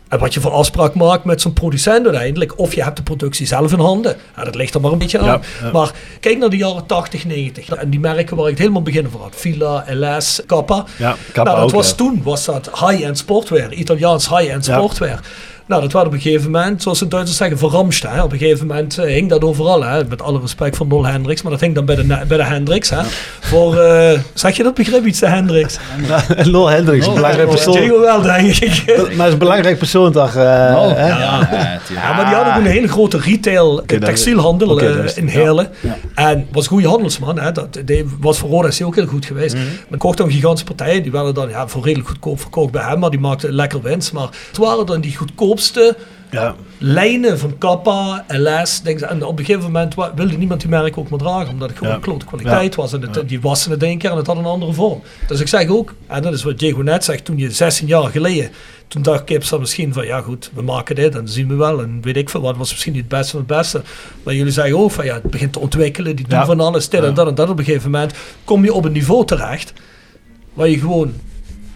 en wat je voor afspraak maakt met zo'n producent uiteindelijk. Of je hebt de productie zelf in handen. Ja, dat ligt er maar een beetje aan. Ja, ja. Maar kijk naar de jaren 80, 90. En die merken waar ik het helemaal begin voor had. Fila, LS, Kappa. Ja, Kappa nou, dat was toen was dat high-end sportwear. Italiaans high-end sportwear. Nou, dat werd op een gegeven moment, zoals de Duitsers zeggen, verramst. Hè. Op een gegeven moment eh, hing dat overal. Hè. Met alle respect voor Nol Hendricks. Maar dat hing dan bij de, bij de Hendricks. Hè. Voor, eh, zeg je dat begrip iets, de Hendricks? (laughs) Lol Hendricks, een belangrijk persoon. Diego wel, denk ik. (laughs) Maar het is een belangrijk persoon toch? eh, Oh, hè? ja, ja, maar die hadden toen een hele grote retail textielhandel in ja. Heerlen. En was een goede handelsman. Hè. Dat, die was voor Roda ook heel goed geweest. Mhm. Men kocht dan gigantische partijen. Die werden dan ja, voor redelijk goedkoop verkocht bij hem. Maar die maakten lekker winst. Maar het waren dan die goedkoopste Ja. lijnen van Kappa, LS. Denk, en op een gegeven moment wilde niemand die merk ook meer dragen. Omdat het gewoon Ja. klote kwaliteit was. En het, die wassen het één keer en het had een andere vorm. Dus ik zeg ook, en dat is wat Diego net zegt. Toen je 16 jaar geleden, toen dacht Kipsa misschien van ja goed, we maken dit en zien we wel. En weet ik veel wat, was misschien niet het beste van het beste. Maar jullie zeggen ook van ja, het begint te ontwikkelen. Die doen van alles, dit en dat en dat. Op een gegeven moment kom je op een niveau terecht waar je gewoon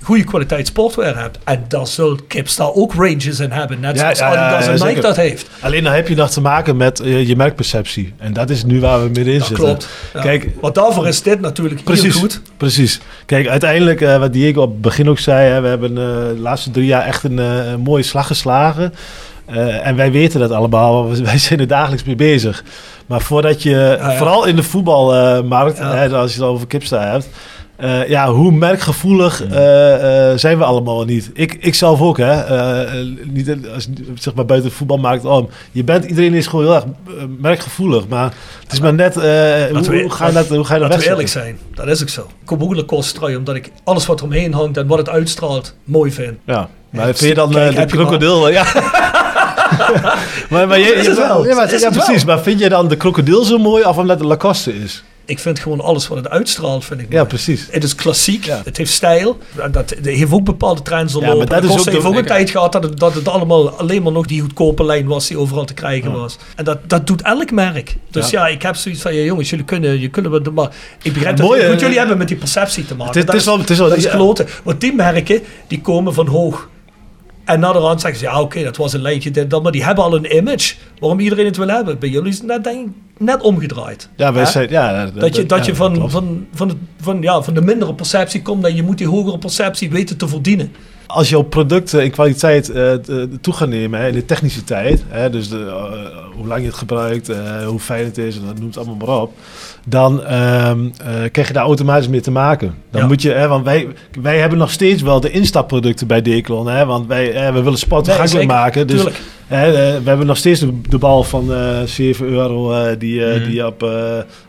goede kwaliteit sportwear hebt. En daar zal Kipstar ook ranges in hebben. Net zoals ja, ja, Adidas ja, en Nike zeker. dat heeft. Alleen dan heb je nog te maken met eh, je merkperceptie. En dat is nu waar we middenin Dat zitten. klopt. Kijk, Want daarvoor is dit natuurlijk Precies, heel goed. precies. Kijk, uiteindelijk, eh, wat Diego op het begin ook zei, hè, we hebben eh, de laatste drie jaar echt een, mooie slag geslagen. En wij weten dat allemaal, (laughs) wij zijn er dagelijks mee bezig. Maar voordat je, ja. vooral in de voetbalmarkt, Ja. als je het over Kipsta hebt, eh, ja, hoe merkgevoelig eh, eh, zijn we allemaal niet? Ik, ik zelf ook, hè. Niet als, zeg maar buiten de voetbalmarkt om. Je bent, iedereen is gewoon heel erg merkgevoelig, maar het is maar net, hoe, we- hoe ga je dat, hoe ga je dat Laten we eerlijk zijn, dat is ook zo. Ik koop ook een Lacoste trui omdat ik alles wat eromheen hangt en wat het uitstraalt mooi vind. Ja, maar vind je dan kijk, de je krokodil? Ja. (laughs) (laughs) maar, maar je, wel? Ja, maar, ja, precies. Maar vind je dan de krokodil zo mooi of omdat het Lacoste is? Ik vind gewoon alles wat het uitstraalt, vind ik Ja, mooi. precies. Het is klassiek, Ja. het heeft stijl. En dat het heeft ook bepaalde trends Ja, doorlopen. maar dat is ook de- heeft ook een tijd gehad dat het, dat het allemaal alleen maar nog die goedkope lijn was die overal te krijgen was. En dat, dat doet elk merk. Dus ja. ik heb zoiets van, ja, jongens, jullie kunnen, je kunnen wat maar ik begrijp dat Mooie- goed, jullie hebben met die perceptie te maken. Het is- Dat het is wel- het is wel- dat is ja. kloten. Want die merken, die komen van hoog. En naderhand zeggen ze, ja oké, dat was een lijntje, dit, dat, maar die hebben al een image waarom iedereen het wil hebben. Bij jullie is het net, denk net omgedraaid. Ja, wij zijn, ja, Dat je, dat ja, je van, van, van, het, van, ja, van de mindere perceptie komt en je moet die hogere perceptie weten te verdienen. Als je op producten in kwaliteit eh, t- toe gaat nemen, hè, in de techniciteit, hè, dus de, hoe lang je het gebruikt, hoe fijn het is, en dat noemt het allemaal maar op, dan ehm, eh, krijg je daar automatisch mee te maken. Dan Ja. moet je, hè, want wij, wij hebben nog steeds wel de instapproducten bij Declon, hè, want wij eh, we willen sport toegankelijk maken. Dus Tuurlijk. hè, we hebben nog steeds de, de bal van eh 7 euro die, Mhm. die je op,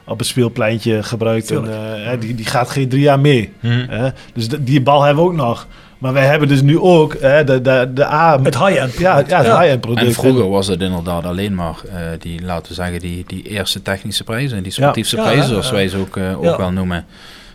op het speelpleintje gebruikt. En, hè, die, die gaat geen drie jaar mee. Mhm. Hè? Dus de- die bal hebben we ook nog. Maar wij hebben dus nu ook hè, de, de, de A... Het high-end. ja, ja, het Ja. high-end product. En vroeger was het inderdaad alleen maar eh, die, laten we zeggen, die, die eerste technische prijzen, die sportiefse Ja, prijzen, ja, zoals ja. wij ze ook, eh, ook wel noemen.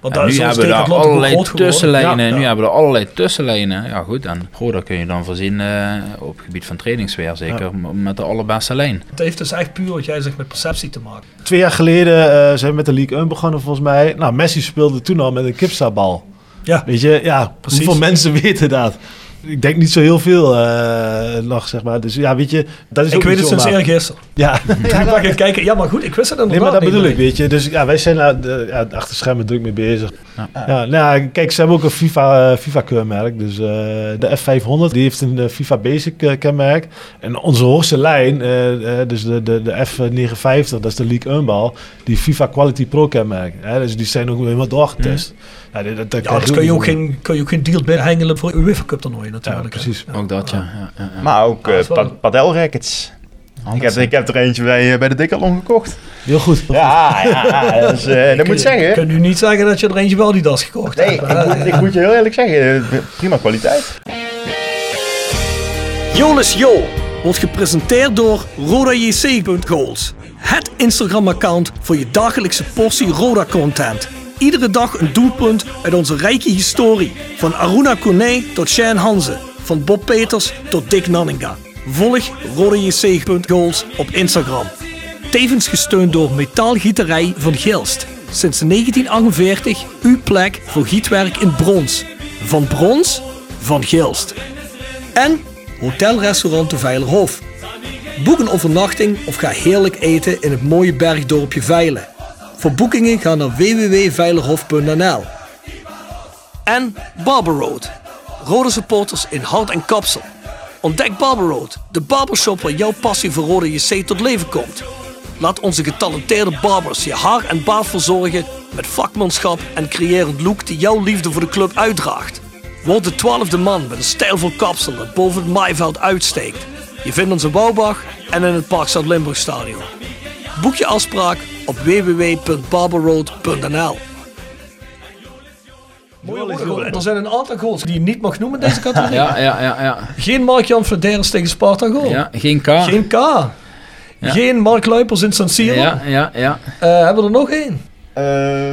Want En daar nu hebben we daar allerlei tussenlijnen. Ja, Nu hebben we er allerlei tussenlijnen. Ja, goed. En Roda kun je dan voorzien eh, op het gebied van trainingsweer, zeker met de allerbeste lijn. Het heeft dus echt puur wat jij zegt met perceptie te maken. Twee jaar geleden eh, zijn we met de League 1 begonnen volgens mij. Nou, Messi speelde toen al met een kipstabal. Ja, Weet je, ja, Precies. hoeveel mensen (laughs) weten dat? Ik denk niet zo heel veel eh, nog, zeg maar. Dus ja, weet je, dat is ik ook weet het sinds eergisteren. Ja, (laughs) ik maar gaan kijken. Ja, maar goed, ik wist het Nee, inderdaad maar dat bedoel ik, nee. weet je. Dus ja, wij zijn daar de, ja, achter schermen druk mee bezig. Ja. Ja. nou ja, kijk, ze hebben ook een FIFA, eh, FIFA-keurmerk. Dus eh, de F500, die heeft een eh, FIFA Basic kenmerk. En onze hoogste lijn, dus de, de, de F59, dat is de League 1 bal, die FIFA Quality Pro kenmerk. Hè, dus die zijn ook helemaal doorgetest. Ja, dat, dat, dat Ja, krijg dus kun je ook geen, kun je ook geen deal binnenhengelen voor UEFA Cup toernooi natuurlijk. precies. Ook dat, ja. ja, ja, ja. Maar ook Ja, dat is Ik heb, ik heb er eentje bij, eh, bij de Decathlon gekocht. Heel goed. Ja, ja, dat, is, eh, dat moet zeggen. Kun je niet zeggen dat je er eentje wel die das gekocht Nee, hebt. ik hè? moet, ik moet je heel eerlijk zeggen, eh, prima kwaliteit. Jolis Jo wordt gepresenteerd door RodaJC.goals. Het Instagram-account voor je dagelijkse portie Roda-content. Iedere dag een doelpunt uit onze rijke historie. Van Aruna Kone tot Shane Hanze. Van Bob Peters tot Dick Nanninga. Volg RodaJC.goals op Instagram. Tevens gesteund door Metaalgieterij van Gilst. Sinds 1948 uw plek voor gietwerk in brons. Van brons, van Gilst. En Hotelrestaurant de Veilerhof. Boek een overnachting of ga heerlijk eten in het mooie bergdorpje Veilen. Voor boekingen ga naar www.veilerhof.nl En Barber Road. Rode supporters in hart en kapsel. Ontdek Barber Road, de barbershop waar jouw passie voor Rode JC tot leven komt. Laat onze getalenteerde barbers je haar en baard verzorgen met vakmanschap en creërend look die jouw liefde voor de club uitdraagt. Word de twaalfde man met een stijlvol kapsel dat boven het maaiveld uitsteekt. Je vindt ons in Bouwbach en in het Parkstad Limburg Stadion. Boek je afspraak op www.barberroad.nl Mooie goal. Er zijn een aantal goals die je niet mag noemen in deze (laughs) categorie. Ja, ja, ja. ja. Geen Mark-Jan Flederis tegen Sparta goal. ja geen K. Geen K. Ja. Geen Mark Luipers in San Siro. Ja, ja, ja. Eh, hebben we er nog één? Eh,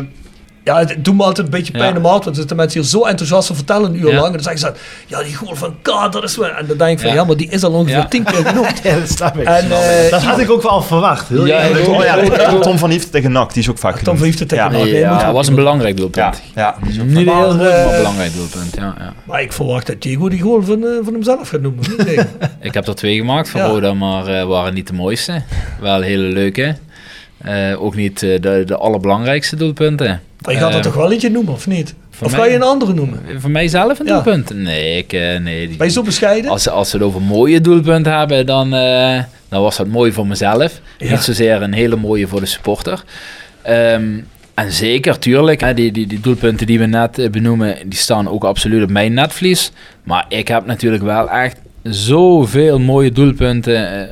Ja, het doet me altijd een beetje pijn Ja. in mijn hart, want zitten mensen hier zo enthousiast te vertellen een uur Ja. lang. En dan zeggen ze, ja, die goal van K, dat is wel... En dan denk ik van, ja, Ja. maar die is al ongeveer Ja. tien keer (laughs) genoemd. Ja, dat snap ik. En, eh, dat had ik ook wel verwacht. Heel Ja. Tom van Hieft tegen NAC, die is ook vaak Tom van Hieft tegen Ja. NAC. Ja, was een belangrijk doelpunt. Ja, Niet heel Maar, goed, maar eh, een belangrijk doelpunt. Ja, ja. Maar ik verwacht dat Diego die goal van, eh, van hemzelf gaat noemen. (laughs) Ik heb er twee gemaakt van Ja. Roda, maar eh, waren niet de mooiste. Wel hele leuke. Eh, ook niet de, de allerbelangrijkste doelpunten. Maar je gaat er Eh, toch wel eentje noemen, of niet? Of mij- ga je een andere noemen? Voor mijzelf een Ja. doelpunt? Nee, ik, eh, nee. die- Ben je zo bescheiden? als, als ze het over mooie doelpunten hebben, dan, eh, dan was dat mooi voor mezelf. Ja. Niet zozeer een hele mooie voor de supporter. Ehm, en zeker, tuurlijk, hè, die, die, die doelpunten die we net eh, benoemen, die staan ook absoluut op mijn netvlies. Maar ik heb natuurlijk wel echt zoveel mooie doelpunten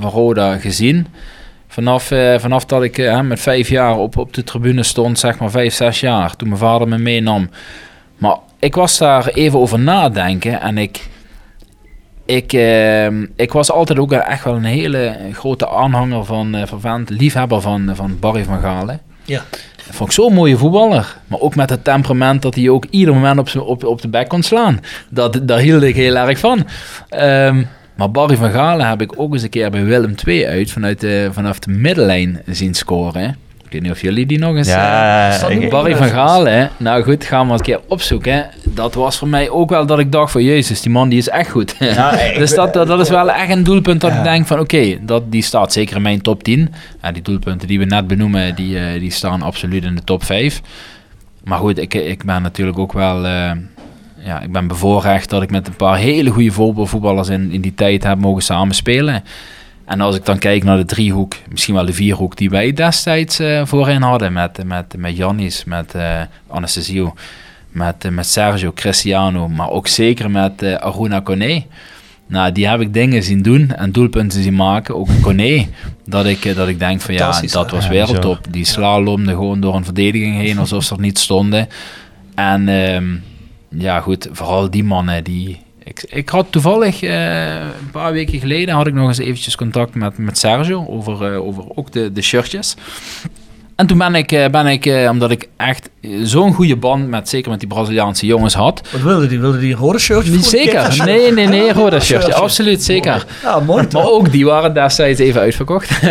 van Roda gezien. Vanaf, eh, vanaf dat ik eh, met vijf jaar op, op de tribune stond, zeg maar vijf, zes jaar, toen mijn vader me meenam. Maar ik was daar even over nadenken en ik, ik, ehm, ik was altijd ook echt wel een hele grote aanhanger van, eh van liefhebber van, van Barry van Galen. Ja. Dat vond ik zo'n mooie voetballer. Maar ook met het temperament dat hij ook ieder moment op, op, op de bek kon slaan. Dat, daar hield ik heel erg van. Ehm, maar Barry van Galen heb ik ook eens een keer bij Willem II uit vanuit de, vanaf de middenlijn zien scoren. Ik weet niet of jullie die nog eens... Ja, niet Barry van Galen, nou goed, gaan we een keer opzoeken. Dat was voor mij ook wel dat ik dacht van, jezus, die man die is echt goed. Ja, (laughs) dus dat, dat, is wel echt een doelpunt dat Ja. ik denk van, oké, dat die staat zeker in mijn top 10. En die doelpunten die we net benoemen, die, eh, die staan absoluut in de top 5. Maar goed, ik, ik ben natuurlijk ook wel... eh, ja, ik ben bevoorrecht dat ik met een paar hele goede voetbal- voetballers in, in die tijd heb mogen samenspelen. En als ik dan kijk naar de driehoek, misschien wel de vierhoek die wij destijds eh, voorin hadden. Met, met, met Jannis, met eh Anastasio, met, eh, met Sergio Cristiano, maar ook zeker met eh, Aruna Kone. Nou, die heb ik dingen zien doen en doelpunten zien maken. Ook Kone, dat ik, dat ik denk van ja, dat was wereldtop. Die slalomde gewoon door een verdediging heen (laughs) alsof ze er niet stonden. En ehm, ja, goed, vooral die mannen die... Ik, ik had toevallig eh, een paar weken geleden had ik nog eens eventjes contact met, met Sergio over, eh, over ook de, de shirtjes. En toen ben ik, eh, ben ik omdat ik echt zo'n goede band met, zeker met die Braziliaanse jongens had. Wat wilde die? Wilde die rode shirtje? Niet zeker, nee, nee, nee, rode shirtje, absoluut zeker. Ja, mooi toch? Maar ook die waren destijds even uitverkocht.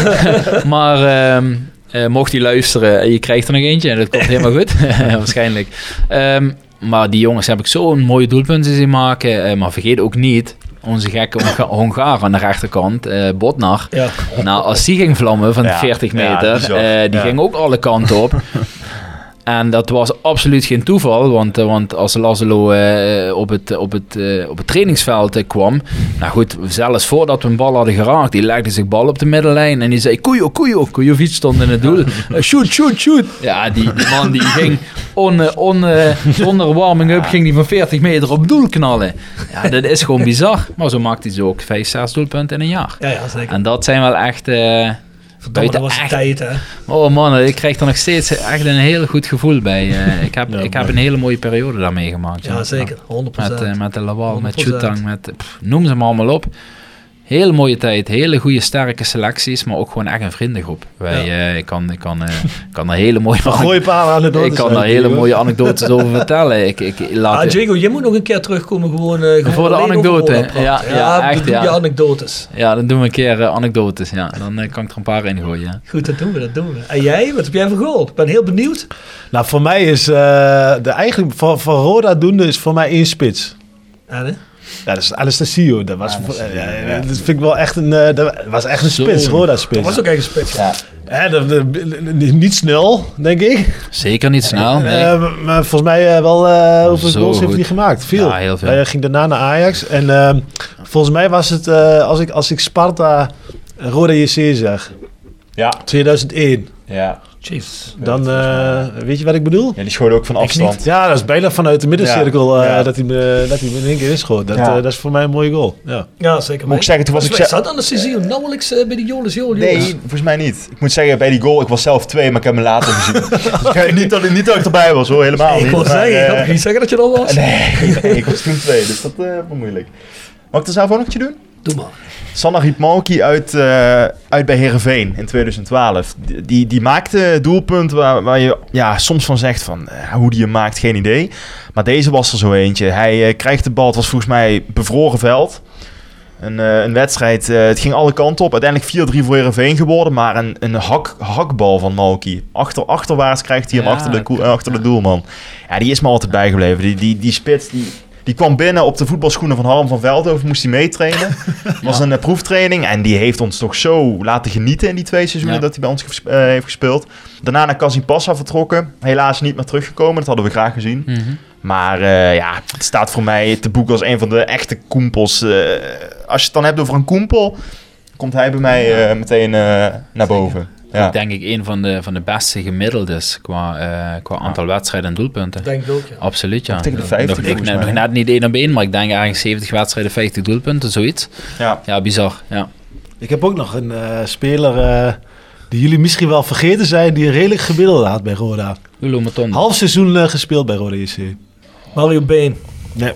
(laughs) maar ehm, eh, mocht hij luisteren en je krijgt er nog eentje, en dat komt helemaal goed, (laughs) (laughs) waarschijnlijk. Ehm, maar die jongens heb ik zo'n mooie doelpunten zien maken. eh, maar vergeet ook niet, onze gekke Honga- (laughs) Hongaar aan de rechterkant, eh Botnar. Ja. Nou, als die ging vlammen van Ja, 40 ja, meter, eh, die Ja. ging ook alle kanten op. (laughs) En dat was absoluut geen toeval, want, eh, want als Lazlo eh, op, het, op, het, eh, op het trainingsveld eh, kwam, nou goed, zelfs voordat we een bal hadden geraakt, die legde zich bal op de middenlijn en die zei, Kujo, Kujo, Kujovic stond in het doel, (laughs) Eh, shoot, shoot, shoot. Ja, die, die man die ging on, eh, on, eh, zonder warming-up, ging die van 40 meter op doel knallen. Ja, dat is gewoon bizar. Maar zo maakt hij zo ook 5, 6 doelpunten in een jaar. Ja, ja, zeker. En dat zijn wel echt... Verdomme, dat was echt- tijd, hè. Oh man, ik krijg er nog steeds echt een heel goed gevoel bij. Eh, (laughs) ik heb, ik heb een hele mooie periode daarmee meegemaakt. Ja, zeker. 100%. Met, eh, met de Lawal, met 100%. Chutang, met pff, noem ze maar allemaal op. Hele mooie tijd, hele goede sterke selecties, maar ook gewoon echt een vriendengroep. Wij, eh, ik kan, ik kan, eh, kan daar hele mooie, Gooi (laughs) een paar anekdotes ik kan daar hele mooie anekdotes over vertellen. Ik, ik, laat Ah, Diego, je moet nog een keer terugkomen gewoon, eh, gewoon Voor de anekdote, praten. ja, ja, echt, ja. je anekdotes. ja, dan doen we een keer anekdotes. Ja. Dan kan ik er een paar in gooien. Ja. Goed, dat doen we, dat doen we. En jij, wat heb jij voor goal? Ik ben heel benieuwd. Nou, voor mij is eh, de eigenlijk van, van Roda doende is voor mij één spits. En, hè? Ja, dat is Anastasio. Dat was, ja, ja, ja. Dat vind ik wel echt een, eh, dat was echt een spits, Roda Dat spits. was ook echt een spits. Ja. Hè, dat- dat- niet snel, denk ik. Zeker niet snel. nee. Eh, maar- volgens mij eh, wel, eh hoeveel Zo goals heeft hij gemaakt? Veel. Ja, heel veel. Hij ging daarna naar Ajax. En ehm, volgens mij was het, eh, als, ik, als ik Sparta eh, Roda JC zeg, Ja. 2001. Ja. Jezus. Dan eh, weet je wat ik bedoel? ja, die schoot ook van afstand. Ja, dat is bijna vanuit de middencirkel eh, Ja. dat, hij me, dat hij me in één keer inschoot. Dat, Ja. eh, dat is voor mij een mooie goal. Ja. Ja, zeker. Moet ik zeggen, toen was ik ze- zat aan de seizoen nauwelijks eh, bij die Jolis Jolis. Nee, volgens mij niet. Ik moet zeggen, bij die goal, ik was zelf twee, maar ik heb hem later gezien. (laughs) Dus niet, dat, niet dat ik erbij was hoor, helemaal ik niet. wil maar, zeggen, ik had niet zeggen dat je er was. (laughs) Nee, nee, ik was toen twee, dus dat eh was moeilijk. Mag ik er zelf ook nog doen? Doe maar. Sanna uit, eh, uit bij Herenveen in 2012. Die, die, maakte doelpunten waar, waar je ja, soms van zegt van eh, hoe die hem maakt, geen idee. Maar deze was er zo eentje. Hij eh, krijgt de bal, het was volgens mij bevroren veld. Een, eh, een wedstrijd, eh, het ging alle kanten op. Uiteindelijk 4-3 voor Herenveen geworden. Maar een, een hak, hakbal van Malki. Achter, achterwaarts krijgt hij hem Ja, achter, de, achter de doelman. Ja, die is me altijd bijgebleven. Die, die, die spits, die, die kwam binnen op de voetbalschoenen van Harm van Veldhoven. Moest hij meetrainen. (laughs) Was een eh, proeftraining. En die heeft ons toch zo laten genieten in die twee seizoenen Ja. dat hij bij ons ges- eh, heeft gespeeld. Daarna naar Kazipassa vertrokken. Helaas niet meer teruggekomen. Dat hadden we graag gezien. Mhm. Maar eh, ja, het staat voor mij te boek als een van de echte koempels. Als je het dan hebt over een koempel, komt hij bij mij meteen naar boven. Ja. Ik denk ik een van de, van de beste gemiddeldes qua, eh, qua aantal wedstrijden en doelpunten. Denk ik ook, ja. Absoluut, ja. Tegen de 50 nog, volgens nog, mij. nog net niet één op één, maar ik denk eigenlijk 70 wedstrijden, 50 doelpunten, zoiets. Ja. Ja, bizar. Ja. Ik heb ook nog een eh, speler eh, die jullie misschien wel vergeten zijn, die een redelijk gemiddelde had bij Roda. Half seizoen eh, gespeeld bij Roda JC. Mario Been. Nee.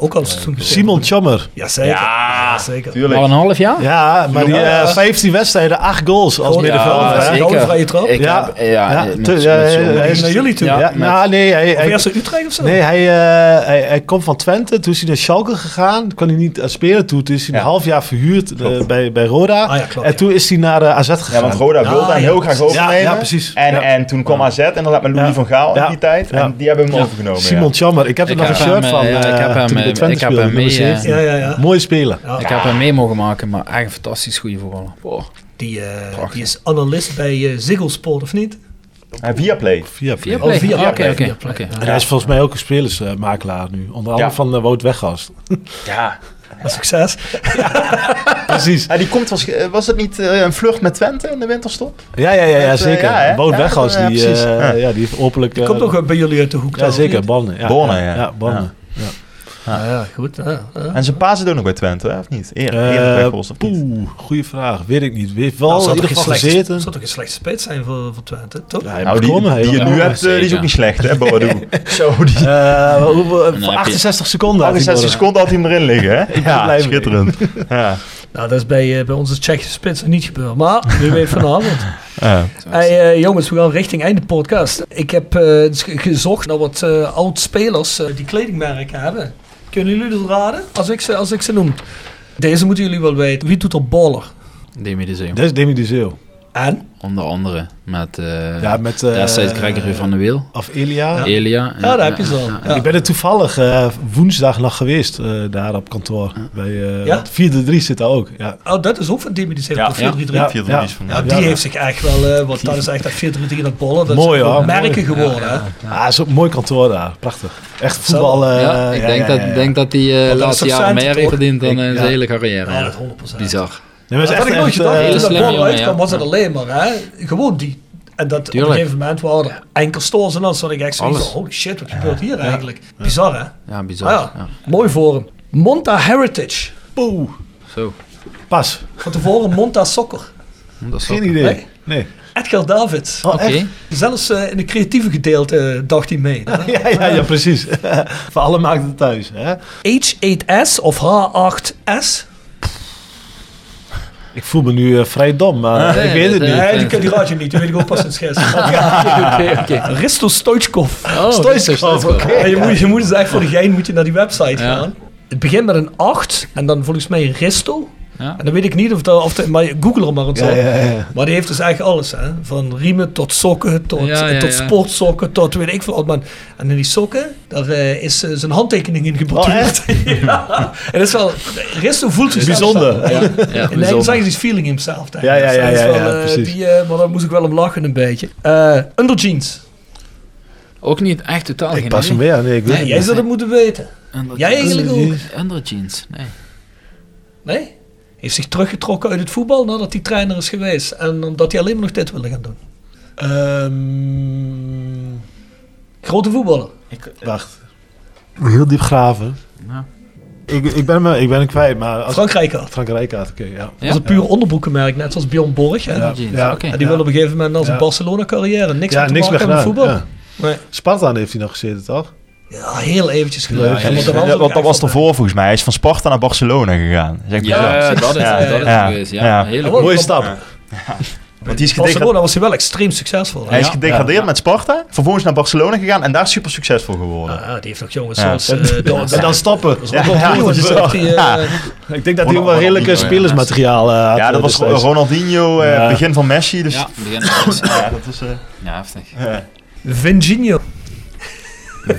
Ook al seizoen gespeeld. Simon Chammer. Ja, zeker. Ja, zeker. Tuurlijk. Al een half jaar? Ja, maar die Ja. eh, 15 wedstrijden, 8 goals als middenvelder. Ja, hè? zeker. Gouden vrije trap? Ik Ja. heb, eh, ja, Ja, met- te- met ja, hij Hij is naar jullie toe. Ja, Ja, met- nou, nee, hij, Of hij, eerst Utrecht of zo? nee hij, eh, hij, hij komt van Twente. Toen is hij naar Schalke gegaan. Kon hij niet spelen. Toen is hij Ja. een half jaar verhuurd eh, bij, bij Roda. Ah, ja, klopt, en ja. toen is hij naar eh, AZ gegaan. Ja, want Roda Ja, wilde hem ja, heel graag overnemen. Ja, ja, precies. En, Ja. en toen kwam AZ en dan met Louis Ja. van Gaal Ja. in die tijd. Ja. En die hebben hem Ja. overgenomen. Simon Chammer. Ik heb er nog een shirt hem, van. eh, ja, ik eh, heb hem, eh, Twente ik heb hem mee, eh, 17. Ja, ja, ja. Mooie speler. Ja. Ik heb hem mee mogen maken, maar echt een fantastisch goede voetballer. Boah. Die, eh, die is analist bij eh Ziggo Sport, of niet? Ja, via Play. Via Via Oh, Play? via Oké, Play, oké, via. En hij is volgens mij ook een spelersmakelaar nu. Onder andere Ja. van uh, Wout Weghorst. Ja. (laughs) Ja, Succes. Precies. Ja, die komt, was, was het niet eh, een vlucht met Twente in de winterstop? Ja, ja, ja, ja Met, zeker. Wout ja, die, eh, Ja. ja, die heeft openlijk... Die eh, komt ook bij jullie uit de hoek. Ja, zeker. Bonnen. Ja, Bonnen, ja. Ja. Goed. Ja, ja. En zijn pa zit ook nog bij Twente, hè, of niet? Eer, Erik niet? Poeh, goede vraag. Weet ik niet. Weet wel Nou, in zou ieder toch geval geen slechte- gezeten. zou toch een slechte spits zijn voor, voor Twente, toch? Ja, Nou, die, komen, die je nu Ja, hebt, eh, die is ook niet slecht, hè, Boadu. (laughs) Zo, die Eh, je- 68 seconden. had hij 68 nodig. seconden had hij hem erin liggen, hè? (laughs) Ja, schitterend. (laughs) Ja. Nou, dat is bij, eh, bij onze Tsjechische spitsen niet gebeurd. Maar wie weet vanavond. Ja. Hey, eh, jongens, we gaan richting einde podcast. Ik heb eh, dus ge- gezocht naar wat eh oud-spelers die kledingmerken hebben. Kunnen jullie dat raden? Als ik, ze, als ik ze noem. Deze moeten jullie wel weten. Wie doet er baller? Demi de Zeeuw. Dat is Demi de Zeeuw. En? Onder andere met eh Ja, met... eh, destijds Gregory van der Wiel, Of Elia. Elia. Ja, daar heb je ze al. Ja. Ik ben er toevallig eh, woensdag nog geweest, eh, daar op kantoor. Bij eh Ja? 4-3 zit daar ook. Ja. Oh, dat is ook van die zegt Ja, op 4-3-3. ja. 4 Ja. Ja, die Ja. heeft zich echt wel, eh want dat is echt dat 4-3-3 dat bollen. Dat Mooi, hoor. merken geworden. hè. Ah, het is ook een mooi kantoor daar. Prachtig. Echt voetbal. eh, ja, ik ja, denk, ja, dat, ja, ja. denk dat hij eh laatste jaren centen, meer heeft verdiend dan in zijn ja. hele carrière. Ja, Ja, dat 100%. Bizar. Nee, maar Dat het had is ik nooit echt, gedacht. eh, Toen dat jongen, uitkwam, ja. was het alleen maar. Hè? Gewoon die. En dat op een gegeven moment waren er enkel stores en dan zat ik echt zoiets van, holy shit, wat gebeurt hier eigenlijk? Bizar hè? Ja, bizar. Ah, ja. ja. Mooi voor hem. Monta Heritage. Poeh. Zo. Pas. Van tevoren Monta Soccer. Dat is Geen idee. Nee? Nee. Edgar Davids. Oh? Zelfs eh, in de creatieve gedeelte eh, dacht hij mee. (laughs) Ja, ja, ja, precies. (laughs) Voor alle markten thuis. Hè? H8S of H8S. Ik voel me nu eh, vrij dom, maar Nee, ik weet het niet. Nee, die, die raad je niet. Die weet ik ook pas in het. Risto Stoichkov. Oh, Stoichkov, oké. Je, moet, je moet dus echt voor de gein moet je naar die website Ja. gaan. Het begint met een 8 en dan volgens mij Risto. Ja. En dan weet ik niet of dat, of dat maar google er maar eens Ja, op. ja, ja. Maar die heeft dus eigenlijk alles, hè? Van riemen tot sokken, tot, Ja, ja, tot ja. sportsokken, tot weet ik veel wat. Man. En in die sokken, daar eh, is eh, zijn handtekening in geborduurd. (laughs) ja. En dat is wel, Risto voelt zich Bijzonder. Ja, ja, En dan bijzonder. zeggen ze is feeling himself. Ja, ik. ja, Dus ja, dat ja, ja, eh, precies. Die, maar daar moest ik wel om lachen een beetje. Under jeans. Ook niet echt totaal Ik geen pas hem weer. Nee, ik weet Nee, het jij zou het moeten weten. Under Jij eigenlijk ook. Under jeans, nee. Nee? Heeft zich teruggetrokken uit het voetbal nadat hij trainer is geweest. En omdat hij alleen maar nog dit wilde gaan doen. Ehm, Grote voetballer. wacht. Heel diep graven. Ja. Ik, ik, ben me, ik ben hem kwijt, maar... Als, Frankrijk had. Frank Rijkaard, oké, ja. Ja? Was een puur onderbroekenmerk, net zoals Bjorn Borg. Hè? Ja. oké. En die Ja. wilde op een gegeven moment als een Ja. Barcelona-carrière niks Ja, meer te niks meer maken met voetbal. Ja. Nee. Sparta heeft hij nog gezeten, toch? Ja, heel eventjes Ja, ja, want ja. Ja, ook dat was ervoor volgens mij. Hij is van Sparta naar Barcelona gegaan. Zeg ik Ja, ja, dat is, Ja, dat is ja. geweest. Ja, Ja. Hele Ja. Mooie stap. (laughs) Want die is. Barcelona was hij wel extreem succesvol. Hij is Ja. gedegradeerd met Sparta. Vervolgens naar Barcelona gegaan en daar super succesvol geworden. Ah, die heeft nog jongens Ja. zoals... eh, Don- (laughs) En dan stappen. Ja, ja, eh, Ja. Ik denk dat hij ook wel redelijk spelersmateriaal eh, had. Ja, dat eh, was destijds. Ronaldinho, eh, Ja. begin van Messi. Dus Ja, begin (laughs) ja, dat is... eh, Ja, heftig. ja.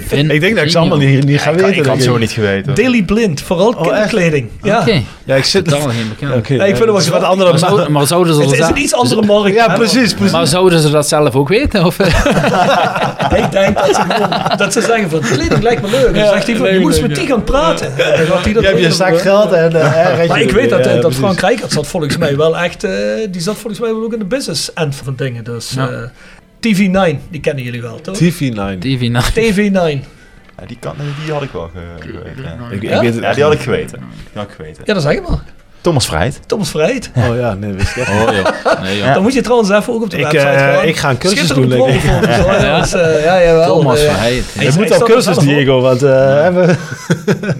Vin- Ik denk dat ik ze allemaal niet, niet ga ik, weten. ik had het zo niet geweten. Daily Blind, vooral Oh, echt? kinderkleding. Ja. Oké, Ja, ik zit... totaal geen bekend. Oké, Ja, ik vind het wel dat wat andere... Maar, zou- maar zouden ze Het is dat- een iets andere (laughs) markt. Ja, precies, precies. maar zouden ze dat zelf ook weten? Of, (laughs) (laughs) Ik denk dat ze, gewoon, dat ze zeggen van kleding lijkt me leuk. Dan zegt hij van, nee, je moet nee, met die gaan praten. Dat Je hebt je zak geld en... eh, Maar ik weet dat, Ja, eh, dat precies. Frank Rijkaard zat volgens mij wel echt, eh, die zat volgens mij wel ook in de business end van dingen. Dus Ja. eh, TV9, die kennen jullie wel, toch? TV9. TV nou. TV9. Ja, die, kan, die had ik wel ge- geweten. Ja. Ik, ik Ja? weet het Ja, echt die had ik geweten. Die had ik geweten. Ja, dat zeg ik maar. Thomas Vrijt. Thomas Vrijt. Oh ja, nee, wist ik. Oh joh. Nee. Ja. Dan moet je trouwens even ook op de Ik, website gaan. ik ga een cursus doen, denk ik. promo volgens mij. Ja. Dus, eh, ja, jawel. Thomas eh, Verheid. hij moet al cursus. Diego, want eh. (laughs)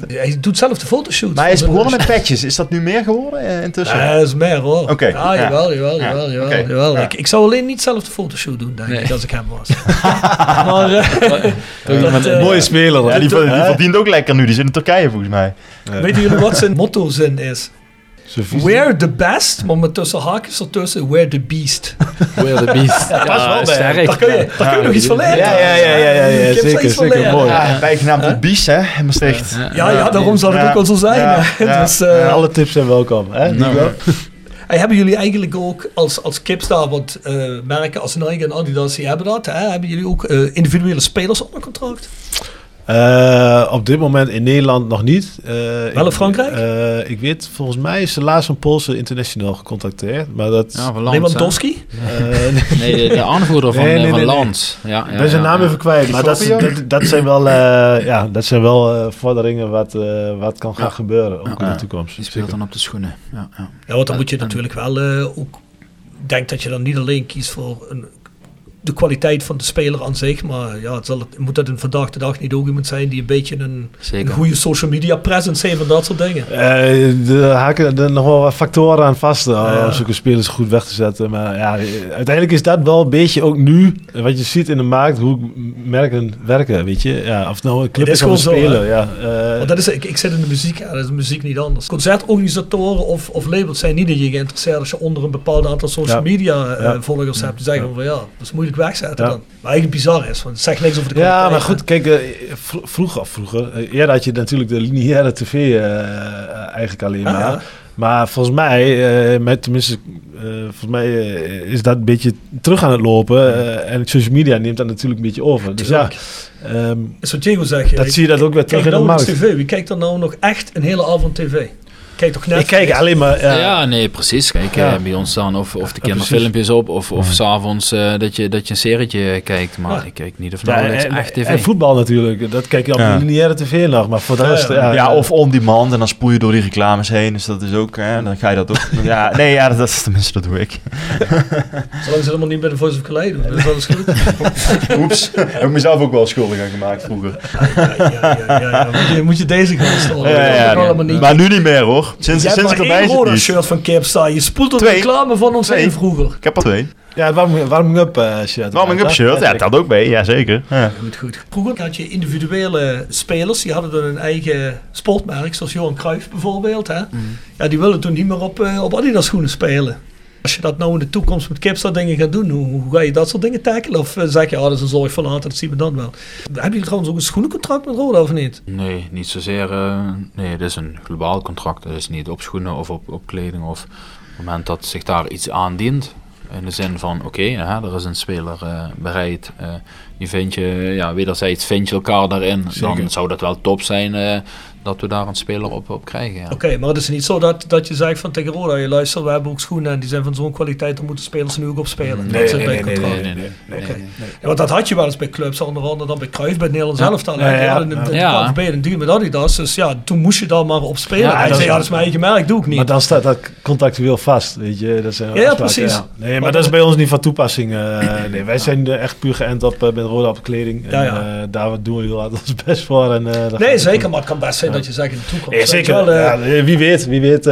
Hij doet zelf de fotoshoot. Maar hij is begonnen met patches. Is dat nu meer geworden intussen? Ja, dat is meer hoor. Oké, Ja, ja. jawel, jawel, Ja, jawel, jawel. oké, jawel. ja. Ik, ik zou alleen niet zelf de fotoshoot doen, denk Nee. ik, als ik hem was. (laughs) maar, dat, Mooie speler. Ja, die, verdient ook lekker nu. Die zit in Turkije volgens mij. Weten jullie wat zijn motto-zin is? We're the best, maar met tussen haakjes ertussen, we're the beast. Where the Beast. (laughs) Ja, past wel bij hem. sterk. Daar kun je, daar kun je nog iets van leren. Ja, ja, ja, ja, ja, er zeker, zeker, mooi. Ja, bijgenaamd de Bies, hè, in Maastricht. ja, ja, daarom zal het Ja. ook wel zo zijn. Ja, hè. ja, (laughs) Dus, eh, Alle tips zijn welkom. Hè? Nou? Hey, hebben jullie eigenlijk ook als, als Kipstar, want eh, merken als Nike en Adidas, die hebben dat. Hè? Hebben jullie ook eh, individuele spelers onder contract? Eh, op dit moment in Nederland nog niet. Eh, Wel in Frankrijk? eh, ik weet, volgens mij is de laatste een Poolse international gecontacteerd. Maar dat... Ja, van Lewandowski? eh. Nee, de, de aanvoerder van, Nee, nee, van nee, nee. Lans. Ja, ja, ben zijn naam ja. even kwijt. Maar dat, Fabio? dat, dat zijn wel, eh, ja, dat zijn wel eh, vorderingen wat, eh, wat kan gaan gebeuren. Ook in de toekomst. Die speelt dan op de schoenen. Ja, ja. Ja, want dan Ja, moet je natuurlijk wel eh, ook... Ik denk dat je dan niet alleen kiest voor een de kwaliteit van de speler aan zich. Maar ja, het zal, het- moet dat in vandaag de dag niet ook iemand zijn die een beetje een, een Zeker. goede social media presence heeft en dat soort dingen. Eh, Daar haken er nog wel wat factoren aan vast eh, om zulke spelers goed weg te zetten. Maar ja, uiteindelijk is dat wel een beetje ook nu wat je ziet in de markt, hoe merken werken, weet je. Ja, of nou een club is een gewoon hè? Ja, eh, Want dat is, ik, ik zit in de muziek, ja, dat is de muziek niet anders. Concertorganisatoren of, of labels zijn niet in je geïnteresseerd als je onder een bepaald aantal social Ja. media eh, Ja. volgers hebt. Die zeggen Ja. van ja, dat is moeilijk wegzetten Ja. dan. Maar eigenlijk bizar is, want het zegt niks over de Ja, maar goed, kijk, vro- vroeger, vroeger, eh, eerder had je natuurlijk de lineaire tv eh, eigenlijk alleen Ah, maar. ja. Maar volgens mij, eh, met tenminste, eh, volgens mij is dat een beetje terug aan het lopen. en social media neemt dat natuurlijk een beetje over. Dus ja, ehm, is wat Diego zegt. dat zie je dat ook weer terug in de nou markt. tv. Wie kijkt er nou nog echt een hele avond tv? Kijk toch net. Ik kijk alleen maar... Ja, Ja, nee, precies. Kijk, Ja. eh, bij ons staan of, of de kinderfilmpjes op, of, of s'avonds eh dat, je, dat je een serietje kijkt. Maar Ja. ik kijk niet of nauwelijks en, echt tv. en voetbal natuurlijk. Dat kijk je op Ja. de lineaire tv nog. Maar voor de rest... ja. Ja, Ja, of on demand en dan spoel je door die reclames heen. Dus dat is ook, hè, dan ga je dat ook. Ja, nee, ja, dat is tenminste, dat doe ik. Zolang ze helemaal niet bij de Voice of Calais doen, dan is alles goed. Oeps, heb ik mezelf ook wel schuldig aan gemaakt vroeger. ja, ja, ja, ja, ja. Moet, je, moet je deze gaan storen? Ja, ja, dat. Maar nu niet meer hoor. Sinds, je sinds ik erbij zit Roda shirt van Capstar. Je spoelt de reclame van ons Twee. heen vroeger. Ik heb er twee. ja het warming- warming-up eh, shirt. Warming up shirt, ja, dat ook bij, ja zeker. Ja. Goed, goed. Vroeger had je individuele spelers, die hadden dan een eigen sportmerk, zoals Johan Cruijff bijvoorbeeld. Hè? Ja, die willen toen niet meer op, eh, op Adidas schoenen spelen. Als je dat nou in de toekomst met Capstar dingen gaat doen, hoe, hoe ga je dat soort dingen tackelen? Of eh, zeg je, ah, dat is een zorg van later, dat zien we dan wel. Hebben jullie trouwens ook een schoenencontract met Roda of niet? Nee, niet zozeer. eh, nee, het is een globaal contract. Het is niet op schoenen of op, op kleding. Of op het moment dat zich daar iets aandient. In de zin van, oké, ja, er is een speler eh, bereid. die vind je, ja, wederzijds vind je elkaar daarin. Dan zou dat wel top zijn dat we daar een speler op, op krijgen. Ja. Oké, maar het is niet zo dat, dat je zegt van tegen Roda, je luistert, we hebben ook schoenen en die zijn van zo'n kwaliteit, dan moeten spelers er nu ook op spelen. dat zit bij het contract. nee, nee, nee, nee, nee. Ja, want dat had je wel eens bij clubs, onder andere dan bij Cruijff, bij het Nederlands Ja. elftal. Ja, ja, hadden een, Ja. een, met Adidas, dus ja, toen moest je daar maar op spelen. Hij dat zei, is- ja, dat is mijn eigen merk, doe ik niet. Maar dan staat dat contractueel vast, weet je. Dat zijn Ja, precies. Nee, maar dat is bij ons niet van toepassing. eh, nee, wij zijn eh, echt puur geënt op uh, met rode op kleding. En, eh, daar doen we heel hard ons best voor. En, eh, dat nee, zeker, maar het kan best zijn dat je zegt in de toekomst. Je zeker. Wel, eh, ja, wie weet, wie weet.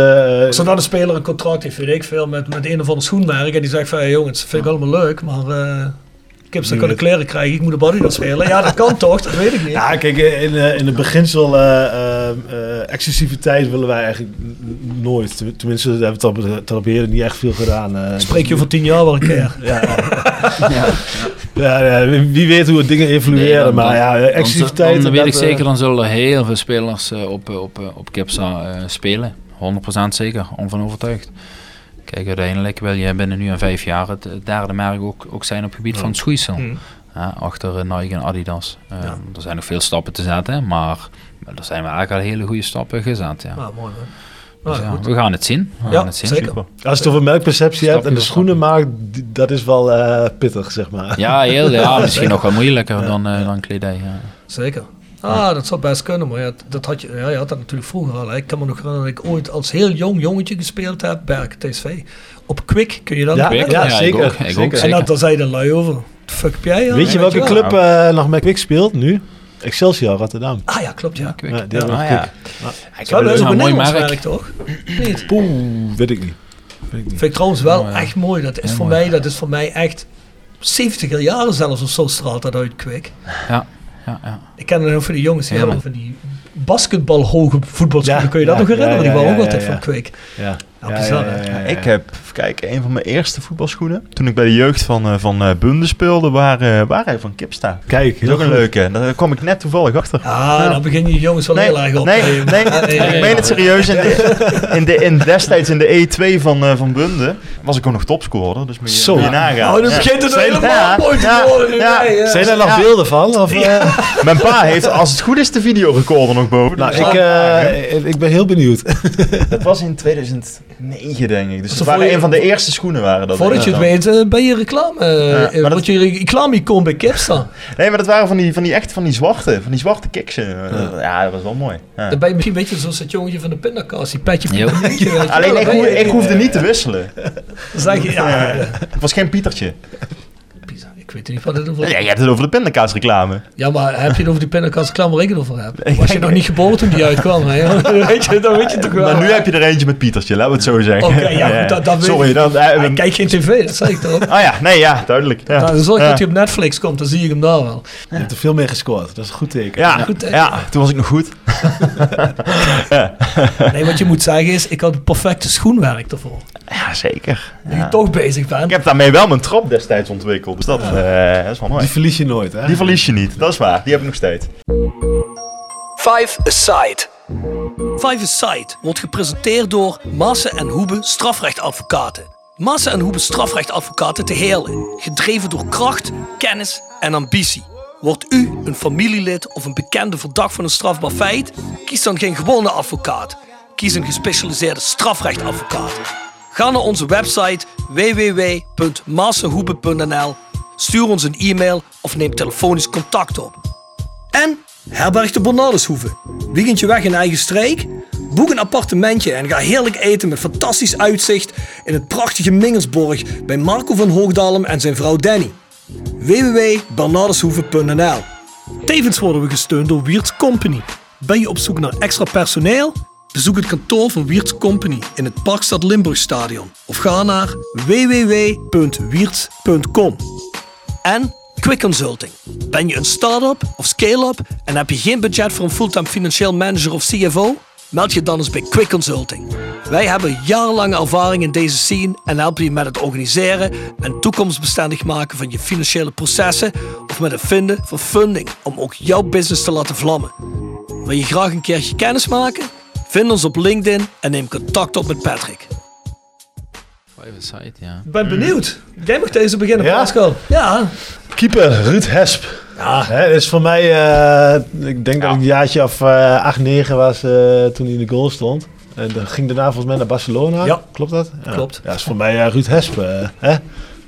als dan een speler een contract heeft, weet ik veel, met, met een of ander schoenmerk en die zegt van, hey, jongens, dat vind ik allemaal leuk, maar eh ik heb ze kunnen weet. kleren krijgen, ik moet op Adidas spelen. Ja, dat kan (laughs) toch, dat weet ik niet. Ja, kijk, in, in het beginsel eh, eh, eh, exclusiviteit willen wij eigenlijk nooit. Ten- Tenminste, hebben we tot, tot op heden niet echt veel gedaan. eh. Spreek je over tien jaar wel een keer. Ja, (laughs) ja, ja, (laughs) wie- wie weet hoe het dingen evolueren. Nee, dan- maar ja, exclusiviteit... Dan, dan weet ik eh, zeker, dan zullen er heel veel spelers eh, op, eh, op, eh, op Kipsa eh, spelen. 100% zeker, onvan overtuigd. Kijk, uiteindelijk wil je binnen nu en vijf jaar het, derde merk ook, ook zijn op het gebied van het schoeisel. Mm. Ja, achter eh, Nike en Adidas. Eh, Ja. Er zijn nog veel stappen te zetten, maar er zijn wel eigenlijk al hele goede stappen gezet. Ja. Nou, mooi. Dus ja, we gaan het zien. We Ja, gaan het zien. zeker. Super. Als je het over merkperceptie hebt en de schoenenmarkt, die- dat is wel eh, pittig, zeg maar. Ja, heel, ja (laughs) misschien nog wel moeilijker dan, eh, dan kledij. Ja. Zeker. Ah, dat zou best kunnen, maar ja, dat had je, ja, je had dat natuurlijk vroeger al. hè. Ik kan me nog herinneren dat ik ooit als heel jong jongetje gespeeld heb, Berk TSV. Op Kwik, kun je dat Ja, ja, ik zeker, ook, ik ook, zeker. En dat, daar zei de lui over. Fuck jij? Weet je welke wel. club eh, nog met Kwik speelt nu? Excelsior Rotterdam. Ah ja, klopt ja. Kwik. Ja, die hebben Ah, ja. Ja, ook een mooi merk. toch? Niet. Poeh, weet ik niet. Weet ik niet. Vind ik trouwens wel ja. echt mooi. Dat is, voor mooi. mij, dat is voor mij echt 70 jaren zelfs of zo straalt dat uit Kwik. Ja, ja, ja. Ik ken het nog van die jongens die Ja, hebben van die basketbalhoge voetbalschoenen. Ja, Kun je dat ja, nog herinneren? ja, die ja, waren ook ja, altijd ja, van ja. Kwik. Ja. Ja, hè? Ik heb, kijken, een van mijn eerste voetbalschoenen. Toen ik bij de jeugd van, eh, van eh, Bunde speelde, waren, waren hij van Kipsta. Kijk, Dat is ook een leuke. Daar kwam ik net toevallig achter. Ah, dan begin je jongens wel Nee, heel erg op. nee, Nee, nee, nee, ik meen het serieus. In de, in de, in destijds in de E2 van, eh, van Bunde was ik ook nog topscorer. Dus moet je, Zo. moet je nagaan. Oh, dan Ja. begint het Zijn- helemaal ja, mooi te ja, worden. nu. ja. Nee, eh. Zijn er nog Ja. beelden van? Of, eh? Mijn pa heeft, als het goed is, de videorecorder nog boven. nou, Dus ik, eh, ik ben heel benieuwd. dat was in 2009, denk ik. Dus voor waren een van de eerste schoenen waren dat. Voordat je het weet, eh, ben je reclame. eh, Ja, eh, maar Word je reclame-icoon bij Kipstar. dan. Nee, maar dat waren van die, van die echt van die zwarte, van die zwarte kiksen. Ja. ja, dat was wel mooi. Ja. Dan ben je misschien een beetje zoals het jongetje van de pindakaas. Die petje Alleen ik, hoefde niet te wisselen. Zeg je, ja, Ik was geen Pietertje. Ik Ik weet niet wat het over Ja, je hebt het over de pindakaasreclame. Ja, maar heb je het over die pindakaasreclame waar ik het over heb? (laughs) Was je nog niet geboren toen die uitkwam? Hè? (laughs) weet je, dan weet je toch wel. Maar nu heb je er eentje met Pietertje, laten we het zo zeggen. Oké, ja, (laughs) goed, dat, dat weet Sorry, ik. dan... eh, Hij kijkt geen tv, dat zei ik toch? Ah ja, nee, ja, duidelijk. Ja, Nou, dan zorg ja. dat hij op Netflix komt, dan zie ik hem daar wel. Je hebt er veel meer gescoord. Dat is een goed teken. Ja, Goed, ja, toen was ik nog goed. Nee, wat je moet zeggen is, ik had het perfecte schoenwerk ervoor. Ja, zeker. Dat je toch bezig bent. Ik heb daarmee wel mijn trap destijds ontwikkeld, dus dat, eh, dat is wel mooi. Die verlies je nooit, hè? Die verlies je niet, dat is waar. Die heb ik nog steeds. Five Aside. Five Aside wordt gepresenteerd door Maassen en Hoebe strafrechtadvocaten. Maassen en Hoebe strafrechtadvocaten te Heerlen. Gedreven door kracht, kennis en ambitie. Wordt u een familielid of een bekende verdacht van een strafbaar feit? Kies dan geen gewone advocaat. Kies een gespecialiseerde strafrechtadvocaat. Ga naar onze website www.massenhoebe.nl, stuur ons een e-mail of neem telefonisch contact op. En herberg de Bernardeshoeve. Weekendje weg in eigen streek? Boek een appartementje en ga heerlijk eten met fantastisch uitzicht in het prachtige Mingelsborg bij Marco van Hoogdalem en zijn vrouw Danny. www.bernardeshoeve.nl Tevens worden we gesteund door Wiert's Company. Ben je op zoek naar extra personeel? Bezoek het kantoor van Wiert's Company in het Parkstad Limburgstadion of ga naar www.wierts.com. En Quick Consulting. Ben je een start-up of scale-up en heb je geen budget voor een fulltime financieel manager of CFO? Meld je dan eens bij Quick Consulting. Wij hebben jarenlange ervaring in deze scene en helpen je met het organiseren en toekomstbestendig maken van je financiële processen of met het vinden van funding om ook jouw business te laten vlammen. Wil je graag een keertje kennis maken? Vind ons op LinkedIn en neem contact op met Patrick. Aside, ja. Ik ben benieuwd. Jij mag deze beginnen, Ja? Pascal. Ja. Keeper Ruud Hesp. Ja. Hè, is voor mij, eh, ik denk dat ik een jaartje of eh 8, 9 was eh, toen hij in de goal stond. En dan ging daarna volgens mij naar Barcelona. Ja. Klopt dat? Klopt. Ja, is voor mij eh, Ruud Hesp. eh, hè?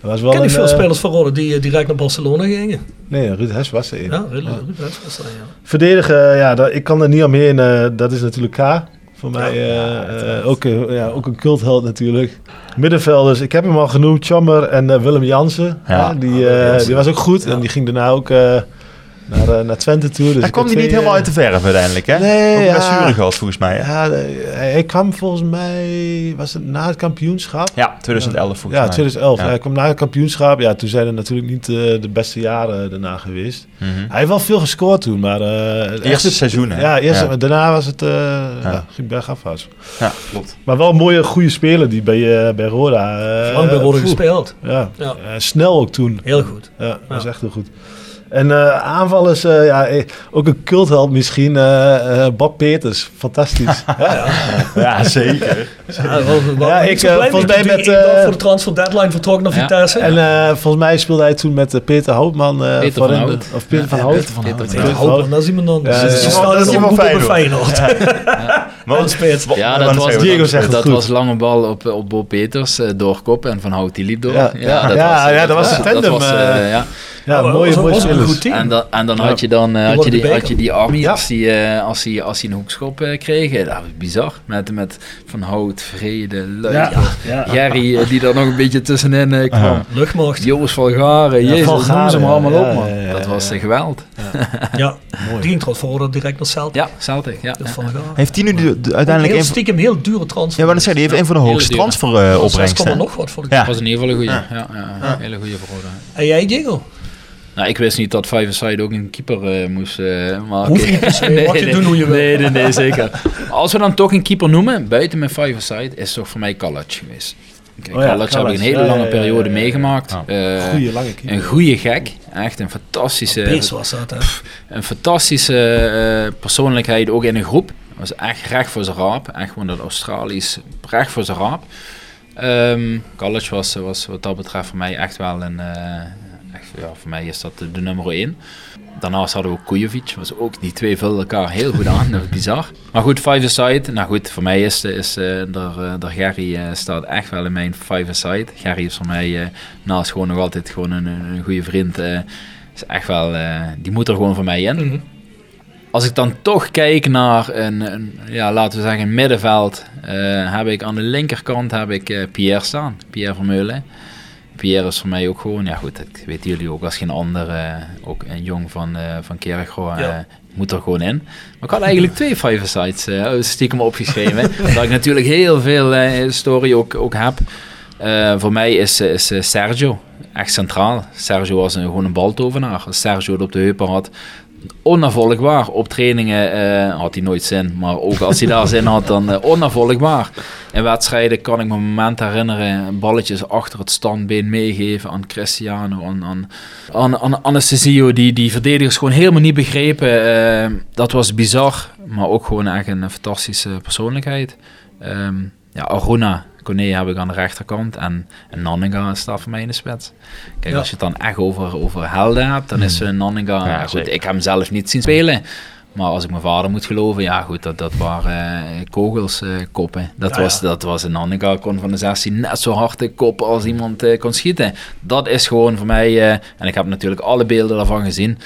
Dat was wel ken ik een, veel eh, spelers van Rode die eh, direct naar Barcelona gingen. Nee, Ruud Hesp was er. Ja, really, really best was dat, ja. Verdedigen, ja, dat, ik kan er niet omheen. eh dat is natuurlijk K. Voor mij eh, eh, ook, een- ja, ook een cultheld natuurlijk. Middenvelders, ik heb hem al genoemd. Chammer en Willem Jansen. Ja. Die, eh, die was ook goed. En die ging daarna ook eh, naar, eh, naar Twente toe. Dus Hij ik kwam niet helemaal uit eh, de verf uiteindelijk, hè? Nee, Ook ja. blessure gehad volgens mij, hè? Ja, de- hij, kwam volgens mij, was het na het kampioenschap? Ja, 2011 volgens ja, mij. 2011. Ja. Hij kwam na het kampioenschap. Ja, toen zijn er natuurlijk niet eh, de beste jaren daarna geweest. Mhm. Hij heeft wel veel gescoord toen, maar... eh, het Eerste seizoen, hè? Ja, eerst, Ja. daarna was het... eh ja. ging bergafwaarts. Ja, klopt. Maar wel een mooie, goede speler die bij, eh, bij Roda... eh, Lang bij voer- gespeeld. Ja, Ja. Eh, snel ook toen. Heel goed. Ja, dat is echt heel goed. En eh, aanvallers, eh, ja, eh, ook een cultheld misschien. eh, eh, Bob Peters, fantastisch. (laughs) ja, Ja, zeker. Ja, Ja, ik, volgens mij dat met, voor de transfer deadline vertrok naar Ja. Vitesse. En eh, volgens mij speelde hij toen met Peter Houtman. eh, Peter van Hout. Of Peter van Ja, Hout. Peter van Hout. Peter Ja, van Hoop, Hout. dat is iemand anders. Ja, Dus ja, ja. Dat is iemand Feyenoord. Dat speelt. Ja, dat was, Diego zegt dat goed. was lange bal op, op Bo Peters eh, doorkop en Van Hout die liep door. Ja. Ja, ja, dat was de tandem, was, eh, eh, ja. Ja, Oh, mooie, was ook- mooie was ook een spelers. goed team. En dan, en dan Ja. had je dan eh, had je die, de had je die Army Ja. als die, eh, als die, als die een hoekschop eh, kreeg. eh, Dat was bizar. Met, met Van Hout, Vrede, Luik, Ja. Ja. Gerry die er nog een beetje tussenin eh, kwam. Luchtmacht. Joost van Garen, Ja, Jezus, noem ze maar allemaal ja, op man. ja, ja, dat ja, was ja. eh, geweld. Ja. Die ging trouwens voor direct naar Celtic. Ja, Celtic. Ja, Dus ja. de. Heeft hij nu de, de- uiteindelijk heel stiekem heel dure transfer. ja, maar dat zei, die heeft een van de hoogste transfer eh, opbrengsten. komma hè? nog wat voor de Ja. Dat was in ieder geval een goede. Ja. Ja, Hele goede verhoorde. En jij, Diego? Nou, ik wist niet dat Five Side ook een keeper eh, moest uh, maken. Per se, (laughs) mag je doen hoe je wil. Nee, nee, nee, zeker. Als we dan toch een keeper noemen, buiten mijn Five Side, is het toch voor mij Kalac geweest. Kijk, Oh ja, Kalac heb ik een hele lange periode ja, ja. meegemaakt. Eh, Goeie lange keeper. een goede gek. Echt een fantastische, Beest was dat, hè? een fantastische eh, persoonlijkheid, ook in een groep. Was echt recht voor zijn raap. Echt gewoon dat Australisch, recht voor zijn raap. Ehm College was, was wat dat betreft voor mij echt wel een... eh, ja, voor mij is dat de, de nummer 1. Daarnaast hadden we ook Kujovic. Was ook, die twee vulden elkaar heel goed aan. Dat is bizar. Maar goed, Five Aside. Nou goed, voor mij is, is uh, daar, uh, daar Gerry uh, staat echt wel in mijn Five Aside. Gerry is voor mij uh, naast gewoon nog altijd gewoon een, een goede vriend. Is echt wel, die moet er gewoon voor mij in. Mm -hmm. Als ik dan toch kijk naar een, een ja, laten we zeggen, een middenveld, heb ik aan de linkerkant heb ik Pierre staan, Pierre Vermeulen. Pierre is voor mij ook gewoon, ja goed, dat weten jullie ook als geen ander, eh, ook een jong van, eh van Kerkro, eh, Ja. moet er gewoon in. Maar ik had eigenlijk twee five sites eh, stiekem opgeschreven, dat (laughs) ik natuurlijk heel veel eh, historie ook, ook heb. Eh, voor mij is, is eh, Sergio echt centraal. Sergio was een, gewoon een baltovenaar. Als Sergio het op de heupen had, onafvolgbaar. Op trainingen eh, had hij nooit zin, maar ook als hij daar zin had, dan onafvolgbaar. In wedstrijden kan ik me momenten herinneren, balletjes achter het standbeen meegeven aan Cristiano, aan, aan, aan, aan Anastasio, die, die verdedigers gewoon helemaal niet begrepen. Eh, dat was bizar, maar ook gewoon echt een fantastische persoonlijkheid. Ehm, ja, Aruna, Kone heb ik aan de rechterkant en, en Nanninga staat voor mij in de spits. Kijk, Ja. als je het dan echt over, over helden hebt, dan is uh, Nanninga... Ja, ja, goed, zeker. ik heb hem zelf niet zien spelen. Maar als ik mijn vader moet geloven, ja goed, dat, dat waren eh, kogels, eh, koppen. Dat, Ja, was, ja. dat was een Nanninga, kon van de 16 net zo hard de kop als iemand eh, kon schieten. Dat is gewoon voor mij, eh, en ik heb natuurlijk alle beelden daarvan gezien.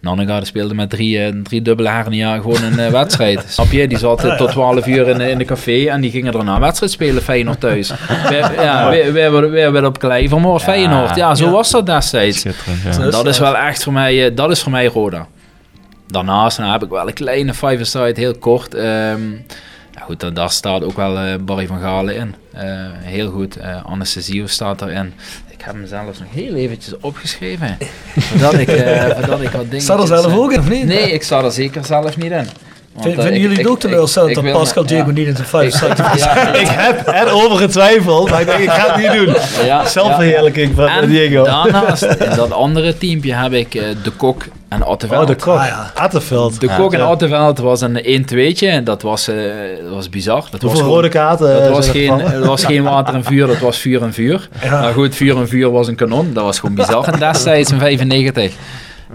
Nanninga die speelde met drie, eh, drie dubbele hernia gewoon een eh, wedstrijd. (laughs) Snap je? Die zat eh, tot 12 uur in, in de café en die gingen daarna een wedstrijd spelen, Feyenoord thuis. wij, ja, werden op klei vermoord, Feyenoord. Ja, zo Ja. was dat destijds. Schitterend, ja. Dat is wel echt voor mij, eh, dat is voor mij Roda. Daarnaast nou, heb ik wel een kleine five-side, heel kort. ehm, ja, goed, daar, daar staat ook wel Barry van Galen in. Eh, heel goed. eh Anastasio staat erin. Ik heb hem zelfs nog heel eventjes opgeschreven. (laughs) voordat, ik, eh, voordat ik wat dingen... Staat er zelf ook in, of niet? Nee, ik sta er zeker zelf niet in. Want, eh, Vinden ik- jullie het ook teleurstellend dat Pascal Diego ja. niet in zijn vijf (laughs) Ja, (laughs) Ik heb erover getwijfeld, maar ik denk, ik ga het niet doen. ja, Zelfverheerlijking van En Diego. daarnaast, in dat andere teampje heb ik eh, De Kok en Otteveld. Oh, de kok. Ah, ja. De Kok en Ja. Otteveld was een 1-2'tje en dat was, eh, dat was bizar. Dat was gewoon- rode kaarten dat eh, was, er geen, dat was geen water en vuur, dat was vuur en vuur. (laughs) Ja. Maar goed, vuur en vuur was een kanon. Dat was gewoon bizar. En destijds in 95.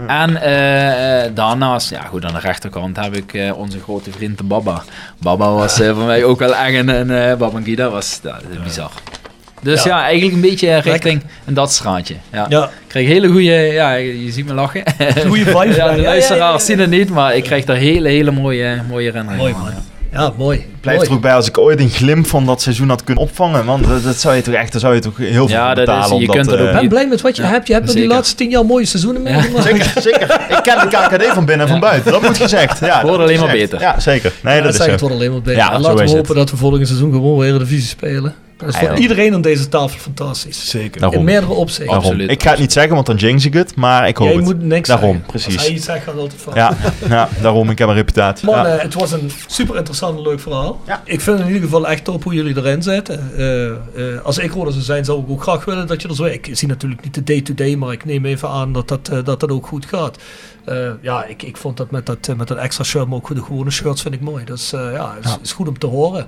En eh, eh, daarnaast, ja goed, aan de rechterkant heb ik eh, onze grote vriend de Baba. Baba was eh, voor mij ook wel echt een, een eh, Babangida was ja, bizar. Dus ja. Ja. eigenlijk een beetje richting een dat straatje. Ja. Ja, Ik krijg hele goede, ja, je ziet me lachen. goede vibe. (laughs) Ja, de luisteraars zien het niet, maar ik krijg daar hele, hele mooie, mooie herinneringen Mooi man. ja. Mooi. Blijft mooi. er ook bij als ik ooit een glimp van dat seizoen had kunnen opvangen. Want dat, dat zou je toch echt, daar zou je toch heel veel Ja, voor dat is- betalen. je om kunt dat, het ook eh, Ik ben blij met wat je Ja, hebt. Je hebt nog die zeker. laatste tien jaar mooie seizoenen meegemaakt. Zeker, (laughs) zeker. Ik ken de KKD van binnen en van buiten. Dat moet gezegd. Ja, (laughs) dat Wordt alleen maar beter. Ja, zeker. Nee, Ja, dat is het wordt alleen maar beter. En laten is we het. hopen dat we volgend seizoen gewoon weer de divisie spelen. Dat is voor ja. iedereen aan deze tafel fantastisch. Zeker. Daarom. In meerdere opzichten. Daarom. Absoluut. Ik ga het niet zeggen, want dan jinx ik het. Maar ik hoop Jij het. moet niks Daarom, zeggen. precies. Als hij iets zegt, gaat het altijd fout. Ja, (laughs) ja, daarom. Ik heb een reputatie. Man, Ja. eh, het was een super interessant en leuk verhaal. Ja. Ik vind in ieder geval echt top hoe jullie erin zitten. Eh, eh, als ik Roda zou zijn, zou ik ook graag willen dat je er zo... Ik zie natuurlijk niet de day-to-day, maar ik neem even aan dat dat, eh, dat, dat ook goed gaat. Eh, ja, ik, ik vond dat met dat, eh, met dat extra shirt, maar ook de gewone shirts vind ik mooi. Dus eh, ja, is, Ja. is goed om te horen.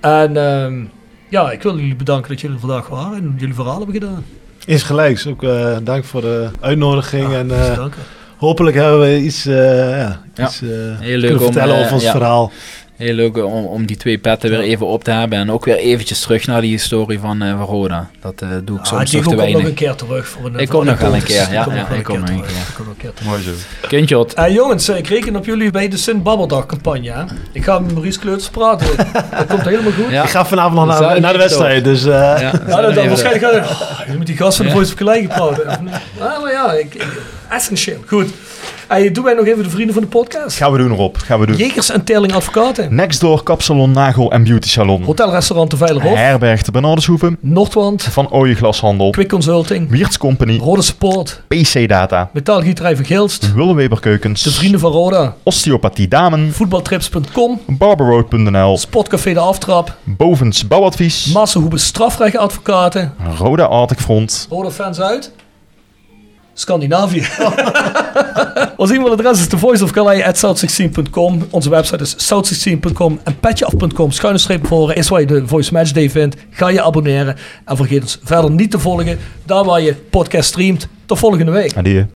En ehm, ja, ik wil jullie bedanken dat jullie vandaag waren en jullie verhaal hebben gedaan. Is gelijks. Ook eh, dank voor de uitnodiging. Ja, en danken. hopelijk hebben we iets, eh, ja, iets eh, Heel leuk kunnen om, vertellen over ons ja. verhaal. Heel leuk om, om die twee petten weer even op te hebben. En ook weer eventjes terug naar die historie van, eh, van Roda. Dat eh, doe ik Ah, soms nog te komt nog weinig. een keer terug. Voor een, Ik voor kom nog wel een keer, ja, kom ja, nog wel ik kom nog een keer. Ik kom nog een keer terug. Mooi zo. Kindjot. Eh, jongens, ik reken op jullie bij de Sint Babbeldag campagne. Hè? Ik ga met Maurice Kleuters praten. (laughs) dat komt helemaal goed. Ja. Ik ga vanavond nog naar, naar de ik wedstrijd. Dus eh, Ja, dat, dan waarschijnlijk gaat het. Oh, je moet die gast van de. Voice of Gelijk praten. (laughs) Ah, maar ja, ik, ik- essentieel. Goed. Hey, doe wij nog even de vrienden van de podcast. Gaan we doen, Rob. Gaan we doen. Jekers en Terling Advocaten. Nextdoor Kapsalon, Nagel en Beauty Salon. Hotelrestaurant De Veilerhof. Herberg de Bernardeshoeven. Noordwand. Van Ooyen Glashandel. Quick Consulting. Wiertz Company. Rode Support. PC Data. Metaalgieterij van Gilst. Willeweber Keukens. De Vrienden van Roda. Osteopathie Damen. Voetbaltrips.com. Barberroad.nl. Sportcafé De Aftrap. Bovens Bouwadvies. Massenhoebe Strafrechtadvocaten. Roda Arctic Front. Roda fans uit. Scandinavië. (laughs) Ons e-mailadres is thevoiceofcalais.south16.com. Onze website is south16.com en petjeaf.com. Schuine streep voor is waar je de Voice Match Day vindt. Ga je abonneren en vergeet ons verder niet te volgen. Daar waar je podcast streamt. Tot volgende week. Adieu.